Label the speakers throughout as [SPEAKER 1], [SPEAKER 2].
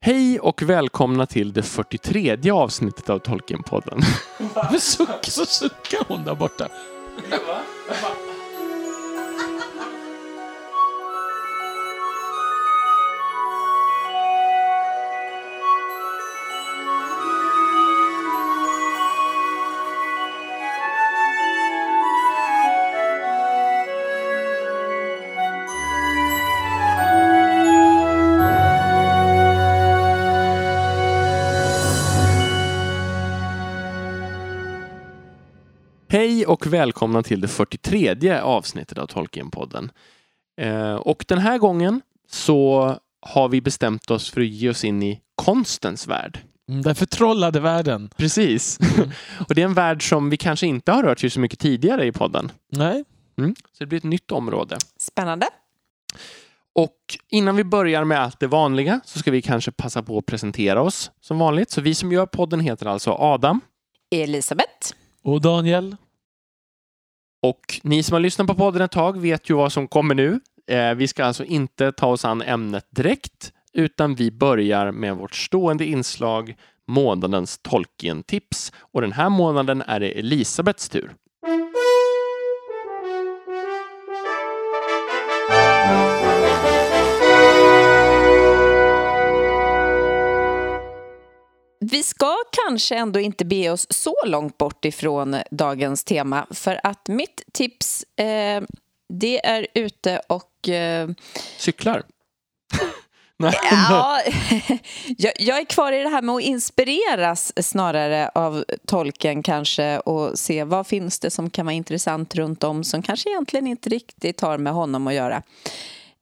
[SPEAKER 1] Hej och välkomna till det 43 avsnittet av Tolkienpodden.
[SPEAKER 2] Varför suckar, hon där borta?
[SPEAKER 1] Och välkomna till det 43 avsnittet av Tolkienpodden. Eh, och den här gången så har vi bestämt oss för att ge oss in i konstens värld.
[SPEAKER 2] Mm, Den förtrollade världen.
[SPEAKER 1] Precis. och det är en värld som vi kanske inte har rört sig så mycket tidigare i podden.
[SPEAKER 2] Nej.
[SPEAKER 1] Mm. Så det blir ett nytt område.
[SPEAKER 3] Spännande.
[SPEAKER 1] Och innan vi börjar med allt det vanliga så ska vi kanske passa på att presentera oss som vanligt. Så vi som gör podden heter alltså Adam.
[SPEAKER 3] Elisabeth.
[SPEAKER 2] Och Daniel?
[SPEAKER 1] Och ni som har lyssnat på podden ett tag vet ju vad som kommer nu. Eh, vi ska alltså inte ta oss an ämnet direkt, utan vi börjar med vårt stående inslag månadens Tolkien-tips. Och den här månaden är det Elisabeths tur.
[SPEAKER 3] Ska kanske ändå inte be oss så långt bort ifrån dagens tema för att mitt tips eh, det är ute och... Eh,
[SPEAKER 1] Cyklar. Nej.
[SPEAKER 3] ja, jag, jag är kvar i det här med att inspireras snarare av tolken kanske och se vad finns det som kan vara intressant runt om som kanske egentligen inte riktigt har med honom att göra.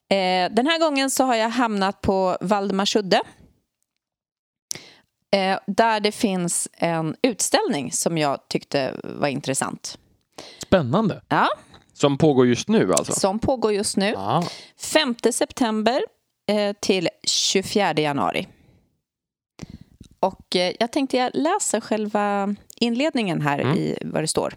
[SPEAKER 3] Eh, den här gången så har jag hamnat på Valdemarsudde Eh, där det finns en utställning som jag tyckte var intressant.
[SPEAKER 2] Spännande.
[SPEAKER 3] Ja,
[SPEAKER 1] Som pågår just nu alltså?
[SPEAKER 3] som pågår just nu.
[SPEAKER 1] Ja.
[SPEAKER 3] 5 september eh, till 24 januari. Och eh, jag tänkte jag läser själva inledningen här
[SPEAKER 1] Mm.
[SPEAKER 3] i vad det står.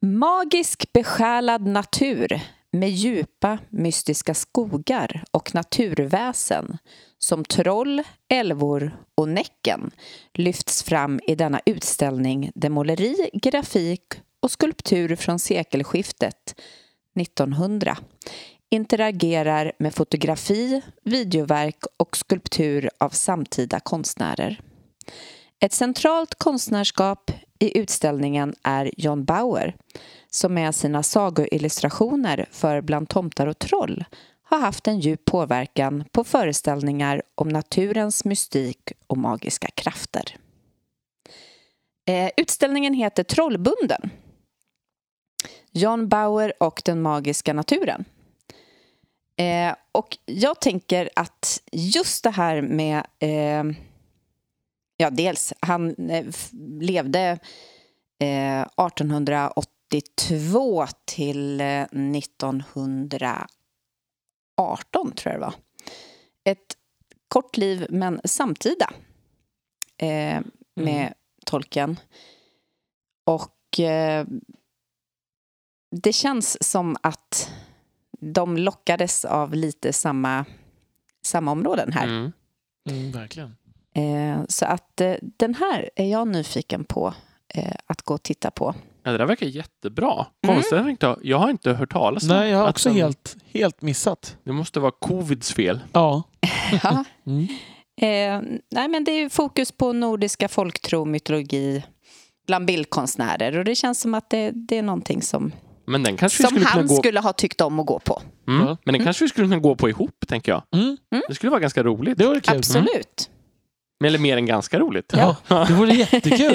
[SPEAKER 3] Magisk besjälad natur med djupa mystiska skogar och naturväsen som troll, älvor och Näcken lyfts fram i denna utställning där måleri, grafik och skulptur från sekelskiftet 1900 interagerar med fotografi, videoverk och skulptur av samtida konstnärer. Ett centralt konstnärskap i utställningen är John Bauer som med sina sagoillustrationer för Bland tomtar och troll har haft en djup påverkan på föreställningar om naturens mystik och magiska krafter. Eh, utställningen heter Trollbunden. John Bauer och den magiska naturen. Eh, och jag tänker att just det här med... Eh, ja, dels, han eh, levde eh, 1882 till eh, 1900 18, tror jag det var. Ett kort liv, men samtida eh, med mm. tolken. Och eh, det känns som att de lockades av lite samma, samma områden här.
[SPEAKER 1] Mm.
[SPEAKER 2] Mm, verkligen.
[SPEAKER 3] Eh, så att eh, den här är jag nyfiken på eh, att gå och titta på.
[SPEAKER 1] Ja, det där verkar jättebra.
[SPEAKER 3] Mm.
[SPEAKER 1] Konstigt jag har inte hört talas om
[SPEAKER 2] Nej, jag har också
[SPEAKER 1] den-
[SPEAKER 2] helt, helt missat.
[SPEAKER 1] Det måste vara covids fel.
[SPEAKER 2] Ja.
[SPEAKER 3] Ja.
[SPEAKER 2] Mm.
[SPEAKER 3] Eh, nej, men det är ju fokus på nordiska folktro, mytologi bland bildkonstnärer och det känns som att det, det är någonting som,
[SPEAKER 1] Men den kanske
[SPEAKER 3] som
[SPEAKER 1] skulle
[SPEAKER 3] han
[SPEAKER 1] gå...
[SPEAKER 3] skulle ha tyckt om att gå på.
[SPEAKER 1] Mm. Men den kanske vi skulle kunna gå på ihop, tänker jag.
[SPEAKER 2] Mm.
[SPEAKER 1] Det skulle vara ganska roligt.
[SPEAKER 2] Det vore kul.
[SPEAKER 3] Absolut.
[SPEAKER 1] Eller mer än ganska roligt.
[SPEAKER 2] Ja, det vore jättekul.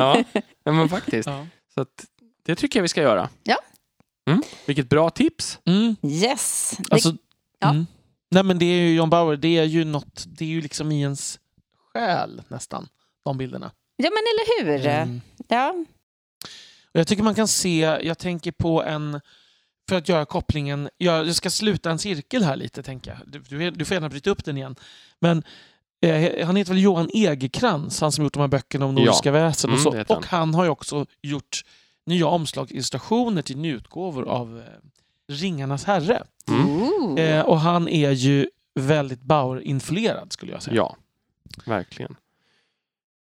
[SPEAKER 1] Ja men faktiskt.
[SPEAKER 2] Ja.
[SPEAKER 1] Så att, det tycker jag vi ska göra.
[SPEAKER 3] Ja.
[SPEAKER 1] Mm. Vilket bra tips.
[SPEAKER 2] Mm.
[SPEAKER 3] Yes. Det,
[SPEAKER 2] Alltså,
[SPEAKER 3] ja.
[SPEAKER 2] mm. Nej men det är ju John Bauer, det är ju något, det är ju liksom i ens själ nästan, de bilderna.
[SPEAKER 3] ja, men eller hur?
[SPEAKER 2] Mm.
[SPEAKER 3] Ja.
[SPEAKER 2] Och jag tycker man kan se, jag tänker på en, för att göra kopplingen, jag, jag ska sluta en cirkel här lite tänker jag. Du, du, du får gärna bryta upp den igen. Men eh, han heter väl Johan Egerkrans, han som gjort de här böckerna om nordiska väsen och
[SPEAKER 1] Mm,
[SPEAKER 2] så.
[SPEAKER 1] det han.
[SPEAKER 2] Och han har ju också gjort nya omslagsillustrationer till nyutgåvor av eh, Ringarnas herre.
[SPEAKER 1] Mm.
[SPEAKER 2] Eh, och han är ju väldigt Bauer-influerad skulle jag säga.
[SPEAKER 1] Ja, verkligen.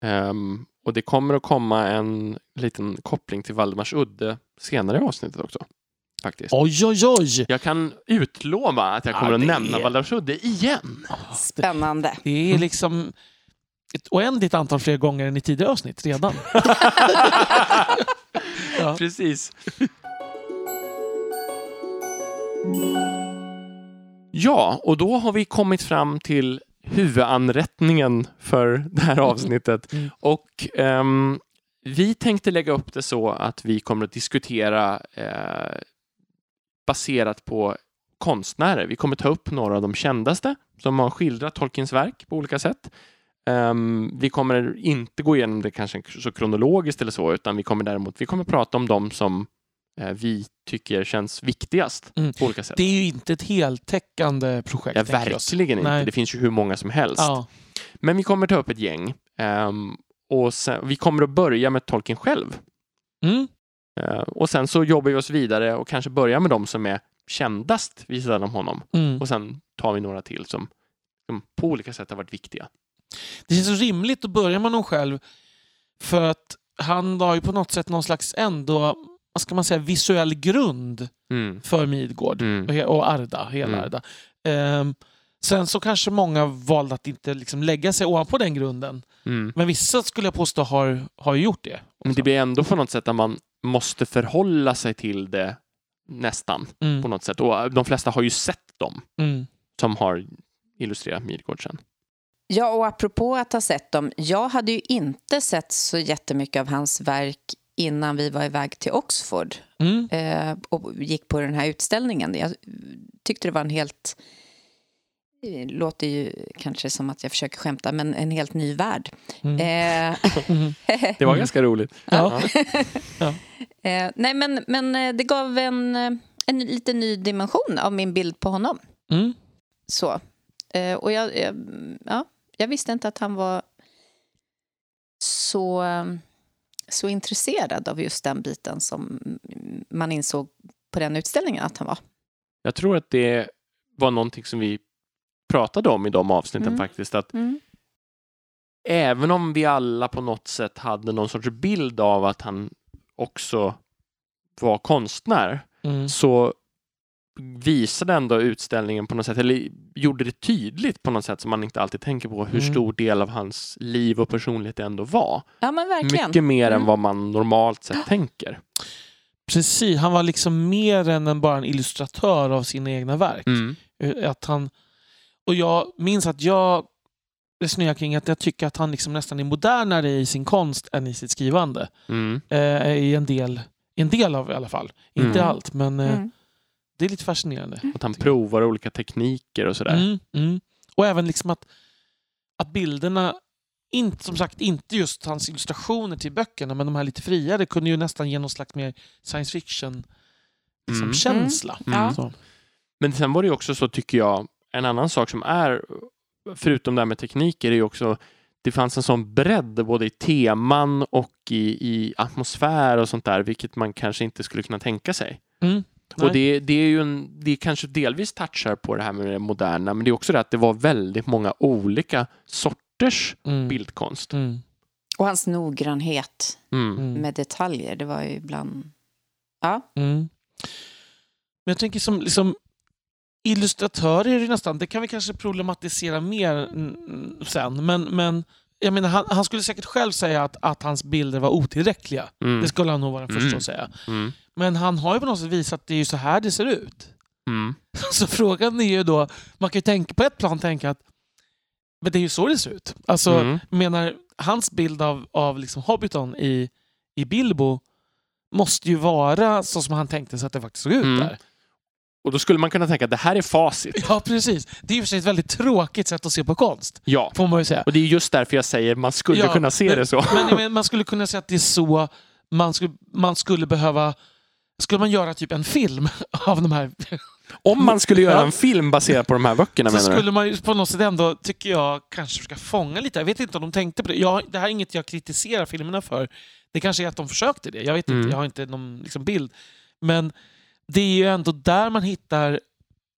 [SPEAKER 1] Ehm, och det kommer att komma en liten koppling till Valdemars udde senare i avsnittet också. Faktiskt.
[SPEAKER 2] Oj, oj, oj!
[SPEAKER 1] Jag kan utlova att jag
[SPEAKER 2] Ja,
[SPEAKER 1] kommer att
[SPEAKER 2] det
[SPEAKER 1] nämna
[SPEAKER 2] är-
[SPEAKER 1] Valdemars udde igen.
[SPEAKER 3] Spännande.
[SPEAKER 2] Det är liksom ett oändligt antal fler gånger än i tidigare avsnitt redan. Ja.
[SPEAKER 1] Precis. Ja, och då har vi kommit fram till huvudanrättningen för det här avsnittet.
[SPEAKER 2] Mm.
[SPEAKER 1] Och ehm, vi tänkte lägga upp det så att vi kommer att diskutera eh, baserat på konstnärer. Vi kommer ta upp några av de kändaste som har skildrat Tolkiens verk på olika sätt. Ehm, vi kommer inte gå igenom det kanske så kronologiskt eller så, utan vi kommer däremot vi kommer prata om de som eh, vi tycker känns viktigast
[SPEAKER 2] Mm.
[SPEAKER 1] på olika sätt.
[SPEAKER 2] Det är ju inte ett heltäckande projekt.
[SPEAKER 1] ja, verkligen inte.
[SPEAKER 2] Nej.
[SPEAKER 1] Det finns ju hur många som helst.
[SPEAKER 2] Ja.
[SPEAKER 1] Men vi kommer ta upp ett gäng. Ehm, och sen, vi kommer att börja med Tolkien själv.
[SPEAKER 2] Mm.
[SPEAKER 1] Eh, och sen så jobbar vi oss vidare och kanske börjar med de som är kändast vid sidan om honom.
[SPEAKER 2] Mm.
[SPEAKER 1] Och sen tar vi några till som, som på olika sätt har varit viktiga.
[SPEAKER 2] Det känns så rimligt att börja med honom själv för att han har ju på något sätt någon slags ändå, vad ska man säga, visuell grund
[SPEAKER 1] Mm.
[SPEAKER 2] för Midgård
[SPEAKER 1] Mm.
[SPEAKER 2] och Arda, hela
[SPEAKER 1] Mm.
[SPEAKER 2] Arda. Ehm, sen så kanske många valde att inte liksom lägga sig ovanpå den grunden.
[SPEAKER 1] Mm.
[SPEAKER 2] Men vissa skulle jag påstå har, har gjort det.
[SPEAKER 1] Men det blir ändå på något sätt att man måste förhålla sig till det nästan
[SPEAKER 2] Mm.
[SPEAKER 1] på något sätt. Och de flesta har ju sett dem
[SPEAKER 2] Mm.
[SPEAKER 1] som har illustrerat Midgård sen.
[SPEAKER 3] Ja, och apropå att ha sett dem. Jag hade ju inte sett så jättemycket av hans verk innan vi var iväg till Oxford
[SPEAKER 2] Mm.
[SPEAKER 3] eh, och gick på den här utställningen. Jag tyckte det var en helt... Det låter ju kanske som att jag försöker skämta, men en helt ny värld.
[SPEAKER 2] Mm.
[SPEAKER 3] Eh.
[SPEAKER 1] Det var ganska roligt.
[SPEAKER 2] Ja.
[SPEAKER 3] eh, nej, men, men eh, det gav en, eh, en lite ny dimension av min bild på honom.
[SPEAKER 2] Mm.
[SPEAKER 3] Så. Eh, och jag, jag, ja, jag visste inte att han var så, så intresserad av just den biten som man insåg på den utställningen att han var.
[SPEAKER 1] Jag tror att det var någonting som vi pratade om i de avsnitten
[SPEAKER 3] Mm.
[SPEAKER 1] faktiskt. Att även om vi alla på något sätt hade någon sorts bild av att han också var konstnär
[SPEAKER 2] Mm.
[SPEAKER 1] så visade ändå utställningen på något sätt, eller gjorde det tydligt på något sätt som man inte alltid tänker på hur
[SPEAKER 2] Mm.
[SPEAKER 1] stor del av hans liv och personlighet det ändå var.
[SPEAKER 3] Ja, men verkligen.
[SPEAKER 1] Mycket mer än
[SPEAKER 3] Mm.
[SPEAKER 1] vad man normalt sett tänker.
[SPEAKER 2] Precis, han var liksom mer än en, bara en illustratör av sina egna verk.
[SPEAKER 1] Mm.
[SPEAKER 2] Eh, Att han, och jag minns att jag resonerade kring att jag tycker att han liksom nästan är modernare i sin konst än i sitt skrivande.
[SPEAKER 1] Mm.
[SPEAKER 2] Eh, I en del, en del av i alla fall. Inte
[SPEAKER 1] Mm.
[SPEAKER 2] allt, men eh,
[SPEAKER 3] Mm.
[SPEAKER 2] Det är lite fascinerande.
[SPEAKER 1] Att han provar olika tekniker och sådär.
[SPEAKER 2] Mm, mm. Och även liksom att, att bilderna, inte, som sagt inte just hans illustrationer till böckerna, men de här lite friare kunde ju nästan ge någon slags mer science fiction liksom,
[SPEAKER 1] Mm.
[SPEAKER 2] känsla.
[SPEAKER 1] Mm.
[SPEAKER 3] Ja.
[SPEAKER 2] Så.
[SPEAKER 1] Men sen var det ju också så, tycker jag, en annan sak som är, förutom det här med tekniker, är ju också det fanns en sån bredd både i teman och i, i atmosfär och sånt där, vilket man kanske inte skulle kunna tänka sig.
[SPEAKER 2] Mm. Nej.
[SPEAKER 1] Och det, det är ju en, det kanske delvis touchar på det här med det moderna, men det är också det att det var väldigt många olika sorters
[SPEAKER 2] Mm.
[SPEAKER 1] bildkonst.
[SPEAKER 2] Mm.
[SPEAKER 3] Och hans noggrannhet
[SPEAKER 1] Mm.
[SPEAKER 2] Mm.
[SPEAKER 3] med detaljer, det var ju ibland... Ja,
[SPEAKER 2] Mm. Men jag tänker som liksom, illustratörer är det nästan, det kan vi kanske problematisera mer sen, men, men jag menar, han, han skulle säkert själv säga att, att hans bilder var otillräckliga.
[SPEAKER 1] Mm.
[SPEAKER 2] Det skulle han nog vara den första
[SPEAKER 1] Mm.
[SPEAKER 2] att säga. Men han har ju på något sätt visat att det är ju så här det ser ut.
[SPEAKER 1] Mm.
[SPEAKER 2] Så frågan är ju då, man kan ju tänka på ett plan tänka att men det är ju så det ser ut. Alltså,
[SPEAKER 1] Mm.
[SPEAKER 2] menar, hans bild av, av liksom Hobbiton i, i Bilbo måste ju vara så som han tänkte sig att det faktiskt såg ut
[SPEAKER 1] Mm.
[SPEAKER 2] där.
[SPEAKER 1] Och då skulle man kunna tänka att det här är facit.
[SPEAKER 2] Ja, precis. Det är ju för sig ett väldigt tråkigt sätt att se på konst,
[SPEAKER 1] Ja,
[SPEAKER 2] får man ju säga.
[SPEAKER 1] och det är just därför jag säger man skulle
[SPEAKER 2] Ja,
[SPEAKER 1] kunna se
[SPEAKER 2] men-
[SPEAKER 1] det så.
[SPEAKER 2] Men, men man skulle kunna säga att det är så man skulle, man skulle behöva... Skulle man göra typ en film av de här
[SPEAKER 1] Om man skulle göra en film baserad på de här böckerna
[SPEAKER 2] så
[SPEAKER 1] menar du?
[SPEAKER 2] skulle man ju på något sätt ändå, tycker jag, kanske försöka fånga lite. Jag vet inte om de tänkte på det. Jag, det här är inget jag kritiserar filmerna för. Det kanske är att de försökte det. Jag vet
[SPEAKER 1] Mm.
[SPEAKER 2] inte, jag har inte någon liksom, bild. Men det är ju ändå där man hittar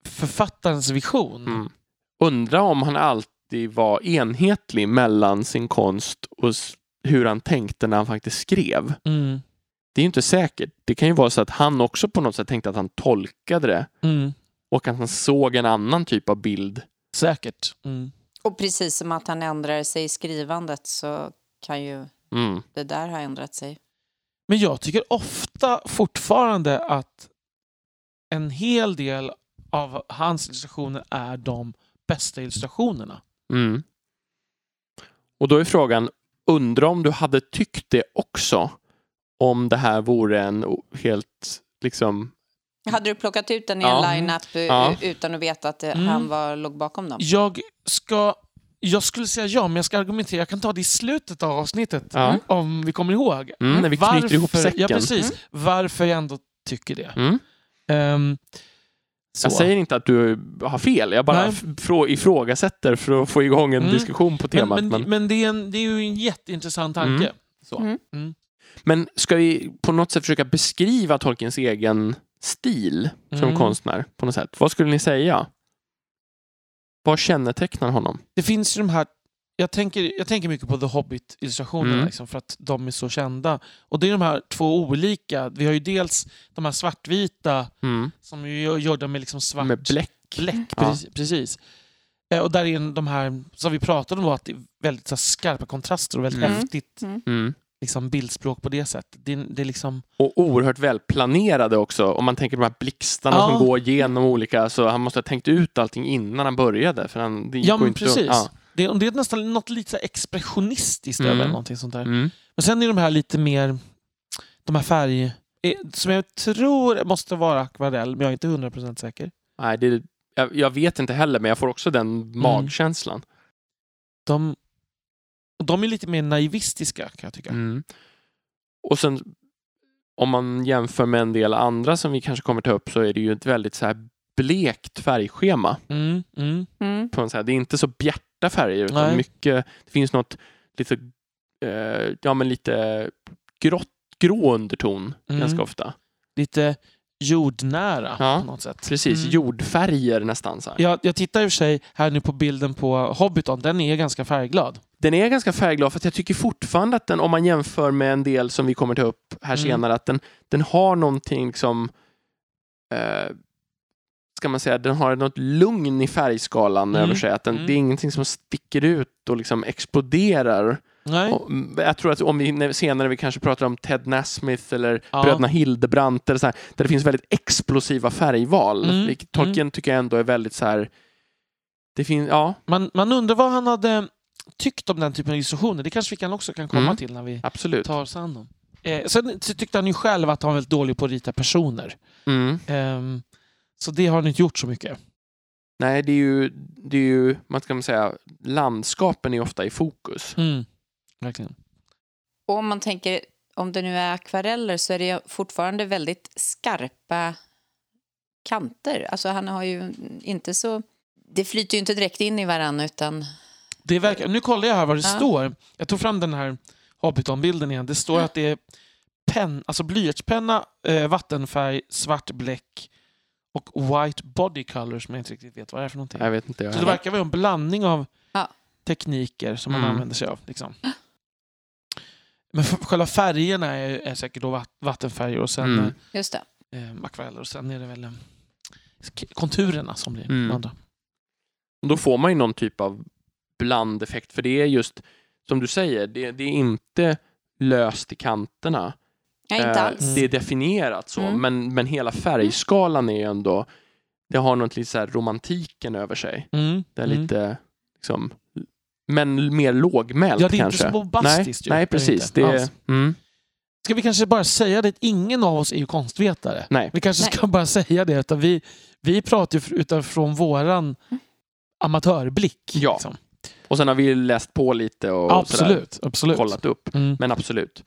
[SPEAKER 2] författarens vision.
[SPEAKER 1] Mm. undra om han alltid var enhetlig mellan sin konst och s- hur han tänkte när han faktiskt skrev.
[SPEAKER 2] Mm.
[SPEAKER 1] Det är ju inte säkert. Det kan ju vara så att han också på något sätt tänkte att han tolkade det
[SPEAKER 2] Mm.
[SPEAKER 1] och att han såg en annan typ av bild.
[SPEAKER 2] Säkert. Mm.
[SPEAKER 3] Och precis som att han ändrar sig i skrivandet så kan ju
[SPEAKER 1] Mm.
[SPEAKER 3] det där ha ändrat sig.
[SPEAKER 2] Men jag tycker ofta fortfarande att en hel del av hans illustrationer är de bästa illustrationerna.
[SPEAKER 1] Mm. Och då är frågan, undra om du hade tyckt det också om det här vore en helt liksom
[SPEAKER 3] Hade du plockat ut den i
[SPEAKER 1] Ja.
[SPEAKER 3] en line-up eh,
[SPEAKER 1] Ja.
[SPEAKER 3] utan att veta att det,
[SPEAKER 2] Mm.
[SPEAKER 3] han var, låg bakom dem?
[SPEAKER 2] Jag ska... Jag skulle säga ja, men jag ska argumentera. Jag kan ta det i slutet av avsnittet,
[SPEAKER 1] Ja.
[SPEAKER 2] om vi kommer ihåg.
[SPEAKER 1] mm, när vi knyter ihop säcken.
[SPEAKER 2] Ja, precis. Varför jag ändå tycker det.
[SPEAKER 1] Mm.
[SPEAKER 2] Så.
[SPEAKER 1] Jag säger inte att du har fel, jag bara
[SPEAKER 2] Nej.
[SPEAKER 1] ifrågasätter för att få igång en
[SPEAKER 2] Mm.
[SPEAKER 1] diskussion på
[SPEAKER 2] men,
[SPEAKER 1] temat.
[SPEAKER 2] men,
[SPEAKER 1] Men,
[SPEAKER 2] men, det, är en, det är ju en jätteintressant tanke.
[SPEAKER 1] Mm.
[SPEAKER 2] Så.
[SPEAKER 3] Mm.
[SPEAKER 2] Mm.
[SPEAKER 1] Men ska vi på något sätt försöka beskriva Tolkiens egen stil som
[SPEAKER 2] Mm.
[SPEAKER 1] konstnär på något sätt? Vad skulle ni säga? Vad kännetecknar honom?
[SPEAKER 2] Det finns ju de här... Jag tänker, jag tänker mycket på The Hobbit-illustrationerna
[SPEAKER 1] Mm.
[SPEAKER 2] liksom, för att de är så kända. Och det är de här två olika. Vi har ju dels de här svartvita
[SPEAKER 1] Mm.
[SPEAKER 2] som ju gör- gjorda med liksom svart
[SPEAKER 1] Med bläck?
[SPEAKER 2] bläck.
[SPEAKER 1] Ja.
[SPEAKER 2] Precis. precis. Eh, Och där är de här, som vi pratade om, då, att det är väldigt så här, skarpa kontraster och väldigt
[SPEAKER 1] Mm.
[SPEAKER 2] häftigt
[SPEAKER 1] Mm.
[SPEAKER 2] Liksom, bildspråk på det sättet. Det, det är liksom...
[SPEAKER 1] Och oerhört välplanerade också. Om man tänker på de här blixtarna
[SPEAKER 2] Ja.
[SPEAKER 1] som går genom olika, så han måste ha tänkt ut allting innan han började. För han, det
[SPEAKER 2] Ja, men precis.
[SPEAKER 1] Att,
[SPEAKER 2] Det, är- det är nästan något lite expressionistiskt
[SPEAKER 1] Mm.
[SPEAKER 2] över någonting sånt där.
[SPEAKER 1] ja. mm.
[SPEAKER 2] Men sen är de här lite mer, de här färg, eh, som jag tror måste vara akvarell, men jag är inte 100% säker.
[SPEAKER 1] Nej, det, jag, jag vet inte heller, men jag får också den
[SPEAKER 2] Mm.
[SPEAKER 1] magkänslan.
[SPEAKER 2] De, och de är lite mer naivistiska kan jag tycka.
[SPEAKER 1] Mm. Och sen om man jämför med en del andra som vi kanske kommer ta upp så är det ju ett väldigt så här blekt färgschema.
[SPEAKER 2] Mm, mm.
[SPEAKER 3] Mm.
[SPEAKER 1] På en så här, det är inte så bjärta färger utan
[SPEAKER 2] Nej.
[SPEAKER 1] mycket, det finns något lite, eh, ja men lite grått, grå underton
[SPEAKER 2] Mm.
[SPEAKER 1] ganska ofta.
[SPEAKER 2] Lite jordnära
[SPEAKER 1] Ja,
[SPEAKER 2] på något sätt.
[SPEAKER 1] Precis,
[SPEAKER 2] Mm.
[SPEAKER 1] jordfärger nästan. Så här.
[SPEAKER 2] Jag, jag tittar i och för sig här nu på bilden på Hobbiton, den är ganska färgglad.
[SPEAKER 1] Den är ganska färgglad för jag tycker fortfarande att den, om man jämför med en del som vi kommer ta upp här
[SPEAKER 2] Mm.
[SPEAKER 1] senare, att den, den har någonting liksom eh, ska man säga, den har något lugn i färgskalan
[SPEAKER 2] Mm.
[SPEAKER 1] över sig. Att den,
[SPEAKER 2] Mm.
[SPEAKER 1] Det är ingenting som sticker ut och liksom exploderar.
[SPEAKER 2] Nej.
[SPEAKER 1] Mm, jag tror att om vi senare vi kanske pratar om Ted Nasmith eller
[SPEAKER 2] Ja.
[SPEAKER 1] bröderna Hildebrandt eller så här, där det finns väldigt explosiva färgval.
[SPEAKER 2] Mm.
[SPEAKER 1] Vilket Tolkien tycker jag ändå är väldigt så här. Det finns, ja,
[SPEAKER 2] Man, man undrar vad han hade tyckt om den typen av illustrationer. Det kanske vi kan också kan komma
[SPEAKER 1] Mm.
[SPEAKER 2] till när vi
[SPEAKER 1] absolut.
[SPEAKER 2] tar oss an dem. Eh, sen tyckte han ju själv att han var väldigt dålig på att rita personer.
[SPEAKER 1] Mm.
[SPEAKER 2] Ehm, så det har han inte gjort så mycket.
[SPEAKER 1] Nej, det är ju, det är ju, man ska man säga, landskapen är ofta i fokus.
[SPEAKER 2] Mm. Verkligen.
[SPEAKER 3] Och om man tänker, om det nu är akvareller så är det fortfarande väldigt skarpa kanter. Alltså han har ju inte så... Det flyter ju inte direkt in i varandra utan...
[SPEAKER 2] Det verkar, nu kollar jag här vad det
[SPEAKER 3] Ja.
[SPEAKER 2] står. Jag tog fram den här Hobbiton-bilden igen. Det står att det är pen, alltså blyertspenna, eh, vattenfärg, svart bläck och white body color som jag inte riktigt vet vad det är för någonting.
[SPEAKER 1] Jag vet inte. Jag
[SPEAKER 2] Så det verkar vara en blandning av
[SPEAKER 3] Ja.
[SPEAKER 2] tekniker som man
[SPEAKER 1] Mm.
[SPEAKER 2] använder sig av. Liksom. Men själva färgerna är, är säkert då vat- vattenfärger och sen
[SPEAKER 1] Mm.
[SPEAKER 3] Just det.
[SPEAKER 2] eh, akvareller och sen är det väl eh, konturerna som blir
[SPEAKER 1] Mm.
[SPEAKER 2] andra.
[SPEAKER 1] Då får man ju någon typ av blandeffekt, för det är just, som du säger, det, det är inte löst i kanterna.
[SPEAKER 3] Nej, inte
[SPEAKER 1] Eh,
[SPEAKER 3] alls.
[SPEAKER 1] Det är definierat så,
[SPEAKER 3] Mm.
[SPEAKER 1] men, men hela färgskalan är ju ändå, det har något lite så här romantiken över sig.
[SPEAKER 2] Mm.
[SPEAKER 1] Det är
[SPEAKER 2] Mm.
[SPEAKER 1] lite, liksom, men mer lågmält
[SPEAKER 2] Ja, det är inte
[SPEAKER 1] kanske.
[SPEAKER 2] så bombastiskt ju.
[SPEAKER 1] Nej, nej
[SPEAKER 2] är det
[SPEAKER 1] precis.
[SPEAKER 2] inte
[SPEAKER 1] Det är, mm,
[SPEAKER 2] Ska vi kanske bara säga det att ingen av oss är ju konstvetare.
[SPEAKER 1] nej.
[SPEAKER 2] Vi kanske ska bara säga det. Utan vi, vi pratar ju utifrån våran amatörblick.
[SPEAKER 1] Ja.
[SPEAKER 2] liksom.
[SPEAKER 1] Och sen har vi läst på lite och sådär,
[SPEAKER 2] Absolut. absolut.
[SPEAKER 1] kollat upp.
[SPEAKER 2] Mm.
[SPEAKER 1] Men absolut.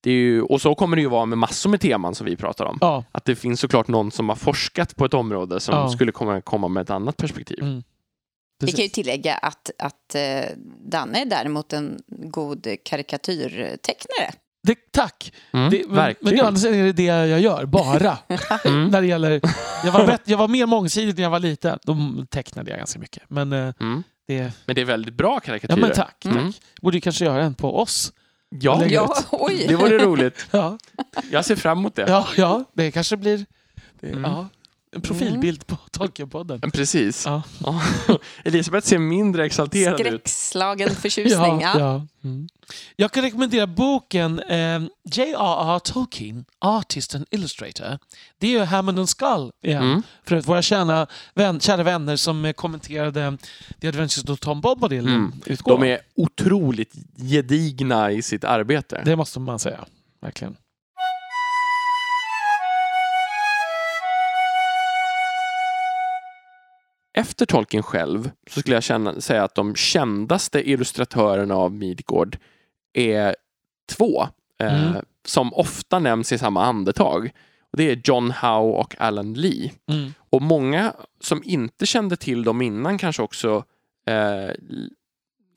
[SPEAKER 1] Det är ju, och så kommer det ju vara med massor med teman som vi pratar om.
[SPEAKER 2] Ja,
[SPEAKER 1] Att det finns såklart någon som har forskat på ett område som
[SPEAKER 2] Ja.
[SPEAKER 1] skulle komma, komma med ett annat perspektiv.
[SPEAKER 2] Mm.
[SPEAKER 3] Vi kan ju
[SPEAKER 2] precis.
[SPEAKER 3] tillägga att, att eh, Danne är däremot en god karikatyrtecknare.
[SPEAKER 2] Det, tack!
[SPEAKER 1] Mm,
[SPEAKER 2] det, men, men sidan är det det jag gör, bara.
[SPEAKER 1] Mm.
[SPEAKER 2] när det gäller, jag, var bättre, jag var mer mångsidig när jag var liten. Då tecknade jag ganska mycket. Men eh,
[SPEAKER 1] Mm.
[SPEAKER 2] det...
[SPEAKER 1] Men det är väldigt bra
[SPEAKER 2] Ja,
[SPEAKER 1] karikatyrer.
[SPEAKER 2] men tack. tack.
[SPEAKER 1] Mm.
[SPEAKER 2] Borde ju kanske göra en på oss.
[SPEAKER 1] Ja,
[SPEAKER 3] Ja, oj!
[SPEAKER 1] det vore roligt.
[SPEAKER 2] Ja,
[SPEAKER 1] Jag ser fram emot det.
[SPEAKER 2] ja, ja det kanske blir det,
[SPEAKER 1] Mm.
[SPEAKER 2] ja, en profilbild på Tolkienpodden.
[SPEAKER 1] Precis.
[SPEAKER 2] Ja.
[SPEAKER 1] Ja. Elisabeth ser mindre exalterad ut.
[SPEAKER 3] Skräckslagen förtjusning. Ja,
[SPEAKER 2] ja. Mm. Jag kan rekommendera boken eh, J.R.R. Tolkien, Artist and Illustrator. Det är ju Hammond and Skull igen.
[SPEAKER 1] Mm.
[SPEAKER 2] För att våra kära, vän, kära vänner som eh, kommenterade The Adventures of Tom Bombadil
[SPEAKER 1] Mm. De är otroligt gedigna i sitt arbete.
[SPEAKER 2] Det måste man säga. Verkligen.
[SPEAKER 1] Efter Tolkien själv så skulle jag känna, säga att de kändaste illustratörerna av Midgård är två eh,
[SPEAKER 2] Mm.
[SPEAKER 1] som ofta nämns i samma andetag. Och det är John Howe och Alan Lee.
[SPEAKER 2] Mm.
[SPEAKER 1] Och många som inte kände till dem innan kanske också eh,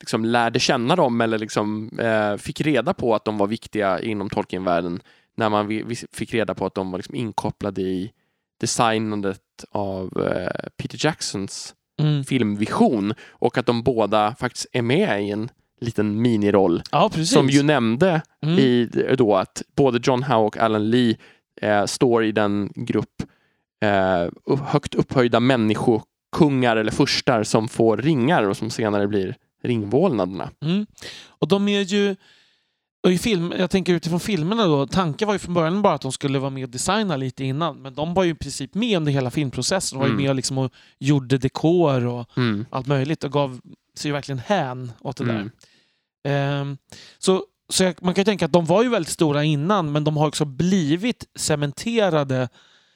[SPEAKER 1] liksom lärde känna dem eller liksom, eh, fick reda på att de var viktiga inom Tolkien-världen när man fick reda på att de var liksom inkopplade i designandet av eh, Peter Jacksons
[SPEAKER 2] Mm.
[SPEAKER 1] filmvision och att de båda faktiskt är med i en liten miniroll
[SPEAKER 2] Ja,
[SPEAKER 1] som ju nämnde
[SPEAKER 2] Mm.
[SPEAKER 1] i då att både John Howe och Alan Lee eh, står i den grupp eh, högt upphöjda människokungar eller furstar som får ringar och som senare blir ringvålnaderna.
[SPEAKER 2] Mm. Och de är ju... Och i film, jag tänker utifrån filmerna då, tanken var ju från början bara att de skulle vara med och designa lite innan, men de var ju i princip med under hela filmprocessen. De var ju
[SPEAKER 1] Mm.
[SPEAKER 2] med liksom och gjorde dekor och
[SPEAKER 1] Mm.
[SPEAKER 2] allt möjligt och gav sig ju verkligen hän åt det
[SPEAKER 1] Mm.
[SPEAKER 2] där. Ehm, så så jag, man kan ju tänka att de var ju väldigt stora innan, men de har också blivit cementerade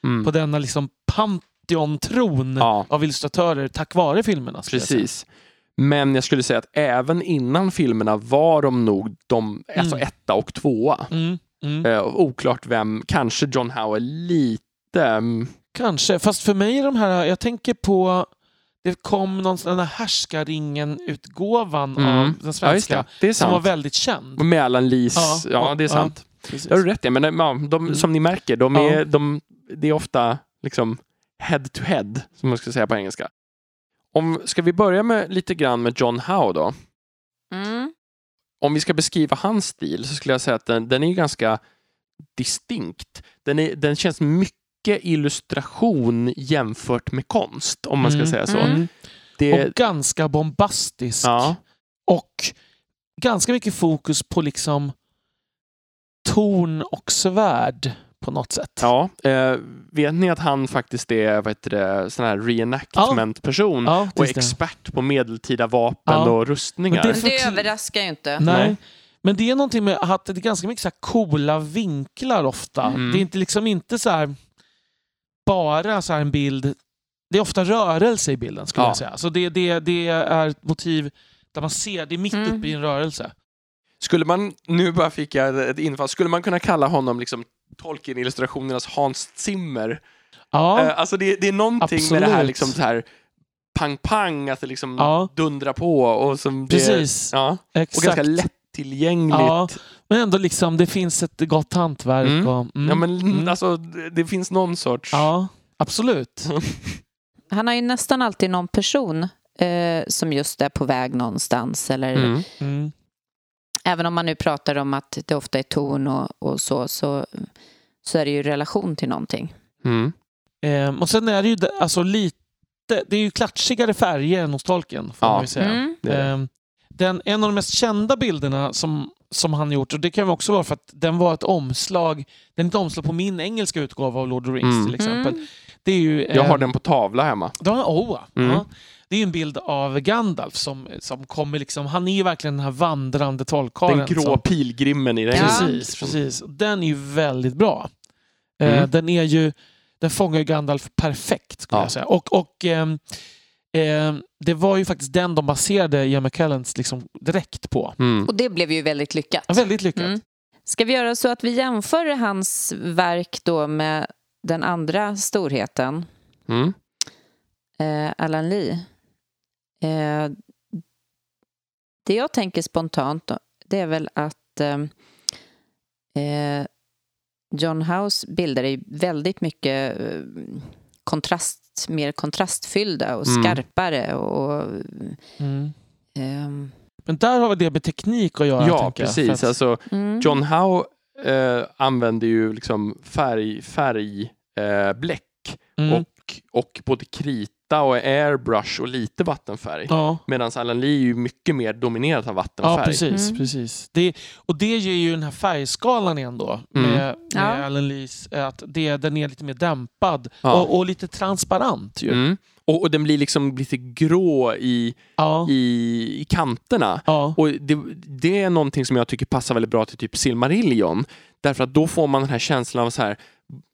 [SPEAKER 1] Mm.
[SPEAKER 2] på denna liksom Pantheon-tron
[SPEAKER 1] Ja,
[SPEAKER 2] av illustratörer tack vare filmerna.
[SPEAKER 1] precis. Men jag skulle säga att även innan filmerna var de nog de, alltså
[SPEAKER 2] Mm.
[SPEAKER 1] etta och tvåa.
[SPEAKER 2] Mm, mm.
[SPEAKER 1] Eh, oklart vem, kanske John Howe lite... mm,
[SPEAKER 2] Kanske, fast för mig är de här, jag tänker på det kom någon sån här Härskaringen-utgåvan
[SPEAKER 1] Mm.
[SPEAKER 2] av den
[SPEAKER 1] Ja,
[SPEAKER 2] svenska
[SPEAKER 1] det. Det är
[SPEAKER 2] som var väldigt känd.
[SPEAKER 1] Med Alan Lees,
[SPEAKER 2] Ja,
[SPEAKER 1] ja,
[SPEAKER 2] ja,
[SPEAKER 1] det är
[SPEAKER 2] ja.
[SPEAKER 1] sant.
[SPEAKER 2] Precis.
[SPEAKER 1] Det har du rätt i, men eh, ja, de,
[SPEAKER 2] Mm.
[SPEAKER 1] som ni märker, de
[SPEAKER 2] Ja.
[SPEAKER 1] är, de, det är ofta liksom head to head, som man ska säga på engelska. Om, ska vi börja med lite grann med John Howe då?
[SPEAKER 3] Mm.
[SPEAKER 1] Om vi ska beskriva hans stil så skulle jag säga att den, den är ju ganska distinkt. Den, är, den känns mycket illustration jämfört med konst, om man ska
[SPEAKER 2] Mm,
[SPEAKER 1] säga så.
[SPEAKER 3] mm.
[SPEAKER 1] Det,
[SPEAKER 2] Och ganska bombastisk.
[SPEAKER 1] ja,
[SPEAKER 2] Och ganska mycket fokus på liksom torn och svärd på något sätt.
[SPEAKER 1] ja, eh, vet ni att han faktiskt är vad heter det, sån här reenactment-person?
[SPEAKER 2] Ja,
[SPEAKER 1] och
[SPEAKER 2] just det.
[SPEAKER 1] expert på medeltida vapen
[SPEAKER 2] Ja.
[SPEAKER 1] och rustningar.
[SPEAKER 2] Men
[SPEAKER 3] Men det överraskar ju inte.
[SPEAKER 2] Nej.
[SPEAKER 1] Nej.
[SPEAKER 2] Men det är någonting med att det är ganska mycket så här coola vinklar ofta.
[SPEAKER 1] Mm.
[SPEAKER 2] Det är inte liksom inte så här bara så här en bild. Det är ofta rörelse i bilden skulle
[SPEAKER 1] Ja.
[SPEAKER 2] jag säga. Så det, det, det är ett motiv där man ser, det är mitt
[SPEAKER 3] Mm.
[SPEAKER 2] uppe i en rörelse.
[SPEAKER 1] Skulle man, nu bara fick jag ett infall, skulle man kunna kalla honom liksom Tolkien-illustrationernas Hans Zimmer?
[SPEAKER 2] Ja,
[SPEAKER 1] Eh, alltså det, det är någonting med det här
[SPEAKER 2] Absolut.
[SPEAKER 1] liksom så här pang-pang, att det liksom
[SPEAKER 2] Ja.
[SPEAKER 1] dundrar på och som det,
[SPEAKER 2] precis.
[SPEAKER 1] Ja, och
[SPEAKER 2] Exakt.
[SPEAKER 1] ganska lättillgängligt.
[SPEAKER 2] Ja, men ändå liksom, det finns ett gott hantverk.
[SPEAKER 1] Mm.
[SPEAKER 2] Och, mm,
[SPEAKER 1] Ja, men
[SPEAKER 2] mm.
[SPEAKER 1] alltså det, det finns någon sorts...
[SPEAKER 2] ja, absolut.
[SPEAKER 3] Han har ju nästan alltid någon person eh, som just är på väg någonstans. Eller,
[SPEAKER 1] Mm.
[SPEAKER 2] Mm.
[SPEAKER 3] Även om man nu pratar om att det ofta är ton och, och så, så, så är det ju relation till någonting.
[SPEAKER 1] Mm.
[SPEAKER 2] Ehm, och sen är det ju alltså lite, det är ju klatschigare färger än hos Tolkien, får
[SPEAKER 1] Ja.
[SPEAKER 2] man ju säga.
[SPEAKER 3] Mm.
[SPEAKER 2] Ehm, den, en av de mest kända bilderna som, som han gjort, och det kan ju också vara för att den var ett omslag, den är ett omslag på min engelska utgåva av Lord of the Rings
[SPEAKER 1] Mm.
[SPEAKER 2] till exempel.
[SPEAKER 3] Mm.
[SPEAKER 2] Det är ju,
[SPEAKER 1] Jag har
[SPEAKER 2] ehm,
[SPEAKER 1] den på tavla hemma.
[SPEAKER 2] Ja, oh,
[SPEAKER 1] Mm.
[SPEAKER 2] ja. Det är en bild av Gandalf som, som kommer liksom, han är ju verkligen den här vandrande trollkarlen.
[SPEAKER 1] Den grå
[SPEAKER 2] som,
[SPEAKER 1] pilgrimen i den.
[SPEAKER 3] Ja.
[SPEAKER 2] Precis, precis. Den är ju väldigt bra. Eh,
[SPEAKER 1] Mm.
[SPEAKER 2] den är ju, den fångar ju Gandalf perfekt skulle
[SPEAKER 1] Ja.
[SPEAKER 2] jag säga. Och, och ehm, ehm, det var ju faktiskt den de baserade Ian McKellens liksom direkt på.
[SPEAKER 1] Mm.
[SPEAKER 3] Och det blev ju väldigt lyckat.
[SPEAKER 2] Ja, väldigt lyckat.
[SPEAKER 3] Mm. Ska vi göra så att vi jämför hans verk då med den andra storheten,
[SPEAKER 1] Mm.
[SPEAKER 3] eh, Alan Lee? Eh, det jag tänker spontant det är väl att eh, Eh, John House bilder är väldigt mycket eh, kontrast, mer kontrastfyllda och
[SPEAKER 1] Mm.
[SPEAKER 3] skarpare. Och,
[SPEAKER 2] Mm.
[SPEAKER 3] ehm,
[SPEAKER 2] Men där har vi det med teknik att göra.
[SPEAKER 1] Ja, precis.
[SPEAKER 2] att-
[SPEAKER 1] Alltså,
[SPEAKER 3] mm.
[SPEAKER 1] John Howe eh, använder ju liksom färg, färg eh,
[SPEAKER 2] Mm.
[SPEAKER 1] och, och både krita och airbrush och lite vattenfärg.
[SPEAKER 2] Ja.
[SPEAKER 1] Medan Alan Lee är ju mycket mer dominerat av vattenfärg.
[SPEAKER 2] Ja, precis.
[SPEAKER 3] Mm.
[SPEAKER 2] precis. Det, och det ger ju den här färgskalan igen då,
[SPEAKER 1] Mm.
[SPEAKER 2] med, med
[SPEAKER 3] Ja.
[SPEAKER 2] Allen Lees, att det, den är lite mer dämpad
[SPEAKER 1] Ja.
[SPEAKER 2] och, och lite transparent. Ju.
[SPEAKER 1] Mm. Och, och den blir liksom lite grå i,
[SPEAKER 2] Ja.
[SPEAKER 1] i, i kanterna.
[SPEAKER 2] Ja.
[SPEAKER 1] Och det, det är någonting som jag tycker passar väldigt bra till typ Silmarillion. Därför att då får man den här känslan av så här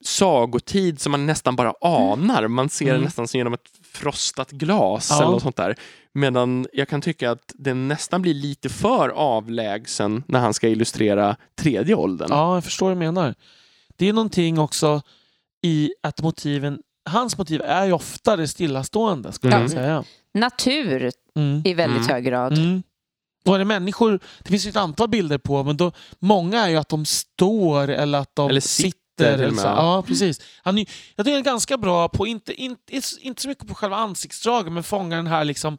[SPEAKER 1] sagotid som man nästan bara anar. Man ser
[SPEAKER 2] Mm.
[SPEAKER 1] det nästan som genom ett frostat glas
[SPEAKER 2] Ja.
[SPEAKER 1] eller något sånt där. Medan jag kan tycka att den nästan blir lite för avlägsen när han ska illustrera tredje åldern.
[SPEAKER 2] ja, jag förstår vad du menar. Det är någonting också i att motiven, hans motiv är ju oftare stillastående, skulle
[SPEAKER 1] Mm.
[SPEAKER 2] jag säga.
[SPEAKER 3] Natur
[SPEAKER 2] Mm.
[SPEAKER 3] i väldigt
[SPEAKER 1] Mm.
[SPEAKER 3] hög grad.
[SPEAKER 2] Mm. Och är det människor, det finns ju ett antal bilder på, men då, många är ju att de står eller att de
[SPEAKER 1] Eller
[SPEAKER 2] sitter.
[SPEAKER 1] Sitter till och med.
[SPEAKER 2] Ja, precis. Han är, jag tycker han är ganska bra på, inte, inte, inte så mycket på själva ansiktsdraget, men fångar den här liksom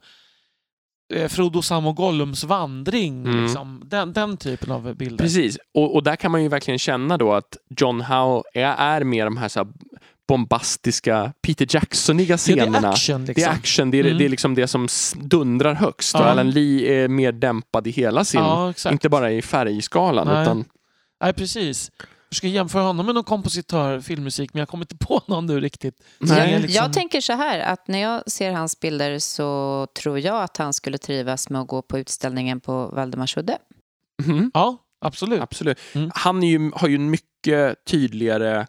[SPEAKER 2] eh, Frodo, Sam och Gollums vandring.
[SPEAKER 1] Mm.
[SPEAKER 2] Liksom. Den, den typen av bilder.
[SPEAKER 1] Precis, och, och där kan man ju verkligen känna då att John Howe är, är mer de här, så här bombastiska, Peter Jacksoniga
[SPEAKER 2] Ja,
[SPEAKER 1] scenerna.
[SPEAKER 2] det är action liksom.
[SPEAKER 1] Det är action, det är,
[SPEAKER 2] Mm.
[SPEAKER 1] det är liksom det som dundrar högst. Och
[SPEAKER 2] Ja.
[SPEAKER 1] Alan Lee är mer dämpad i hela sin,
[SPEAKER 2] Ja,
[SPEAKER 1] inte bara i färgskalan.
[SPEAKER 2] Nej.
[SPEAKER 1] Utan,
[SPEAKER 2] Nej, precis. Jag ska jämföra honom med någon kompositör filmmusik, men jag kommer inte på någon nu riktigt. Jag liksom-
[SPEAKER 3] Jag tänker så här, att när jag ser hans bilder så tror jag att han skulle trivas med att gå på utställningen på Valdemarsudde.
[SPEAKER 1] Mhm,
[SPEAKER 2] Ja, absolut.
[SPEAKER 1] absolut.
[SPEAKER 2] Mm.
[SPEAKER 1] Han är ju, har ju en mycket tydligare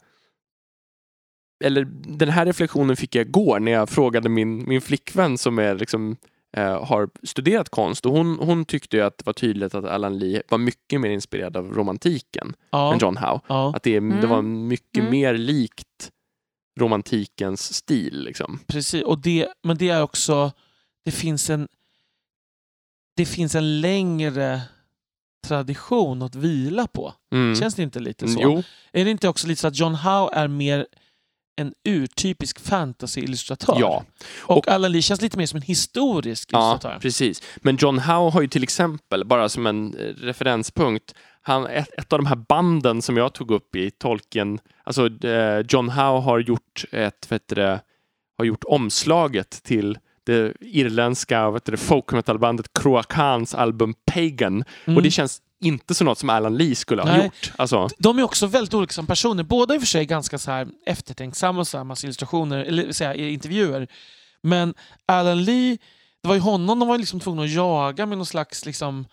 [SPEAKER 1] eller den här reflektionen fick jag igår när jag frågade min, min flickvän som är liksom, eh, har studerat konst och hon, hon tyckte ju att det var tydligt att Alan Lee var mycket mer inspirerad av romantiken
[SPEAKER 2] Ja.
[SPEAKER 1] än John Howe.
[SPEAKER 2] Ja,
[SPEAKER 1] Att det, det
[SPEAKER 3] Mm.
[SPEAKER 1] var mycket
[SPEAKER 3] Mm.
[SPEAKER 1] mer likt romantikens stil. Liksom.
[SPEAKER 2] precis. Och det, men det är också... Det finns en... Det finns en längre tradition att vila på.
[SPEAKER 1] Mm.
[SPEAKER 2] Känns det inte lite så?
[SPEAKER 1] Jo,
[SPEAKER 2] Är det inte också lite så att John Howe är mer en urtypisk fantasy-illustratör?
[SPEAKER 1] ja.
[SPEAKER 2] Och,
[SPEAKER 1] Och-
[SPEAKER 2] Alan Lee känns lite mer som en historisk
[SPEAKER 1] Ja,
[SPEAKER 2] illustratör.
[SPEAKER 1] precis. Men John Howe har ju till exempel, bara som en eh, referenspunkt, han, ett, ett av de här banden som jag tog upp i tolken, alltså eh, John Howe har gjort ett, vet det, har gjort omslaget till det irländska vet det, folkmetalbandet Croacans album Pagan.
[SPEAKER 2] Mm.
[SPEAKER 1] Och det känns inte som något som Alan Lee skulle ha
[SPEAKER 2] Nej.
[SPEAKER 1] gjort. Alltså,
[SPEAKER 2] De är också väldigt olika som personer. Båda är för sig ganska så här eftertänksamma och så här massa illustrationer, eller säga, i intervjuer. Men Alan Lee, det var ju honom de var liksom tvungna att jaga med någon slags liksom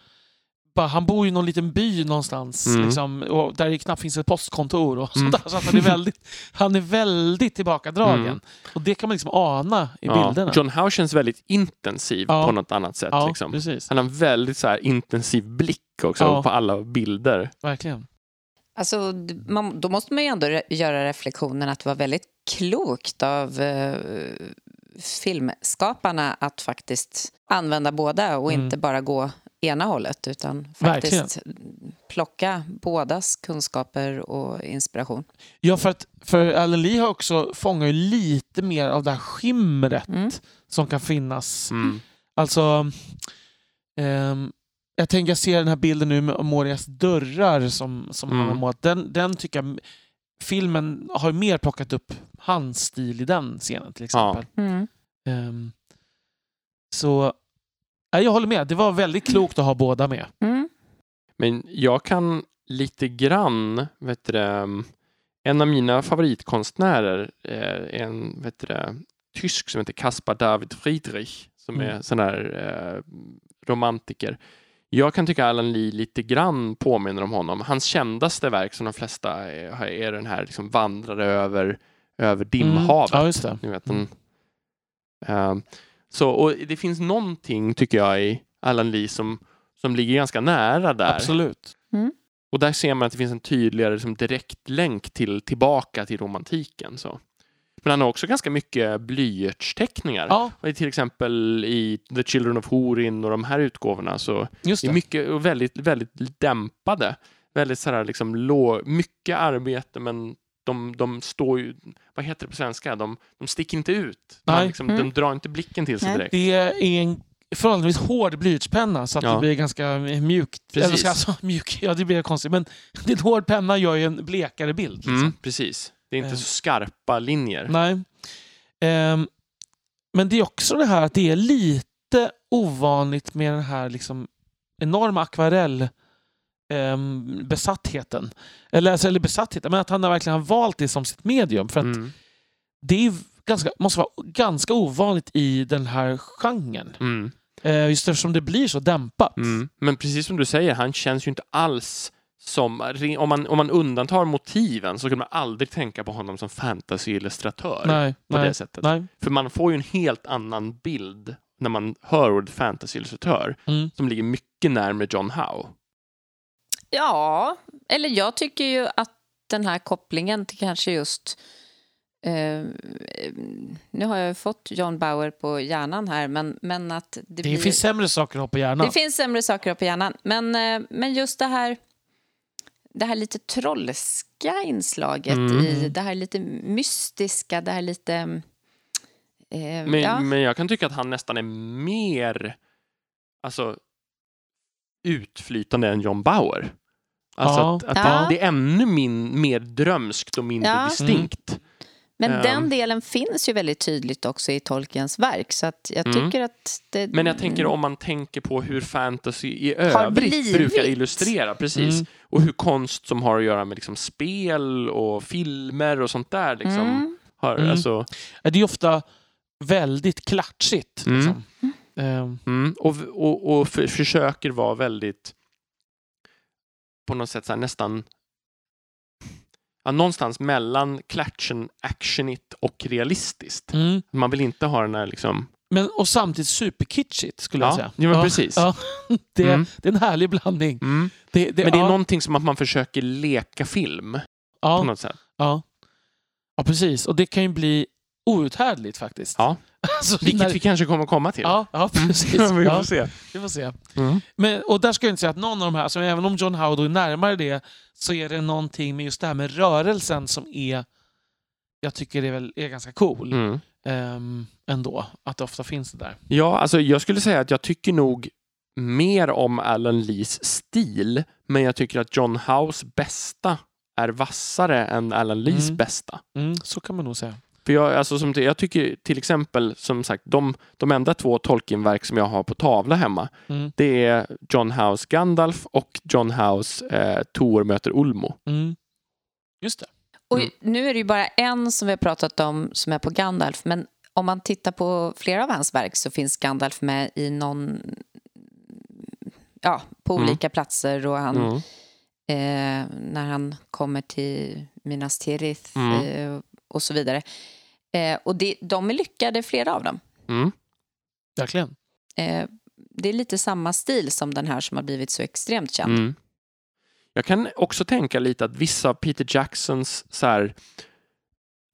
[SPEAKER 2] bara, han bor ju i någon liten by någonstans
[SPEAKER 1] Mm.
[SPEAKER 2] liksom, och där det knappt finns ett postkontor. Och
[SPEAKER 1] Mm.
[SPEAKER 2] sånt där, så att han, är väldigt, han är väldigt tillbakadragen.
[SPEAKER 1] Mm.
[SPEAKER 2] Och det kan man liksom ana i
[SPEAKER 1] ja.
[SPEAKER 2] bilderna.
[SPEAKER 1] John Howe känns väldigt intensiv
[SPEAKER 2] Ja.
[SPEAKER 1] på något annat sätt.
[SPEAKER 2] ja,
[SPEAKER 1] liksom. Han har en väldigt så här, intensiv blick också
[SPEAKER 2] Ja.
[SPEAKER 1] på alla bilder.
[SPEAKER 2] Verkligen.
[SPEAKER 3] Alltså, man, då måste man ju ändå re- göra reflektionen att det var väldigt klokt av eh, filmskaparna att faktiskt använda båda och
[SPEAKER 2] Mm.
[SPEAKER 3] inte bara gå ena hållet utan
[SPEAKER 2] Verkligen.
[SPEAKER 3] faktiskt plocka bådas kunskaper och inspiration.
[SPEAKER 2] Ja, för att för Alan Lee har också fångat ju lite mer av det här skimret
[SPEAKER 3] Mm.
[SPEAKER 2] som kan finnas.
[SPEAKER 1] Mm.
[SPEAKER 2] Alltså, ehm, jag tänker jag ser den här bilden nu med Morias dörrar som, som
[SPEAKER 1] Mm.
[SPEAKER 2] han har målat. Den, den tycker jag filmen har mer plockat upp hans stil i den scenen till exempel.
[SPEAKER 3] Mm.
[SPEAKER 2] Ehm, så jag håller med. Det var väldigt klokt att ha båda med.
[SPEAKER 3] Mm.
[SPEAKER 1] Men jag kan lite grann, vet du det, en av mina favoritkonstnärer eh, är en vet du tysk som heter Caspar David Friedrich som
[SPEAKER 2] Mm.
[SPEAKER 1] är sån här eh, romantiker. Jag kan tycka Alan Lee lite grann påminner om honom. Hans kändaste verk som de flesta är, är den här liksom vandrare över, över dimhavet.
[SPEAKER 2] Mm. Ja, just det.
[SPEAKER 1] Ni vet,
[SPEAKER 2] Mm.
[SPEAKER 1] den, Ehm, så, och det finns någonting, tycker jag, i Alan Lee som, som ligger ganska nära där.
[SPEAKER 2] Absolut.
[SPEAKER 1] Och där ser man att det finns en tydligare liksom, direktlänk till, tillbaka till romantiken. Så. Men han har också ganska mycket blyertsteckningar.
[SPEAKER 2] Ja,
[SPEAKER 1] Och Till exempel i The Children of Horin och de här utgåvorna så
[SPEAKER 2] just
[SPEAKER 1] är
[SPEAKER 2] det.
[SPEAKER 1] mycket och väldigt, väldigt dämpade. väldigt så här, liksom, lå, mycket arbete men de, de står ju, vad heter det på svenska, de, de sticker inte ut.
[SPEAKER 2] Nej.
[SPEAKER 1] liksom,
[SPEAKER 3] Mm.
[SPEAKER 1] De drar inte blicken till sig
[SPEAKER 3] Nej.
[SPEAKER 1] direkt.
[SPEAKER 2] Det är en förhållandevis hård blyertspenna så att
[SPEAKER 1] Ja.
[SPEAKER 2] det blir ganska mjukt.
[SPEAKER 1] Precis.
[SPEAKER 2] Säga, mjuk, ja, det blir konstigt. Men en hård penna gör ju en blekare bild. Liksom.
[SPEAKER 1] Mm, precis. Det är inte
[SPEAKER 2] Eh.
[SPEAKER 1] så skarpa linjer.
[SPEAKER 2] Nej. Ehm, men det är också det här att det är lite ovanligt med den här liksom enorma akvarell ehm, besattheten. Eller, alltså, eller besattheten, men att han har verkligen har valt det som sitt medium. För att
[SPEAKER 1] Mm.
[SPEAKER 2] det är ganska, måste vara ganska ovanligt i den här genren.
[SPEAKER 1] Mm.
[SPEAKER 2] Eh, just eftersom det blir så dämpat.
[SPEAKER 1] Mm. Men precis som du säger, han känns ju inte alls som, om man, om man undantar motiven så kan man aldrig tänka på honom som fantasy-illustratör
[SPEAKER 2] Nej,
[SPEAKER 1] på
[SPEAKER 2] nej,
[SPEAKER 1] det sättet.
[SPEAKER 2] nej.
[SPEAKER 1] För man får ju en helt annan bild när man hör ordet fantasy-illustratör
[SPEAKER 2] Mm.
[SPEAKER 1] som ligger mycket närmare John Howe.
[SPEAKER 3] Ja, eller jag tycker ju att den här kopplingen till kanske just... Eh, nu har jag ju fått John Bauer på hjärnan här, men, men att det,
[SPEAKER 2] Det
[SPEAKER 3] blir...
[SPEAKER 2] finns sämre saker att ha på hjärnan.
[SPEAKER 3] Det finns sämre saker på hjärnan, men, eh, men just det här, det här lite trollska inslaget
[SPEAKER 1] Mm.
[SPEAKER 3] i det här lite mystiska, det här lite... Eh,
[SPEAKER 1] Men,
[SPEAKER 3] ja.
[SPEAKER 1] men jag kan tycka att han nästan är mer alltså, utflytande än John Bauer. Alltså
[SPEAKER 2] Ja.
[SPEAKER 1] att, att
[SPEAKER 3] Ja.
[SPEAKER 1] det, är ännu min, mer drömskt och mindre
[SPEAKER 3] Ja.
[SPEAKER 1] distinkt.
[SPEAKER 3] Men
[SPEAKER 1] Ehm.
[SPEAKER 3] den delen finns ju väldigt tydligt också i Tolkiens verk, så att jag
[SPEAKER 1] Mm.
[SPEAKER 3] tycker att det...
[SPEAKER 1] Men jag tänker om man tänker på hur fantasy i övrigt brukar illustrera, precis.
[SPEAKER 2] Mm.
[SPEAKER 1] Och hur konst som har att göra med liksom spel och filmer och sånt där liksom,
[SPEAKER 3] Mm.
[SPEAKER 1] har,
[SPEAKER 2] Mm.
[SPEAKER 1] alltså,
[SPEAKER 2] Det är ofta väldigt klatschigt.
[SPEAKER 1] Mm.
[SPEAKER 2] Liksom. Ehm,
[SPEAKER 1] mm, och, och, och för, försöker vara väldigt på något sätt så nästan ja, någonstans mellan klatschen, actionigt och realistiskt.
[SPEAKER 2] mm.
[SPEAKER 1] Man vill inte ha den här liksom...
[SPEAKER 2] Men, och samtidigt superkitschigt skulle jag
[SPEAKER 1] Ja,
[SPEAKER 2] säga.
[SPEAKER 1] ja, men precis.
[SPEAKER 2] Ja, det,
[SPEAKER 1] Mm.
[SPEAKER 2] det är en härlig blandning.
[SPEAKER 1] Mm.
[SPEAKER 2] Det, det,
[SPEAKER 1] Men det är
[SPEAKER 2] ja,
[SPEAKER 1] någonting som att man försöker leka film på
[SPEAKER 2] ja,
[SPEAKER 1] något sätt.
[SPEAKER 2] ja. ja, precis. Och det kan ju bli outhärdligt faktiskt.
[SPEAKER 1] Ja.
[SPEAKER 2] Alltså,
[SPEAKER 1] Vilket
[SPEAKER 2] när-
[SPEAKER 1] vi kanske kommer komma till.
[SPEAKER 2] Ja, ja precis.
[SPEAKER 1] vi får
[SPEAKER 2] ja,
[SPEAKER 1] se.
[SPEAKER 2] vi får se.
[SPEAKER 1] Mm.
[SPEAKER 2] Men, och där ska jag inte säga att någon av de här, alltså, även om John Howard är närmare det, så är det någonting med just det här med rörelsen som är, jag tycker det är, väl, är ganska cool
[SPEAKER 1] Mm.
[SPEAKER 2] ehm, ändå. Att det ofta finns det där.
[SPEAKER 1] Ja, alltså jag skulle säga att jag tycker nog mer om Alan Lees stil, men jag tycker att John Howes bästa är vassare än Alan Lees
[SPEAKER 2] Mm.
[SPEAKER 1] bästa.
[SPEAKER 2] Mm, så kan man nog säga.
[SPEAKER 1] För jag, alltså, som, jag tycker till exempel, som sagt, de, de enda två Tolkien-verk som jag har på tavla hemma,
[SPEAKER 2] Mm,
[SPEAKER 1] det är John Howes Gandalf och John Howes eh, Tor möter Ulmo.
[SPEAKER 2] mm. Just det.
[SPEAKER 3] Och
[SPEAKER 1] Mm.
[SPEAKER 3] nu är det ju bara en som vi har pratat om som är på Gandalf, men om man tittar på flera av hans verk så finns Gandalf med i någon... Ja, på
[SPEAKER 1] Mm.
[SPEAKER 3] olika platser och han,
[SPEAKER 1] Mm.
[SPEAKER 3] eh, när han kommer till Minas Tirith
[SPEAKER 1] Mm.
[SPEAKER 3] eh, och så vidare. Eh, och det, de är lyckade, flera av dem.
[SPEAKER 1] Mm.
[SPEAKER 2] Verkligen.
[SPEAKER 3] Eh, det är lite samma stil som den här som har blivit så extremt känd.
[SPEAKER 1] Mm. Jag kan också tänka lite att vissa av Peter Jacksons så här,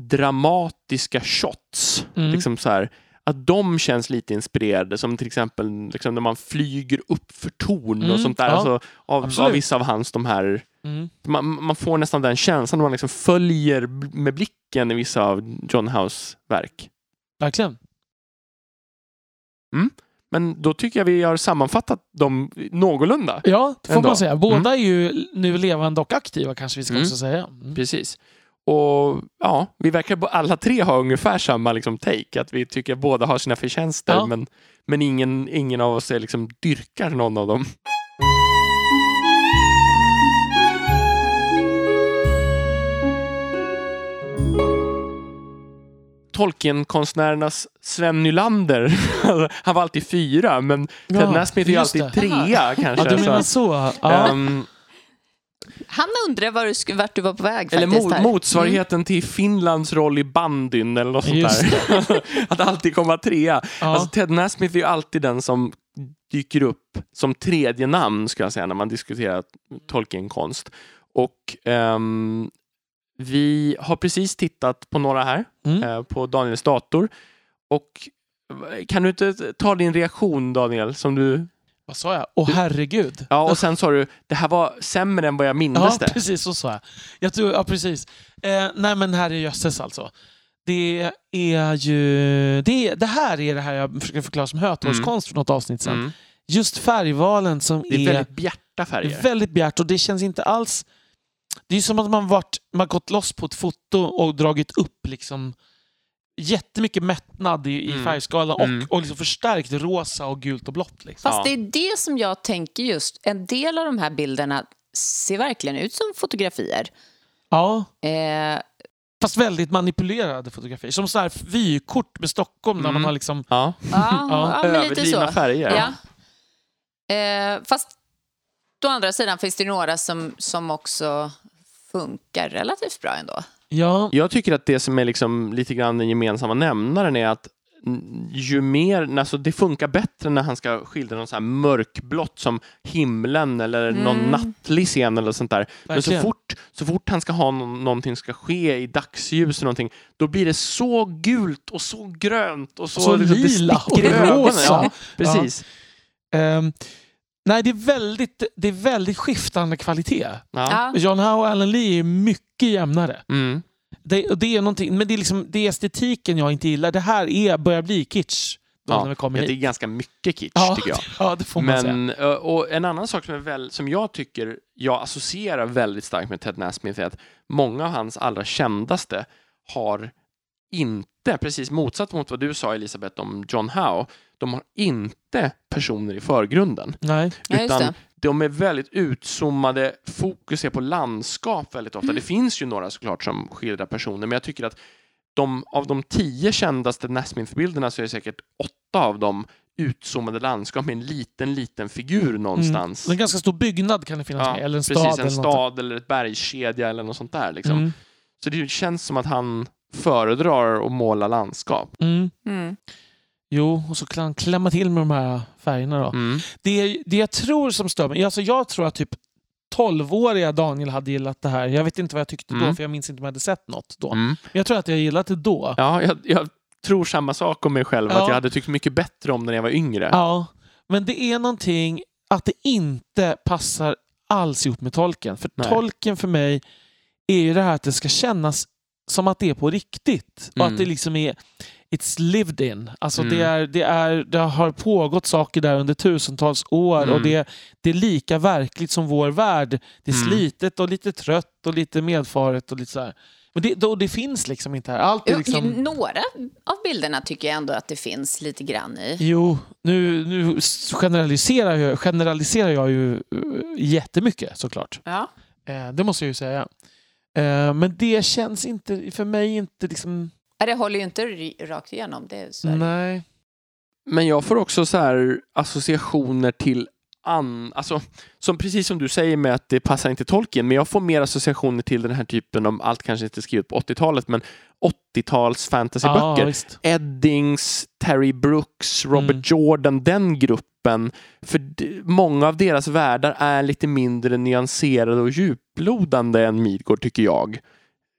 [SPEAKER 1] dramatiska shots,
[SPEAKER 2] Mm.
[SPEAKER 1] liksom så här, att de känns lite inspirerade, som till exempel liksom när man flyger upp för torn
[SPEAKER 2] Mm,
[SPEAKER 1] och sånt där.
[SPEAKER 2] ja,
[SPEAKER 1] alltså, av, av vissa av hans de här
[SPEAKER 2] Mm.
[SPEAKER 1] man, man får nästan den känslan när man liksom följer med blicken i vissa av John Howes verk.
[SPEAKER 2] Verkligen.
[SPEAKER 1] Men då tycker jag vi har sammanfattat dem någorlunda.
[SPEAKER 2] Ja, det får
[SPEAKER 1] Ändå.
[SPEAKER 2] man säga. Båda är ju nu levande och aktiva kanske vi ska
[SPEAKER 1] Mm.
[SPEAKER 2] också säga. Mm.
[SPEAKER 1] Precis. Och ja, vi verkar alla tre ha ungefär samma liksom, take, att vi tycker att båda har sina förtjänster,
[SPEAKER 2] Ja.
[SPEAKER 1] men, men ingen, ingen av oss är, liksom, dyrkar någon av dem. Tolkien-konstnärernas Sven Nylander, han var alltid fyra, men Ted
[SPEAKER 2] Ja,
[SPEAKER 1] Nasmith är ju alltid
[SPEAKER 2] det.
[SPEAKER 1] trea
[SPEAKER 2] Ja,
[SPEAKER 1] kanske.
[SPEAKER 2] du menar
[SPEAKER 1] så.
[SPEAKER 2] Ja.
[SPEAKER 1] ehm,
[SPEAKER 3] Han undrar var du, vart du var på väg
[SPEAKER 1] Eller
[SPEAKER 3] faktiskt.
[SPEAKER 1] mo-
[SPEAKER 3] här.
[SPEAKER 1] motsvarigheten till Finlands roll i bandyn eller något sånt där. att alltid komma trea.
[SPEAKER 2] Ja.
[SPEAKER 1] Alltså, Ted Nasmith är ju alltid den som dyker upp som tredje namn, ska jag säga, när man diskuterar Tolkien-konst. Och ehm, vi har precis tittat på några här,
[SPEAKER 2] Mm.
[SPEAKER 1] eh, på Daniels dator. Och kan du inte ta din reaktion, Daniel, som du...
[SPEAKER 2] Vad sa jag? Åh herregud.
[SPEAKER 1] Ja, och sen sa du, det här var sämre än vad jag mindes
[SPEAKER 2] Ja,
[SPEAKER 1] det.
[SPEAKER 2] precis så sa jag. jag tror, ja, precis. Eh, nej, men herrejösses alltså. Det är ju... Det, det här är det här jag försöker förklara som hötorgskonst för något avsnitt sen.
[SPEAKER 1] Mm.
[SPEAKER 2] Just färgvalen som
[SPEAKER 1] Det är väldigt bjärta färger.
[SPEAKER 2] väldigt bjärt och det känns inte alls... Det är som att man varit, man gått loss på ett foto och dragit upp liksom jättemycket mättnad i, i
[SPEAKER 1] Mm.
[SPEAKER 2] färgskalan och,
[SPEAKER 1] Mm.
[SPEAKER 2] och liksom förstärkt rosa och gult och blått. Liksom.
[SPEAKER 3] Fast det är det som jag tänker just. En del av de här bilderna ser verkligen ut som fotografier.
[SPEAKER 2] Ja,
[SPEAKER 3] Eh,
[SPEAKER 2] fast väldigt manipulerade fotografier. Som så här vykort med Stockholm
[SPEAKER 1] Mm.
[SPEAKER 2] man har liksom...
[SPEAKER 1] Ja.
[SPEAKER 3] ja, ja, men lite
[SPEAKER 1] Överdrivna
[SPEAKER 3] så.
[SPEAKER 1] färger.
[SPEAKER 3] Ja. Eh, fast å andra sidan finns det några som, som också funkar relativt bra ändå.
[SPEAKER 2] Ja,
[SPEAKER 1] Jag tycker att det som är liksom lite grann den gemensamma nämnaren är att ju mer, alltså det funkar bättre när han ska skildra något så här mörkblått som himlen eller någon
[SPEAKER 3] Mm.
[SPEAKER 1] nattlig scen eller sånt där. Men så
[SPEAKER 2] Verkligen.
[SPEAKER 1] fort, så fort han ska ha någon, någonting ska ske i dagsljus eller någonting, då blir det så gult och så grönt och så,
[SPEAKER 2] Så
[SPEAKER 1] liksom,
[SPEAKER 2] lila och rosa.
[SPEAKER 1] Ja, precis.
[SPEAKER 2] ehm, nej, det är, väldigt, det är väldigt skiftande kvalitet.
[SPEAKER 1] Ja.
[SPEAKER 2] John Howe och Alan Lee är mycket jämnare.
[SPEAKER 1] Mm.
[SPEAKER 2] Det, och det är någonting, men det är, liksom, det är estetiken jag inte gillar. Det här är, börjar bli kitsch. Då
[SPEAKER 1] Ja,
[SPEAKER 2] när vi kommer
[SPEAKER 1] ja, det är ganska mycket kitsch
[SPEAKER 2] Ja,
[SPEAKER 1] tycker jag.
[SPEAKER 2] ja, det får man säga.
[SPEAKER 1] Men, ö, och en annan sak som, är väl, som jag tycker jag associerar väldigt starkt med Ted Nasmith är att många av hans allra kändaste har inte, precis motsatt mot vad du sa Elisabeth om John Howe, de har inte personer i förgrunden.
[SPEAKER 2] Nej.
[SPEAKER 3] Ja,
[SPEAKER 1] utan
[SPEAKER 3] det.
[SPEAKER 1] de är väldigt utzoomade, fokus är på landskap väldigt ofta.
[SPEAKER 3] Mm.
[SPEAKER 1] Det finns ju några såklart som skildrar personer, men jag tycker att de, av de tio kändaste Nasmith-bilderna så är det säkert åtta av dem utzoomade landskap med en liten, liten figur någonstans.
[SPEAKER 2] Mm. En ganska stor byggnad kan det finnas
[SPEAKER 1] Ja,
[SPEAKER 2] med. Eller en
[SPEAKER 1] precis,
[SPEAKER 2] stad.
[SPEAKER 1] en
[SPEAKER 2] eller något.
[SPEAKER 1] stad eller ett bergskedja eller något sånt där. Liksom.
[SPEAKER 2] Mm.
[SPEAKER 1] Så det känns som att han föredrar att måla landskap.
[SPEAKER 2] Mm.
[SPEAKER 3] Mm.
[SPEAKER 2] Jo, och så kan han klämma till med de här färgerna då.
[SPEAKER 1] Mm.
[SPEAKER 2] Det, det jag tror som stör mig, alltså jag tror att typ 12-åriga Daniel hade gillat det här. Jag vet inte vad jag tyckte då,
[SPEAKER 1] Mm.
[SPEAKER 2] för jag minns inte om jag hade sett något då.
[SPEAKER 1] Mm.
[SPEAKER 2] Men jag tror att jag gillat det då.
[SPEAKER 1] Ja, jag, jag tror samma sak om mig själv,
[SPEAKER 2] Ja.
[SPEAKER 1] att jag hade tyckt mycket bättre om när jag var yngre.
[SPEAKER 2] Ja, men det är någonting att det inte passar alls ihop med tolken. För
[SPEAKER 1] Nej.
[SPEAKER 2] tolken för mig är ju det här att det ska kännas som att det är på riktigt. Och
[SPEAKER 1] Mm.
[SPEAKER 2] att det liksom är It's lived in. Alltså
[SPEAKER 1] Mm.
[SPEAKER 2] det, är, det, är, det har pågått saker där under tusentals år
[SPEAKER 1] Mm.
[SPEAKER 2] och det, det är lika verkligt som vår värld. Det är
[SPEAKER 1] Mm.
[SPEAKER 2] slitet och lite trött och lite medfaret och lite så här. Men det, då, det finns liksom inte här. Allt är liksom...
[SPEAKER 3] Några av bilderna tycker jag ändå att det finns lite grann i.
[SPEAKER 2] Jo, nu, nu generaliserar, jag, generaliserar jag ju uh, jättemycket såklart.
[SPEAKER 3] Ja.
[SPEAKER 2] Eh, det måste jag ju säga. Eh, men det känns inte, för mig inte liksom...
[SPEAKER 3] Ja, Det håller ju inte rakt igenom. Det är så.
[SPEAKER 2] Nej.
[SPEAKER 1] Men jag får också så här associationer till an, alltså, som precis som du säger med att det passar inte Tolkien, men jag får mer associationer till den här typen av, allt kanske inte skrivet på 80-talet, men 80-tals fantasyböcker.
[SPEAKER 2] Visst.
[SPEAKER 1] Eddings, Terry Brooks, Robert
[SPEAKER 2] Mm.
[SPEAKER 1] Jordan, den gruppen. För många av deras världar är lite mindre nyanserade och djuplodande än Midgård, tycker jag.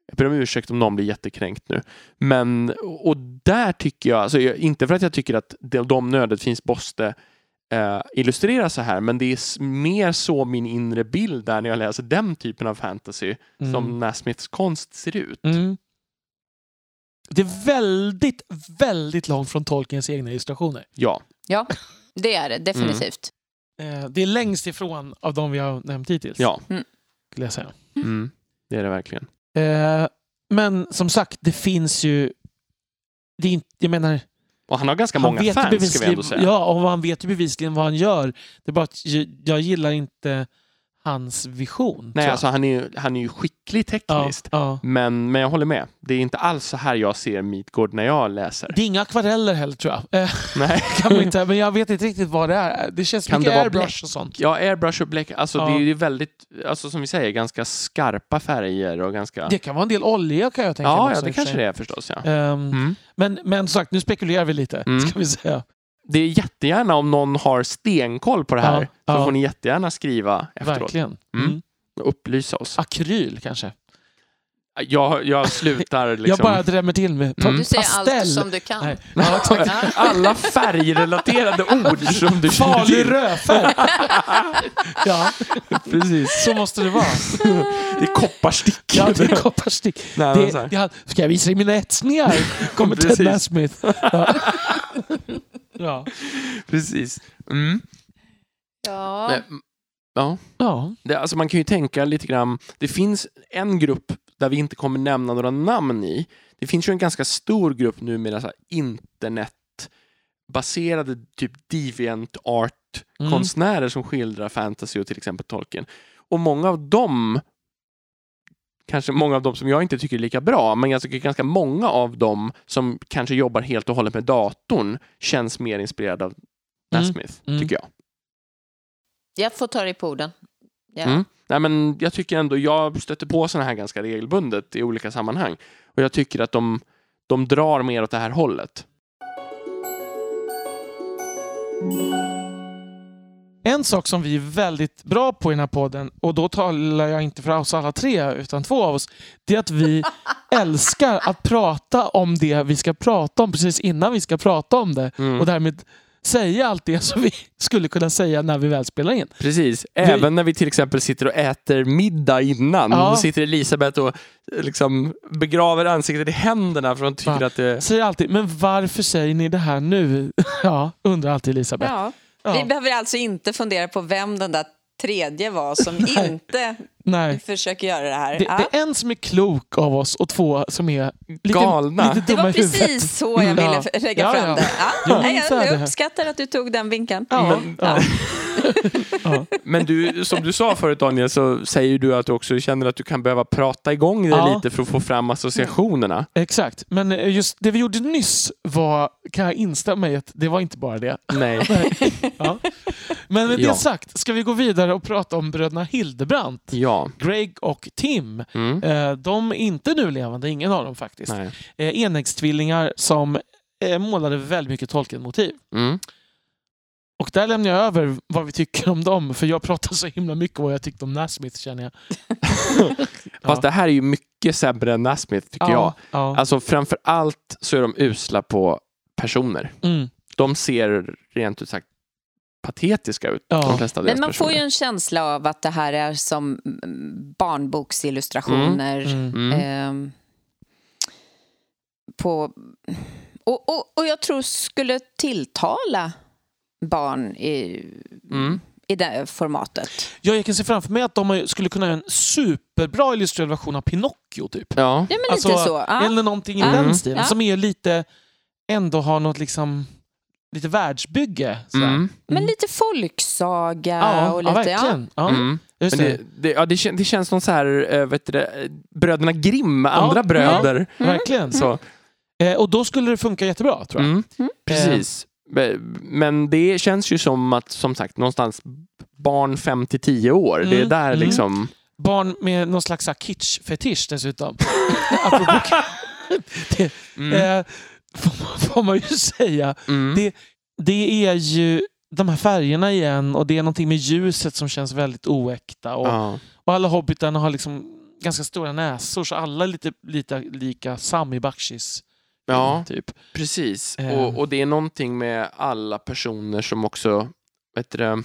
[SPEAKER 1] Jag ber om ursäkt om någon blir jättekränkt nu. Men, och där tycker jag, alltså inte för att jag tycker att de, de nödvändigtvis måste eh, illustrera så här, men det är mer så min inre bild där när jag läser den typen av fantasy
[SPEAKER 2] Mm.
[SPEAKER 1] som Nasmiths konst ser ut.
[SPEAKER 2] Mm. Det är väldigt, väldigt långt från Tolkiens egna illustrationer.
[SPEAKER 1] Ja.
[SPEAKER 3] Ja, det är det definitivt.
[SPEAKER 2] Eh, det är längst ifrån av de vi har nämnt hittills.
[SPEAKER 1] Ja,
[SPEAKER 2] Skulle jag säga.
[SPEAKER 1] mm. det är det verkligen.
[SPEAKER 2] Eh, men som sagt, det finns ju... Det är inte, jag menar,
[SPEAKER 1] Och han har ganska
[SPEAKER 2] han
[SPEAKER 1] många fans, ska vi ändå säga.
[SPEAKER 2] Ja, och han vet ju bevisligen vad han gör. Det är bara att jag gillar inte hans vision.
[SPEAKER 1] Nej, alltså han är, han är ju skicklig
[SPEAKER 2] ja,
[SPEAKER 1] tekniskt.
[SPEAKER 2] ja.
[SPEAKER 1] Men, men jag håller med. Det är inte alls så här jag ser Midgård när jag läser.
[SPEAKER 2] Det är inga akvareller heller tror jag. Eh,
[SPEAKER 1] Nej.
[SPEAKER 2] kan man inte, men jag vet inte riktigt vad det är. Det känns
[SPEAKER 1] Kan
[SPEAKER 2] mycket
[SPEAKER 1] det
[SPEAKER 2] airbrush
[SPEAKER 1] bläck?
[SPEAKER 2] och sånt.
[SPEAKER 1] Ja, airbrush och bläck, alltså
[SPEAKER 2] Ja.
[SPEAKER 1] det är ju väldigt, alltså som vi säger, ganska skarpa färger och ganska...
[SPEAKER 2] Det kan vara en del olja kan jag tänka mig
[SPEAKER 1] ja, ja, det kanske det är förstås. Ja.
[SPEAKER 2] Ehm,
[SPEAKER 1] Mm.
[SPEAKER 2] men, men sagt, nu spekulerar vi lite.
[SPEAKER 1] Mm.
[SPEAKER 2] Ska vi säga.
[SPEAKER 1] Det är jättegärna om någon har stenkoll på det här,
[SPEAKER 2] Ja,
[SPEAKER 1] så
[SPEAKER 2] ja.
[SPEAKER 1] får ni jättegärna skriva efteråt
[SPEAKER 2] Verkligen.
[SPEAKER 1] Mm.
[SPEAKER 2] Mm.
[SPEAKER 1] upplysa oss.
[SPEAKER 2] Akryl kanske.
[SPEAKER 1] Jag, jag slutar liksom...
[SPEAKER 2] Jag bara drämmer till med
[SPEAKER 1] Mm.
[SPEAKER 3] Du säger
[SPEAKER 2] pastell.
[SPEAKER 3] allt som du kan.
[SPEAKER 2] Nej.
[SPEAKER 1] Alla färgrelaterade ord som du känner
[SPEAKER 2] Farlig
[SPEAKER 1] till.
[SPEAKER 2] rödfärg. ja,
[SPEAKER 1] Precis.
[SPEAKER 2] så måste det vara.
[SPEAKER 1] Det är kopparstick.
[SPEAKER 2] Ja, det är kopparstick.
[SPEAKER 1] Nej,
[SPEAKER 2] Det, det, ska jag visa dig mina etsningar? Kommer Ted. Nasmith. Ja. Ja.
[SPEAKER 1] Precis. Mm.
[SPEAKER 3] Ja.
[SPEAKER 1] Nej, Ja.
[SPEAKER 2] ja.
[SPEAKER 1] Det, alltså man kan ju tänka lite grann. Det finns en grupp där vi inte kommer nämna några namn i. Det finns ju en ganska stor grupp nu med så här internetbaserade typ deviant art
[SPEAKER 2] Mm.
[SPEAKER 1] konstnärer som skildrar fantasy och till exempel Tolkien. Och många av dem, kanske många av dem som jag inte tycker är lika bra, men jag tycker ganska många av dem som kanske jobbar helt och hållet med datorn känns mer inspirerade av Nasmith,
[SPEAKER 2] Mm.
[SPEAKER 1] tycker jag.
[SPEAKER 3] Jag får ta dig på orden. Ja.
[SPEAKER 1] Mm. Nej, men jag tycker ändå, jag stöter på sådana här ganska regelbundet i olika sammanhang. Och jag tycker att de, de drar mer åt det här hållet.
[SPEAKER 2] En sak som vi är väldigt bra på i den här podden, och då talar jag inte för oss alla tre, utan två av oss, det är att vi älskar att prata om det vi ska prata om precis innan vi ska prata om det.
[SPEAKER 1] Mm.
[SPEAKER 2] Och därmed säga allt det som vi skulle kunna säga när vi väl spelar in.
[SPEAKER 1] Precis, även när vi till exempel sitter och äter middag innan.
[SPEAKER 2] Ja.
[SPEAKER 1] Då sitter Elisabeth och eh, liksom begraver ansiktet i händerna för hon tycker
[SPEAKER 2] Va?
[SPEAKER 1] att det...
[SPEAKER 2] Säger alltid, men varför säger ni det här nu? Ja, undrar alltid Elisabeth.
[SPEAKER 3] Ja. Vi behöver alltså inte fundera på vem den där tredje var som inte
[SPEAKER 2] Nej.
[SPEAKER 3] försöker göra det här.
[SPEAKER 2] Det,
[SPEAKER 3] Ja.
[SPEAKER 2] det är en som är klok av oss och två som är lite,
[SPEAKER 1] Galna.
[SPEAKER 2] lite
[SPEAKER 3] Det var precis så jag ville
[SPEAKER 2] Ja.
[SPEAKER 3] lägga
[SPEAKER 2] Ja,
[SPEAKER 3] fram
[SPEAKER 2] ja.
[SPEAKER 3] det. Nej, jag, uppskattar att du tog den vinkeln.
[SPEAKER 2] Ja,
[SPEAKER 1] Men-
[SPEAKER 2] ja.
[SPEAKER 3] Ja.
[SPEAKER 1] Men du, som du sa förut Daniel, så säger du att du också känner att du kan behöva prata igång det
[SPEAKER 2] Ja.
[SPEAKER 1] lite för att få fram associationerna.
[SPEAKER 2] Exakt, men eh, just det vi gjorde nyss var, kan jag instämma i att det var inte bara det.
[SPEAKER 1] Nej.
[SPEAKER 2] Ja. Men med
[SPEAKER 1] Ja.
[SPEAKER 2] det sagt, ska vi gå vidare och prata om bröderna Hildebrandt,
[SPEAKER 1] Ja.
[SPEAKER 2] Greg och Tim.
[SPEAKER 1] Mm.
[SPEAKER 2] Eh, De är inte nu levande, ingen av dem faktiskt.
[SPEAKER 1] Nej.
[SPEAKER 2] Eh, Enäggstvillingar som eh, målade väldigt mycket Tolkien-motiv.
[SPEAKER 1] Mm.
[SPEAKER 2] Och där lämnar jag över vad vi tycker om dem, för jag pratar så himla mycket om vad jag tyckte om Nasmith känner jag.
[SPEAKER 1] Fast det här är ju mycket sämre än Nasmith tycker jag.
[SPEAKER 2] Ja.
[SPEAKER 1] Alltså framför allt så är de usla på personer.
[SPEAKER 2] Mm.
[SPEAKER 1] De ser rent ut sagt patetiska ut,
[SPEAKER 2] Ja.
[SPEAKER 1] de flesta
[SPEAKER 3] Men man får
[SPEAKER 1] personer.
[SPEAKER 3] ju en känsla av att det här är som mm, barnboksillustrationer.
[SPEAKER 2] Mm.
[SPEAKER 1] Mm.
[SPEAKER 3] ehm, på, och, och, och jag tror skulle tilltala barn i,
[SPEAKER 1] Mm.
[SPEAKER 3] i det formatet.
[SPEAKER 2] Ja, jag kan se framför mig att de skulle kunna göra en superbra illustrerad version av Pinocchio. Typ.
[SPEAKER 1] Ja.
[SPEAKER 3] Ja, men
[SPEAKER 2] Alltså,
[SPEAKER 3] lite så. Ja.
[SPEAKER 2] Eller någonting i
[SPEAKER 3] Ja.
[SPEAKER 2] den stilen. Som är lite, ändå har något liksom, lite världsbygge. sådär.
[SPEAKER 1] Mm.
[SPEAKER 3] Men lite folksaga
[SPEAKER 2] Ja,
[SPEAKER 3] och
[SPEAKER 2] ja,
[SPEAKER 3] lite...
[SPEAKER 2] verkligen. Ja,
[SPEAKER 1] Mm.
[SPEAKER 2] det.
[SPEAKER 1] det, det, ja, det, kän, det känns som så här, äh, vet du, eh, bröderna Grimm,
[SPEAKER 2] Ja,
[SPEAKER 1] andra
[SPEAKER 2] ja.
[SPEAKER 1] bröder.
[SPEAKER 3] Mm.
[SPEAKER 2] Verkligen.
[SPEAKER 1] Så,
[SPEAKER 2] Eh, och då skulle det funka jättebra, tror jag.
[SPEAKER 1] mm.
[SPEAKER 3] Mm.
[SPEAKER 1] Precis. Men det känns ju som att, som sagt, någonstans barn 5 till 10 år. Det är
[SPEAKER 2] Mm.
[SPEAKER 1] där
[SPEAKER 2] Mm.
[SPEAKER 1] liksom...
[SPEAKER 2] Barn med någon slags kitsch-fetisch dessutom. Apropå det,
[SPEAKER 1] Mm.
[SPEAKER 2] eh, får, man, får man ju säga.
[SPEAKER 1] Mm.
[SPEAKER 2] det- Det är ju de här färgerna igen och det är någonting med ljuset som känns väldigt oäkta. Och,
[SPEAKER 1] ja.
[SPEAKER 2] och alla hobbitarna har liksom ganska stora näsor så alla är lite, lite lika Sami Bakshis.
[SPEAKER 1] Ja.
[SPEAKER 2] Typ.
[SPEAKER 1] Precis.
[SPEAKER 2] Eh.
[SPEAKER 1] Och, och det är någonting med alla personer som också, vet du att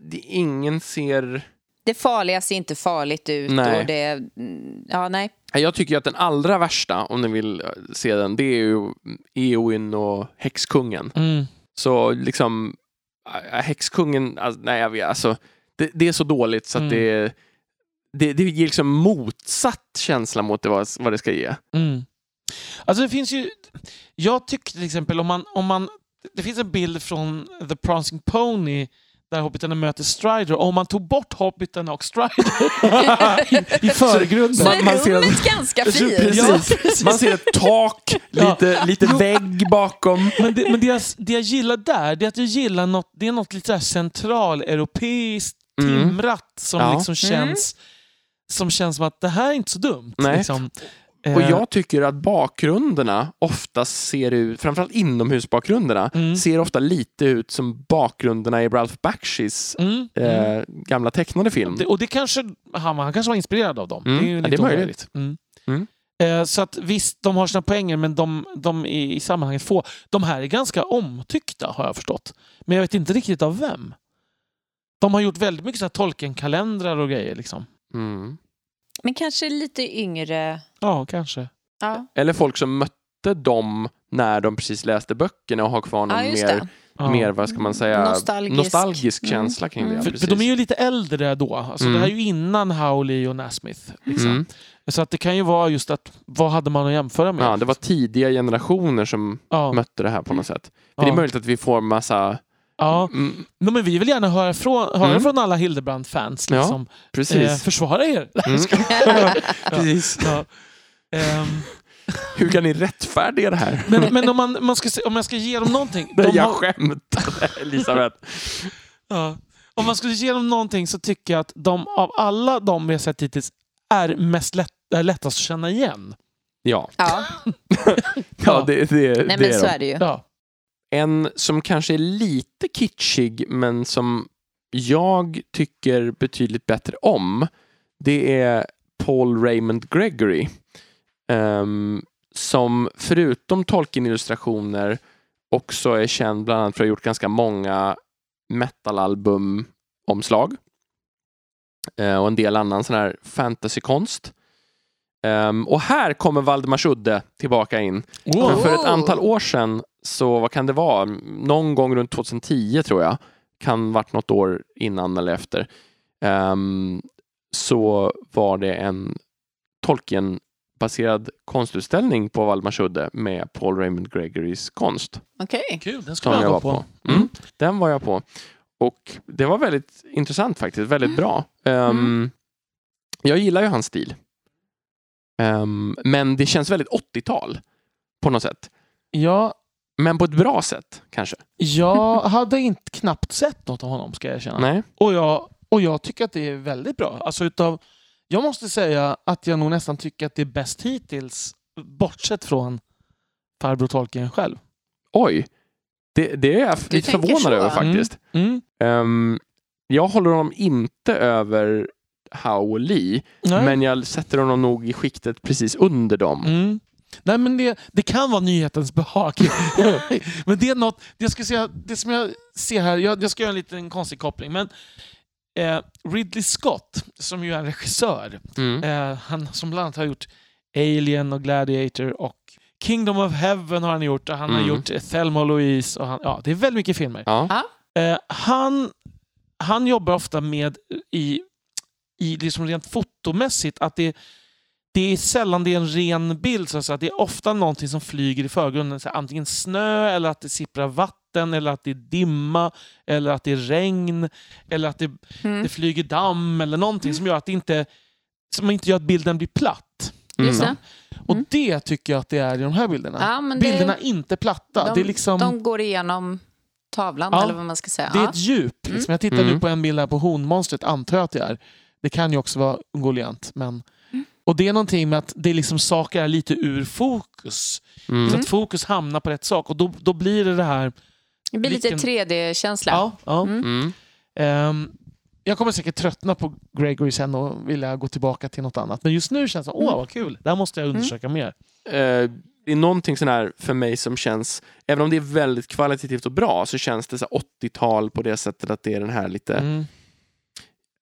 [SPEAKER 1] det, ingen ser...
[SPEAKER 3] Det farliga ser inte farligt ut.
[SPEAKER 1] Nej.
[SPEAKER 3] Och det, mm, ja, nej.
[SPEAKER 1] Jag tycker att den allra värsta, om ni vill eh, se den, det är ju Eowyn och Häxkungen.
[SPEAKER 2] Mm.
[SPEAKER 1] Så liksom, äh, Häxkungen, alltså, nej jag vet, alltså, det, det är så dåligt så att
[SPEAKER 2] Mm.
[SPEAKER 1] det, det, det ger liksom motsatt känsla mot det, vad, vad det ska ge.
[SPEAKER 2] Mm. Alltså det finns ju... Jag tycker till exempel om man, om man... Det finns en bild från The Prancing Pony där hobbitarna möter Strider. Om man tog bort hobbitarna och Strider i, i förgrunden.
[SPEAKER 3] Så
[SPEAKER 1] Man-
[SPEAKER 3] är
[SPEAKER 1] man ser
[SPEAKER 3] rummet ganska fint.
[SPEAKER 1] Precis.
[SPEAKER 2] Ja.
[SPEAKER 1] Man ser ett tak,
[SPEAKER 2] Ja.
[SPEAKER 1] lite, lite vägg bakom.
[SPEAKER 2] Men, det, men det, jag, det jag gillar där, det är att jag gillar något, det är något lite centraleuropeiskt
[SPEAKER 1] Mm.
[SPEAKER 2] timrat som
[SPEAKER 1] Ja.
[SPEAKER 2] liksom känns som känns som att det här är inte så dumt.
[SPEAKER 1] Nej.
[SPEAKER 2] Liksom. Eh,
[SPEAKER 1] Och jag tycker att bakgrunderna oftast ser ut, framförallt inomhusbakgrunderna,
[SPEAKER 2] Mm.
[SPEAKER 1] ser ofta lite ut som bakgrunderna i Ralph Bakshies
[SPEAKER 2] mm,
[SPEAKER 1] eh,
[SPEAKER 2] mm.
[SPEAKER 1] gamla tecknade film.
[SPEAKER 2] Det, och det kanske, han, han kanske var inspirerad av dem.
[SPEAKER 1] Mm,
[SPEAKER 2] Det är ju
[SPEAKER 1] ja, det är möjligt.
[SPEAKER 2] Mm.
[SPEAKER 1] Mm.
[SPEAKER 2] Eh, så att visst, de har sina poänger, men de, de i sammanhanget få. De här är ganska omtyckta, har jag förstått. Men jag vet inte riktigt av vem. De har gjort väldigt mycket Tolkien-kalendrar och grejer. Liksom.
[SPEAKER 1] Mm.
[SPEAKER 3] Men kanske lite yngre.
[SPEAKER 2] Ja, kanske.
[SPEAKER 3] Ja,
[SPEAKER 1] Eller folk som mötte dem när de precis läste böckerna och har kvar någon
[SPEAKER 3] ja
[SPEAKER 1] mer.
[SPEAKER 2] Ja.
[SPEAKER 1] mer, vad ska man säga,
[SPEAKER 3] Nostalgisk.
[SPEAKER 1] nostalgisk
[SPEAKER 3] Mm.
[SPEAKER 1] känsla kring det.
[SPEAKER 3] Mm.
[SPEAKER 2] För, för de är ju lite äldre då. Alltså,
[SPEAKER 1] Mm.
[SPEAKER 2] Det här är ju innan Howley och Nasmith. Liksom.
[SPEAKER 1] Mm.
[SPEAKER 2] Så att det kan ju vara just att vad hade man att jämföra med?
[SPEAKER 1] Ja, det var tidiga generationer som
[SPEAKER 2] ja.
[SPEAKER 1] mötte det här på något sätt. För
[SPEAKER 2] ja.
[SPEAKER 1] det är möjligt att vi får massa...
[SPEAKER 2] ja.
[SPEAKER 1] Mm,
[SPEAKER 2] No, men vi vill gärna höra från, höra
[SPEAKER 1] Mm.
[SPEAKER 2] från alla Hildebrand-fans.
[SPEAKER 1] Ja,
[SPEAKER 2] Liksom.
[SPEAKER 1] precis.
[SPEAKER 2] Eh, försvara er!
[SPEAKER 1] Mm. precis.
[SPEAKER 2] Ja. Ehm,
[SPEAKER 1] Hur kan ni rättfärdiga det här?
[SPEAKER 2] men men om, man, man ska, om jag ska ge dem någonting.
[SPEAKER 1] Det
[SPEAKER 2] de
[SPEAKER 1] jag
[SPEAKER 2] har-
[SPEAKER 1] skämtade, Elisabeth.
[SPEAKER 2] ja. Om man skulle ge dem någonting så tycker jag att de av alla de vi har sett hittills är mest lätt, är lättast att känna igen.
[SPEAKER 1] Ja,
[SPEAKER 3] Ja,
[SPEAKER 1] ja det, det,
[SPEAKER 3] nej
[SPEAKER 1] det
[SPEAKER 3] men
[SPEAKER 1] är
[SPEAKER 3] så
[SPEAKER 1] de.
[SPEAKER 3] är det ju.
[SPEAKER 2] Ja.
[SPEAKER 1] En som kanske är lite kitschig men som jag tycker betydligt bättre om det är Paul Raymond Gregory. ehm, som förutom Tolkien-illustrationer också är känd bland annat för att ha gjort ganska många metalalbum-omslag. Eh, och en del annan sån här fantasykonst. Ehm, och här kommer Valdemar Schudde tillbaka in. För,
[SPEAKER 2] Wow.
[SPEAKER 1] för ett antal år sedan, så vad kan det vara? Någon gång runt 2010 tror jag. Kan varit något år innan eller efter. Ehm, så var det en Tolkien-baserad konstutställning på Valdemarsudde med Paul Raymond Gregorys konst.
[SPEAKER 3] Okej.
[SPEAKER 2] Kul, den skulle
[SPEAKER 1] jag
[SPEAKER 2] gå
[SPEAKER 1] på.
[SPEAKER 2] på.
[SPEAKER 1] Mm. Den var jag på. Och det var väldigt intressant faktiskt. Väldigt bra. Ehm,
[SPEAKER 3] Mm.
[SPEAKER 1] Jag gillar ju hans stil. Ehm, men det känns väldigt 80-tal på något sätt.
[SPEAKER 2] Ja,
[SPEAKER 1] Men på ett bra sätt kanske.
[SPEAKER 2] jag hade inte knappt sett något av honom ska jag erkänna.
[SPEAKER 1] Nej.
[SPEAKER 2] Och jag, och jag tycker att det är väldigt bra. Alltså utav, jag måste säga att jag nog nästan tycker att det är bäst hittills, bortsett från farbror Tolkien själv.
[SPEAKER 1] Oj. Det, det är jag
[SPEAKER 3] Du
[SPEAKER 1] lite förvånad över faktiskt.
[SPEAKER 2] Mm.
[SPEAKER 1] Ehm, jag håller honom inte över Hao Lee,
[SPEAKER 2] Nej.
[SPEAKER 1] men jag sätter honom nog i skiktet precis under dem.
[SPEAKER 2] Mm. Nej, men det, det kan vara nyhetens behag. men det är något, det, jag ska säga, det som jag ser här, jag, jag ska göra en liten konstig koppling, men eh, Ridley Scott, som ju är en regissör,
[SPEAKER 1] Mm.
[SPEAKER 2] eh, han som bland annat har gjort Alien och Gladiator och Kingdom of Heaven har han gjort och han har
[SPEAKER 1] Mm.
[SPEAKER 2] gjort eh, Thelma och Louise. Och han, ja, det är väldigt mycket filmer.
[SPEAKER 1] Ja.
[SPEAKER 2] Eh, han, han jobbar ofta med i, i liksom rent fotomässigt att det, det är sällan det är en ren bild. Så att det är ofta någonting som flyger i förgrunden. Så antingen snö, eller att det sipprar vatten, eller att det är dimma, eller att det är regn, eller att det,
[SPEAKER 3] Mm.
[SPEAKER 2] det flyger damm, eller någonting som gör att det inte, som inte gör att bilden blir platt.
[SPEAKER 1] Mm.
[SPEAKER 3] det.
[SPEAKER 2] Och
[SPEAKER 3] Mm.
[SPEAKER 2] det tycker jag att det är i de här bilderna.
[SPEAKER 3] Ja, det-
[SPEAKER 2] bilderna är inte platta.
[SPEAKER 3] De,
[SPEAKER 2] det är liksom...
[SPEAKER 3] de går igenom tavlan,
[SPEAKER 2] Ja.
[SPEAKER 3] eller vad man ska säga.
[SPEAKER 2] Det är ett djup.
[SPEAKER 3] Mm.
[SPEAKER 2] Liksom. Jag tittar
[SPEAKER 1] Mm.
[SPEAKER 2] nu på en bild här på honmonstret, antar jag att det är. Det kan ju också vara ungoliant. Men...
[SPEAKER 3] Mm.
[SPEAKER 2] Och det är någonting med att det är liksom saker är lite ur fokus.
[SPEAKER 1] Mm.
[SPEAKER 2] Så att fokus hamnar på rätt sak. Och då, då blir det det här...
[SPEAKER 3] Det blir lite
[SPEAKER 2] vilken-
[SPEAKER 3] 3D-känsla.
[SPEAKER 2] Ja, ja.
[SPEAKER 3] Mm.
[SPEAKER 1] Mm.
[SPEAKER 2] Ehm, jag kommer säkert tröttna på Gregory sen och vilja gå tillbaka till något annat. Men just nu känns det åh
[SPEAKER 3] Mm.
[SPEAKER 2] vad kul, det här måste jag undersöka mer.
[SPEAKER 1] Eh, det är någonting sån här för mig som känns, även om det är väldigt kvalitativt och bra, så känns det så här 80-tal på det sättet att det är den här lite,
[SPEAKER 2] Mm.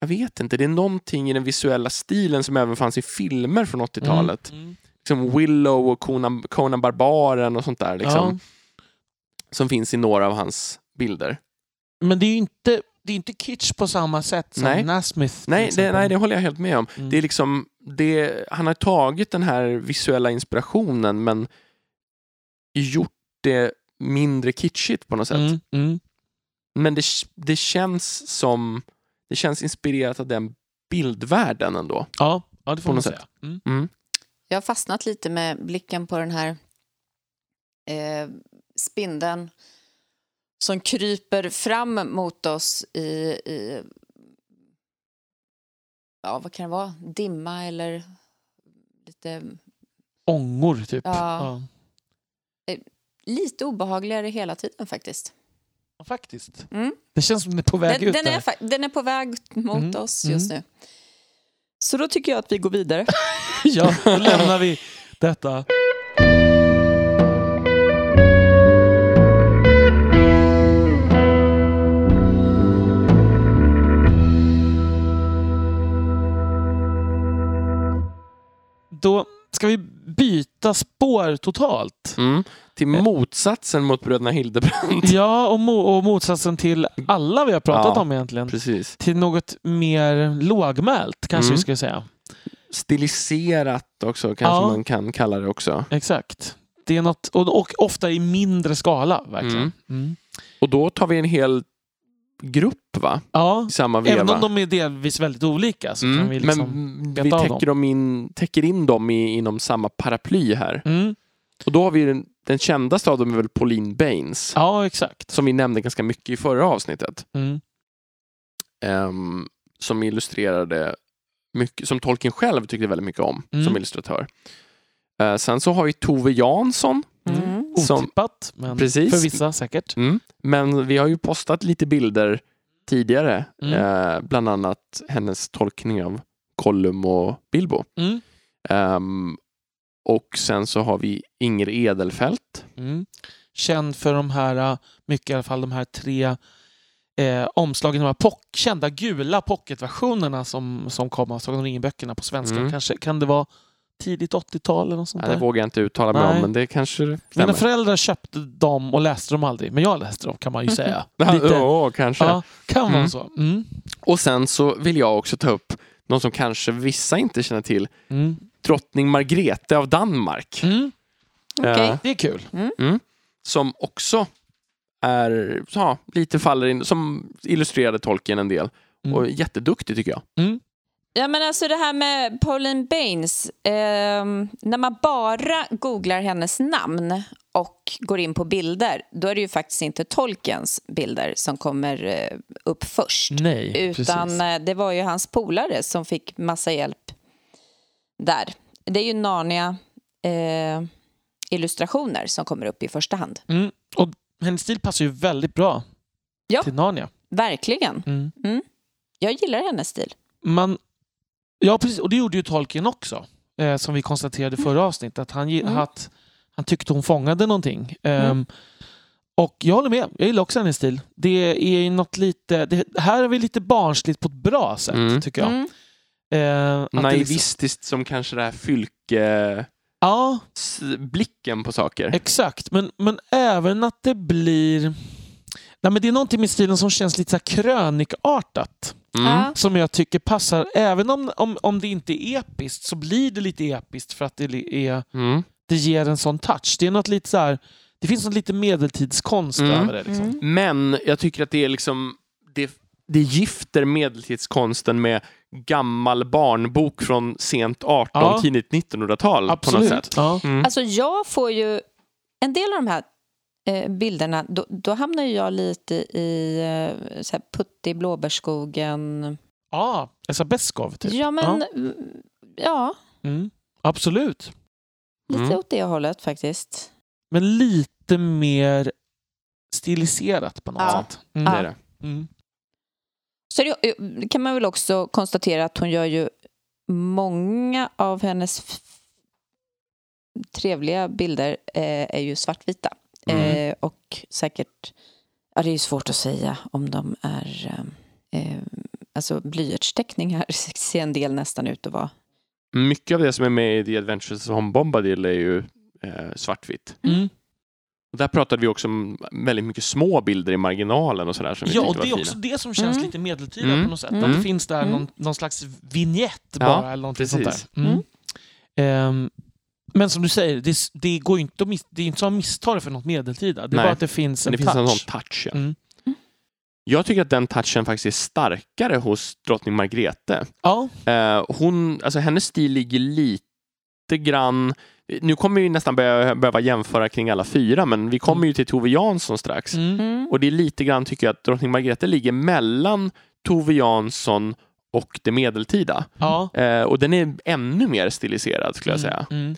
[SPEAKER 1] Jag vet inte, det är någonting i den visuella stilen som även fanns i filmer från 80-talet.
[SPEAKER 2] Mm.
[SPEAKER 1] Liksom Willow och Conan, Conan Barbaren och sånt där. Liksom,
[SPEAKER 2] Ja.
[SPEAKER 1] Som finns i några av hans bilder.
[SPEAKER 2] Men det är ju inte, det är inte kitsch på samma sätt som
[SPEAKER 1] Nej.
[SPEAKER 2] Nasmith.
[SPEAKER 1] Nej det, nej, det håller jag helt med om.
[SPEAKER 2] Mm.
[SPEAKER 1] Det är liksom, det, han har tagit den här visuella inspirationen men gjort det mindre kitschigt på något sätt.
[SPEAKER 2] Mm. Mm.
[SPEAKER 1] Men det, det känns som, det känns inspirerat av den bildvärlden ändå.
[SPEAKER 2] Ja, ja, det får
[SPEAKER 1] På
[SPEAKER 2] man
[SPEAKER 1] något
[SPEAKER 2] säga.
[SPEAKER 1] sätt.
[SPEAKER 2] Mm.
[SPEAKER 1] Mm.
[SPEAKER 3] Jag har fastnat lite med blicken på den här eh, spindeln som kryper fram mot oss i, i ja, vad kan det vara, dimma eller lite
[SPEAKER 2] ångor typ.
[SPEAKER 3] Ja. Lite obehagligare hela tiden faktiskt.
[SPEAKER 2] Faktiskt.
[SPEAKER 3] Mm.
[SPEAKER 2] Det känns som den är på väg
[SPEAKER 3] Den,
[SPEAKER 2] ut
[SPEAKER 3] den, är, den är på väg mot
[SPEAKER 2] Mm,
[SPEAKER 3] oss just
[SPEAKER 2] mm.
[SPEAKER 3] nu. Så då tycker jag att vi går vidare.
[SPEAKER 2] Ja, då lämnar vi detta. Då ska vi byta spår totalt.
[SPEAKER 1] Mm. Till motsatsen mot bröderna Hildebrandt.
[SPEAKER 2] Ja, och, mo- och motsatsen till alla vi har pratat
[SPEAKER 1] Ja.
[SPEAKER 2] om egentligen.
[SPEAKER 1] Precis.
[SPEAKER 2] Till något mer lågmält kanske
[SPEAKER 1] Mm.
[SPEAKER 2] vi ska säga.
[SPEAKER 1] Stiliserat också kanske
[SPEAKER 2] Ja.
[SPEAKER 1] man kan kalla det också.
[SPEAKER 2] Exakt. Det är något, och, och ofta i mindre skala verkligen.
[SPEAKER 1] Mm.
[SPEAKER 2] Mm.
[SPEAKER 1] Och då tar vi en hel grupp va?
[SPEAKER 2] Ja,
[SPEAKER 1] samma veva.
[SPEAKER 2] även om de är delvis väldigt olika så kan
[SPEAKER 1] Mm,
[SPEAKER 2] vi liksom...
[SPEAKER 1] Men vi täcker, dem in, täcker in dem i, inom samma paraply här.
[SPEAKER 2] Mm.
[SPEAKER 1] Och då har vi den, den kändaste av dem är väl Pauline Baines.
[SPEAKER 2] Ja, exakt.
[SPEAKER 1] Som vi nämnde ganska mycket i förra avsnittet.
[SPEAKER 2] Mm.
[SPEAKER 1] ehm, som illustrerade mycket, som Tolkien själv tyckte väldigt mycket om
[SPEAKER 2] Mm.
[SPEAKER 1] som illustratör. Eh, sen så har vi Tove Jansson.
[SPEAKER 3] Mm.
[SPEAKER 1] Som-
[SPEAKER 2] Otippat, men
[SPEAKER 1] Precis.
[SPEAKER 2] för vissa säkert.
[SPEAKER 1] Mm. Men vi har ju postat lite bilder tidigare.
[SPEAKER 2] Mm.
[SPEAKER 1] Eh, bland annat hennes tolkning av Gollum och Bilbo.
[SPEAKER 2] Mm.
[SPEAKER 1] Ehm, och sen så har vi Inger Edelfelt.
[SPEAKER 2] Mm. Känd för de här, äh, mycket i alla fall, de här tre eh, omslagen, de här pock, kända gula pocketversionerna som, som kom av Sagan om ringen-böckerna på svenska.
[SPEAKER 1] Mm.
[SPEAKER 2] Kanske, kan det vara tidigt 80-tal eller något sånt
[SPEAKER 1] Nej, det
[SPEAKER 2] där?
[SPEAKER 1] vågar jag inte uttala mig
[SPEAKER 2] Nej.
[SPEAKER 1] om, men det kanske
[SPEAKER 2] Mina
[SPEAKER 1] stämmer.
[SPEAKER 2] föräldrar köpte dem och läste dem aldrig, men jag läste dem kan man ju säga.
[SPEAKER 1] Ja,
[SPEAKER 2] Lite,
[SPEAKER 1] ja, kanske.
[SPEAKER 2] ja, kan vara
[SPEAKER 1] Mm.
[SPEAKER 2] så. Mm.
[SPEAKER 1] Och sen så vill jag också ta upp någon som kanske vissa inte känner till.
[SPEAKER 2] Mm.
[SPEAKER 1] Drottning Margrethe av Danmark.
[SPEAKER 2] Mm.
[SPEAKER 3] Okej.
[SPEAKER 1] Eh,
[SPEAKER 2] Det är kul.
[SPEAKER 1] som också är, ja, lite faller in, som illustrerade Tolkien en del.
[SPEAKER 2] Mm.
[SPEAKER 1] Och jätteduktig tycker jag.
[SPEAKER 2] Mm.
[SPEAKER 3] Ja, men alltså det här med Pauline Baines. ehm, när man bara googlar hennes namn och går in på bilder, då är det ju faktiskt inte Tolkiens bilder som kommer eh, upp först.
[SPEAKER 2] Nej,
[SPEAKER 3] Utan
[SPEAKER 2] precis.
[SPEAKER 3] eh, det var ju hans polare som fick massa hjälp där. Det är ju Narnia eh, illustrationer som kommer upp i första hand.
[SPEAKER 2] Mm. Och hennes stil passar ju väldigt bra
[SPEAKER 3] Ja.
[SPEAKER 2] till Narnia.
[SPEAKER 3] Verkligen.
[SPEAKER 2] Mm.
[SPEAKER 3] Jag gillar hennes stil.
[SPEAKER 2] Man, ja, precis. Och det gjorde ju Tolkien också. Eh, som vi konstaterade i förra avsnittet. Att han,
[SPEAKER 3] Mm.
[SPEAKER 2] att han tyckte hon fångade någonting. Ehm,
[SPEAKER 3] Mm.
[SPEAKER 2] Och jag håller med. Jag gillar också hennes stil. Det är ju något lite... Det, här är vi lite barnsligt på ett bra sätt,
[SPEAKER 1] Mm.
[SPEAKER 2] tycker jag.
[SPEAKER 3] Mm.
[SPEAKER 2] Eh, att det liksom-
[SPEAKER 1] Naivistiskt som kanske det här fylke...
[SPEAKER 2] Ja,
[SPEAKER 1] blicken på saker.
[SPEAKER 2] exakt. Men, men även att det blir... Nej, men det är någonting med stilen som känns lite så här krönikartat.
[SPEAKER 1] Mm.
[SPEAKER 2] Som jag tycker passar, även om, om, om det inte är episkt så blir det lite episkt för att det, är,
[SPEAKER 1] Mm.
[SPEAKER 2] det ger en sån touch. Det är något lite så här, det finns något lite medeltidskonst
[SPEAKER 1] Mm.
[SPEAKER 2] över det. Liksom.
[SPEAKER 3] Mm.
[SPEAKER 1] Men jag tycker att det är liksom... Det, det gifter medeltidskonsten med gammal barnbok från sent 18,
[SPEAKER 2] Ja.
[SPEAKER 1] tidigt 1900-tal på något
[SPEAKER 2] Absolut.
[SPEAKER 1] sätt.
[SPEAKER 2] Ja.
[SPEAKER 1] Mm.
[SPEAKER 3] Alltså jag får ju... En del av de här bilderna, då, då hamnar jag lite i eh, så här Putte i blåbärsskogen.
[SPEAKER 2] ja, Elsa Beskow typ.
[SPEAKER 3] Ja, men... mm, Ja,
[SPEAKER 2] Mm. Absolut.
[SPEAKER 3] lite
[SPEAKER 1] Mm.
[SPEAKER 3] åt det hållet faktiskt.
[SPEAKER 2] Men lite mer stiliserat på något
[SPEAKER 3] Ja.
[SPEAKER 2] sätt. Mm.
[SPEAKER 1] Det är det.
[SPEAKER 2] Mm.
[SPEAKER 3] Så det, det kan man väl också konstatera att hon gör ju många av hennes trevliga bilder eh, är ju svartvita.
[SPEAKER 1] Mm.
[SPEAKER 3] Eh, och säkert, ja det är ju svårt att säga om de är, eh, eh, alltså blyertsteckningar ser en del nästan ut att vara.
[SPEAKER 1] Mycket av det som är med i The Adventures of Home Bombadil är ju eh, svartvitt.
[SPEAKER 2] Mm.
[SPEAKER 1] Och där pratade vi också om väldigt mycket små bilder i marginalen och sådär som
[SPEAKER 2] Ja, och det är också
[SPEAKER 1] fina.
[SPEAKER 2] det som känns
[SPEAKER 3] Mm.
[SPEAKER 2] lite medeltida
[SPEAKER 1] Mm.
[SPEAKER 2] på något sätt.
[SPEAKER 3] Mm.
[SPEAKER 2] Att det finns där
[SPEAKER 3] Mm.
[SPEAKER 2] någon, någon slags vignett
[SPEAKER 1] Ja,
[SPEAKER 2] bara. eller någonting sånt
[SPEAKER 1] precis.
[SPEAKER 2] där. Mm. Men som du säger, det, det går ju inte att det är inte så att missta det för något medeltida. Det är
[SPEAKER 1] Nej.
[SPEAKER 2] bara att det finns en
[SPEAKER 1] det finns en
[SPEAKER 2] touch.
[SPEAKER 1] sån touch. Ja.
[SPEAKER 2] Mm.
[SPEAKER 1] Jag tycker att den touchen faktiskt är starkare hos drottning Margrethe.
[SPEAKER 2] Ja,
[SPEAKER 1] Eh, hon, alltså hennes stil ligger lite grann... Nu kommer vi nästan börja, behöva jämföra kring alla fyra, men vi kommer ju till Tove Jansson strax.
[SPEAKER 2] mm.
[SPEAKER 3] Mm.
[SPEAKER 1] Och det är lite grann, tycker jag, att drottning Margrethe ligger mellan Tove Jansson och det medeltida.
[SPEAKER 2] ja.
[SPEAKER 1] Eh, och den är ännu mer stiliserad, skulle jag säga.
[SPEAKER 2] Mm.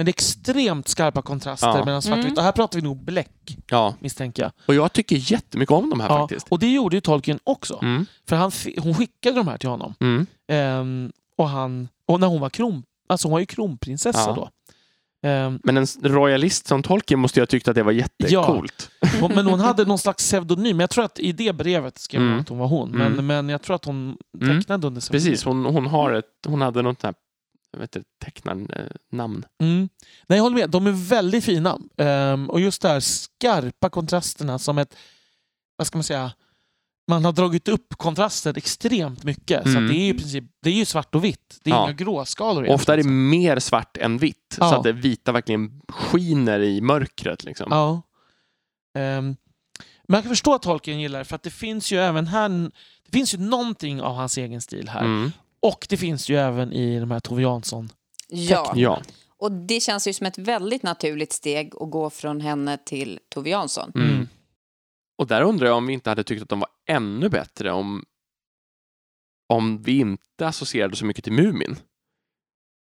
[SPEAKER 2] Men det är extremt skarpa kontraster
[SPEAKER 1] Ja.
[SPEAKER 2] mellan svartvitt.
[SPEAKER 3] Mm.
[SPEAKER 2] Och här pratar vi nog bläck,
[SPEAKER 1] Ja,
[SPEAKER 2] misstänker jag.
[SPEAKER 1] och jag tycker jättemycket om de här
[SPEAKER 2] Ja,
[SPEAKER 1] faktiskt.
[SPEAKER 2] och det gjorde ju Tolkien också.
[SPEAKER 1] Mm.
[SPEAKER 2] För han, hon skickade de här till honom.
[SPEAKER 1] Mm.
[SPEAKER 2] Ehm, och, han, och när hon var kron, alltså hon var ju kronprinsessa
[SPEAKER 1] Ja.
[SPEAKER 2] då. Ehm,
[SPEAKER 1] Men en royalist som Tolkien måste jag ha tyckt att det var jättecoolt.
[SPEAKER 2] hon, men hon hade någon slags pseudonym. Jag tror att i det brevet skrev hon
[SPEAKER 1] Mm.
[SPEAKER 2] att hon var hon. Men,
[SPEAKER 1] Mm.
[SPEAKER 2] men jag tror att hon
[SPEAKER 1] Mm.
[SPEAKER 2] tecknade under pseudonym.
[SPEAKER 1] Precis, hon, hon, har ett, hon hade något sånt här vet inte, tecknarnamn.
[SPEAKER 2] Mm. Nej, jag håller med. De är väldigt fina. Ehm, och just det här skarpa kontrasterna som ett... Vad ska man säga? Man har dragit upp kontrasten extremt mycket. Så
[SPEAKER 1] Mm.
[SPEAKER 2] att det är ju i princip det är ju svart och vitt. Det är
[SPEAKER 1] Ja.
[SPEAKER 2] inga gråskalor.
[SPEAKER 1] Ofta är det
[SPEAKER 2] egentligen.
[SPEAKER 1] mer svart än vitt,
[SPEAKER 2] Ja.
[SPEAKER 1] så att det vita verkligen skiner i mörkret. Liksom.
[SPEAKER 2] Ja. Ehm, men jag kan förstå att Tolkien gillar det, för att det finns ju även här... Det finns ju någonting av hans egen stil här.
[SPEAKER 1] Mm.
[SPEAKER 2] Och det finns ju även i de här Tove Jansson.
[SPEAKER 3] Ja,
[SPEAKER 1] Ja.
[SPEAKER 3] och det känns ju som ett väldigt naturligt steg att gå från henne till Tove Jansson.
[SPEAKER 1] Mm.
[SPEAKER 2] Mm.
[SPEAKER 1] Och där undrar jag om vi inte hade tyckt att de var ännu bättre om, om vi inte associerade så mycket till Mumin.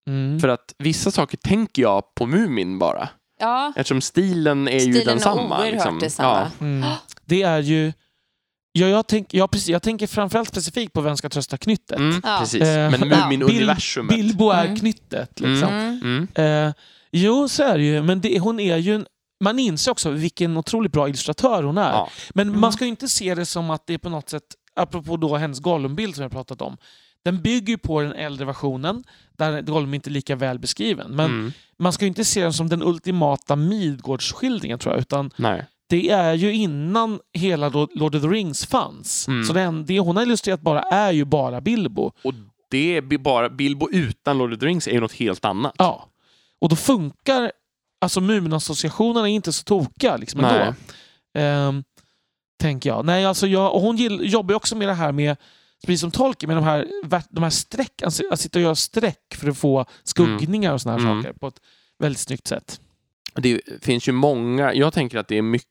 [SPEAKER 2] Mm.
[SPEAKER 1] För att vissa saker tänker jag på Mumin bara.
[SPEAKER 3] Ja,
[SPEAKER 1] Eftersom stilen är ju
[SPEAKER 3] Stilen är
[SPEAKER 1] densamma.
[SPEAKER 3] oerhört
[SPEAKER 1] liksom.
[SPEAKER 3] detsamma.
[SPEAKER 2] Mm. Det är ju... Ja, jag, tänk, ja, precis, jag tänker framförallt specifikt på Vem ska trösta knyttet.
[SPEAKER 1] Mm,
[SPEAKER 3] Ja.
[SPEAKER 1] precis.
[SPEAKER 2] Eh,
[SPEAKER 1] Men Mumin-universumet.
[SPEAKER 2] Bilbo är
[SPEAKER 3] Mm.
[SPEAKER 2] knyttet. Liksom.
[SPEAKER 3] mm.
[SPEAKER 2] Eh, jo, så är det ju. Men det, hon är ju en, man inser också vilken otroligt bra illustratör hon är.
[SPEAKER 1] Ja.
[SPEAKER 2] Men
[SPEAKER 3] Mm.
[SPEAKER 2] man ska ju inte se det som att det är på något sätt, apropå då hennes Gollum-bild som jag pratat om, den bygger ju på den äldre versionen där Gollum inte är lika väl beskriven. Men
[SPEAKER 1] Mm.
[SPEAKER 2] man ska ju inte se den som den ultimata Midgårdsskildringen tror jag, utan
[SPEAKER 1] Nej.
[SPEAKER 2] Det är ju innan hela Lord of the Rings fanns.
[SPEAKER 1] Mm.
[SPEAKER 2] Så den, det hon har illustrerat bara är ju bara Bilbo.
[SPEAKER 1] Och det är bara Bilbo utan Lord of the Rings är ju något helt annat.
[SPEAKER 2] Ja. Och då funkar alltså Mumin-associationerna är inte så tokiga liksom ändå. Ehm, tänker jag. Nej, alltså jag och hon gill, jobbar ju också med det här med, precis som Tolkien, med de här, de här streck, alltså att sitta och göra streck för att få skuggningar och såna här
[SPEAKER 1] Mm.
[SPEAKER 2] saker på ett väldigt snyggt sätt.
[SPEAKER 1] Det finns ju många, jag tänker att det är mycket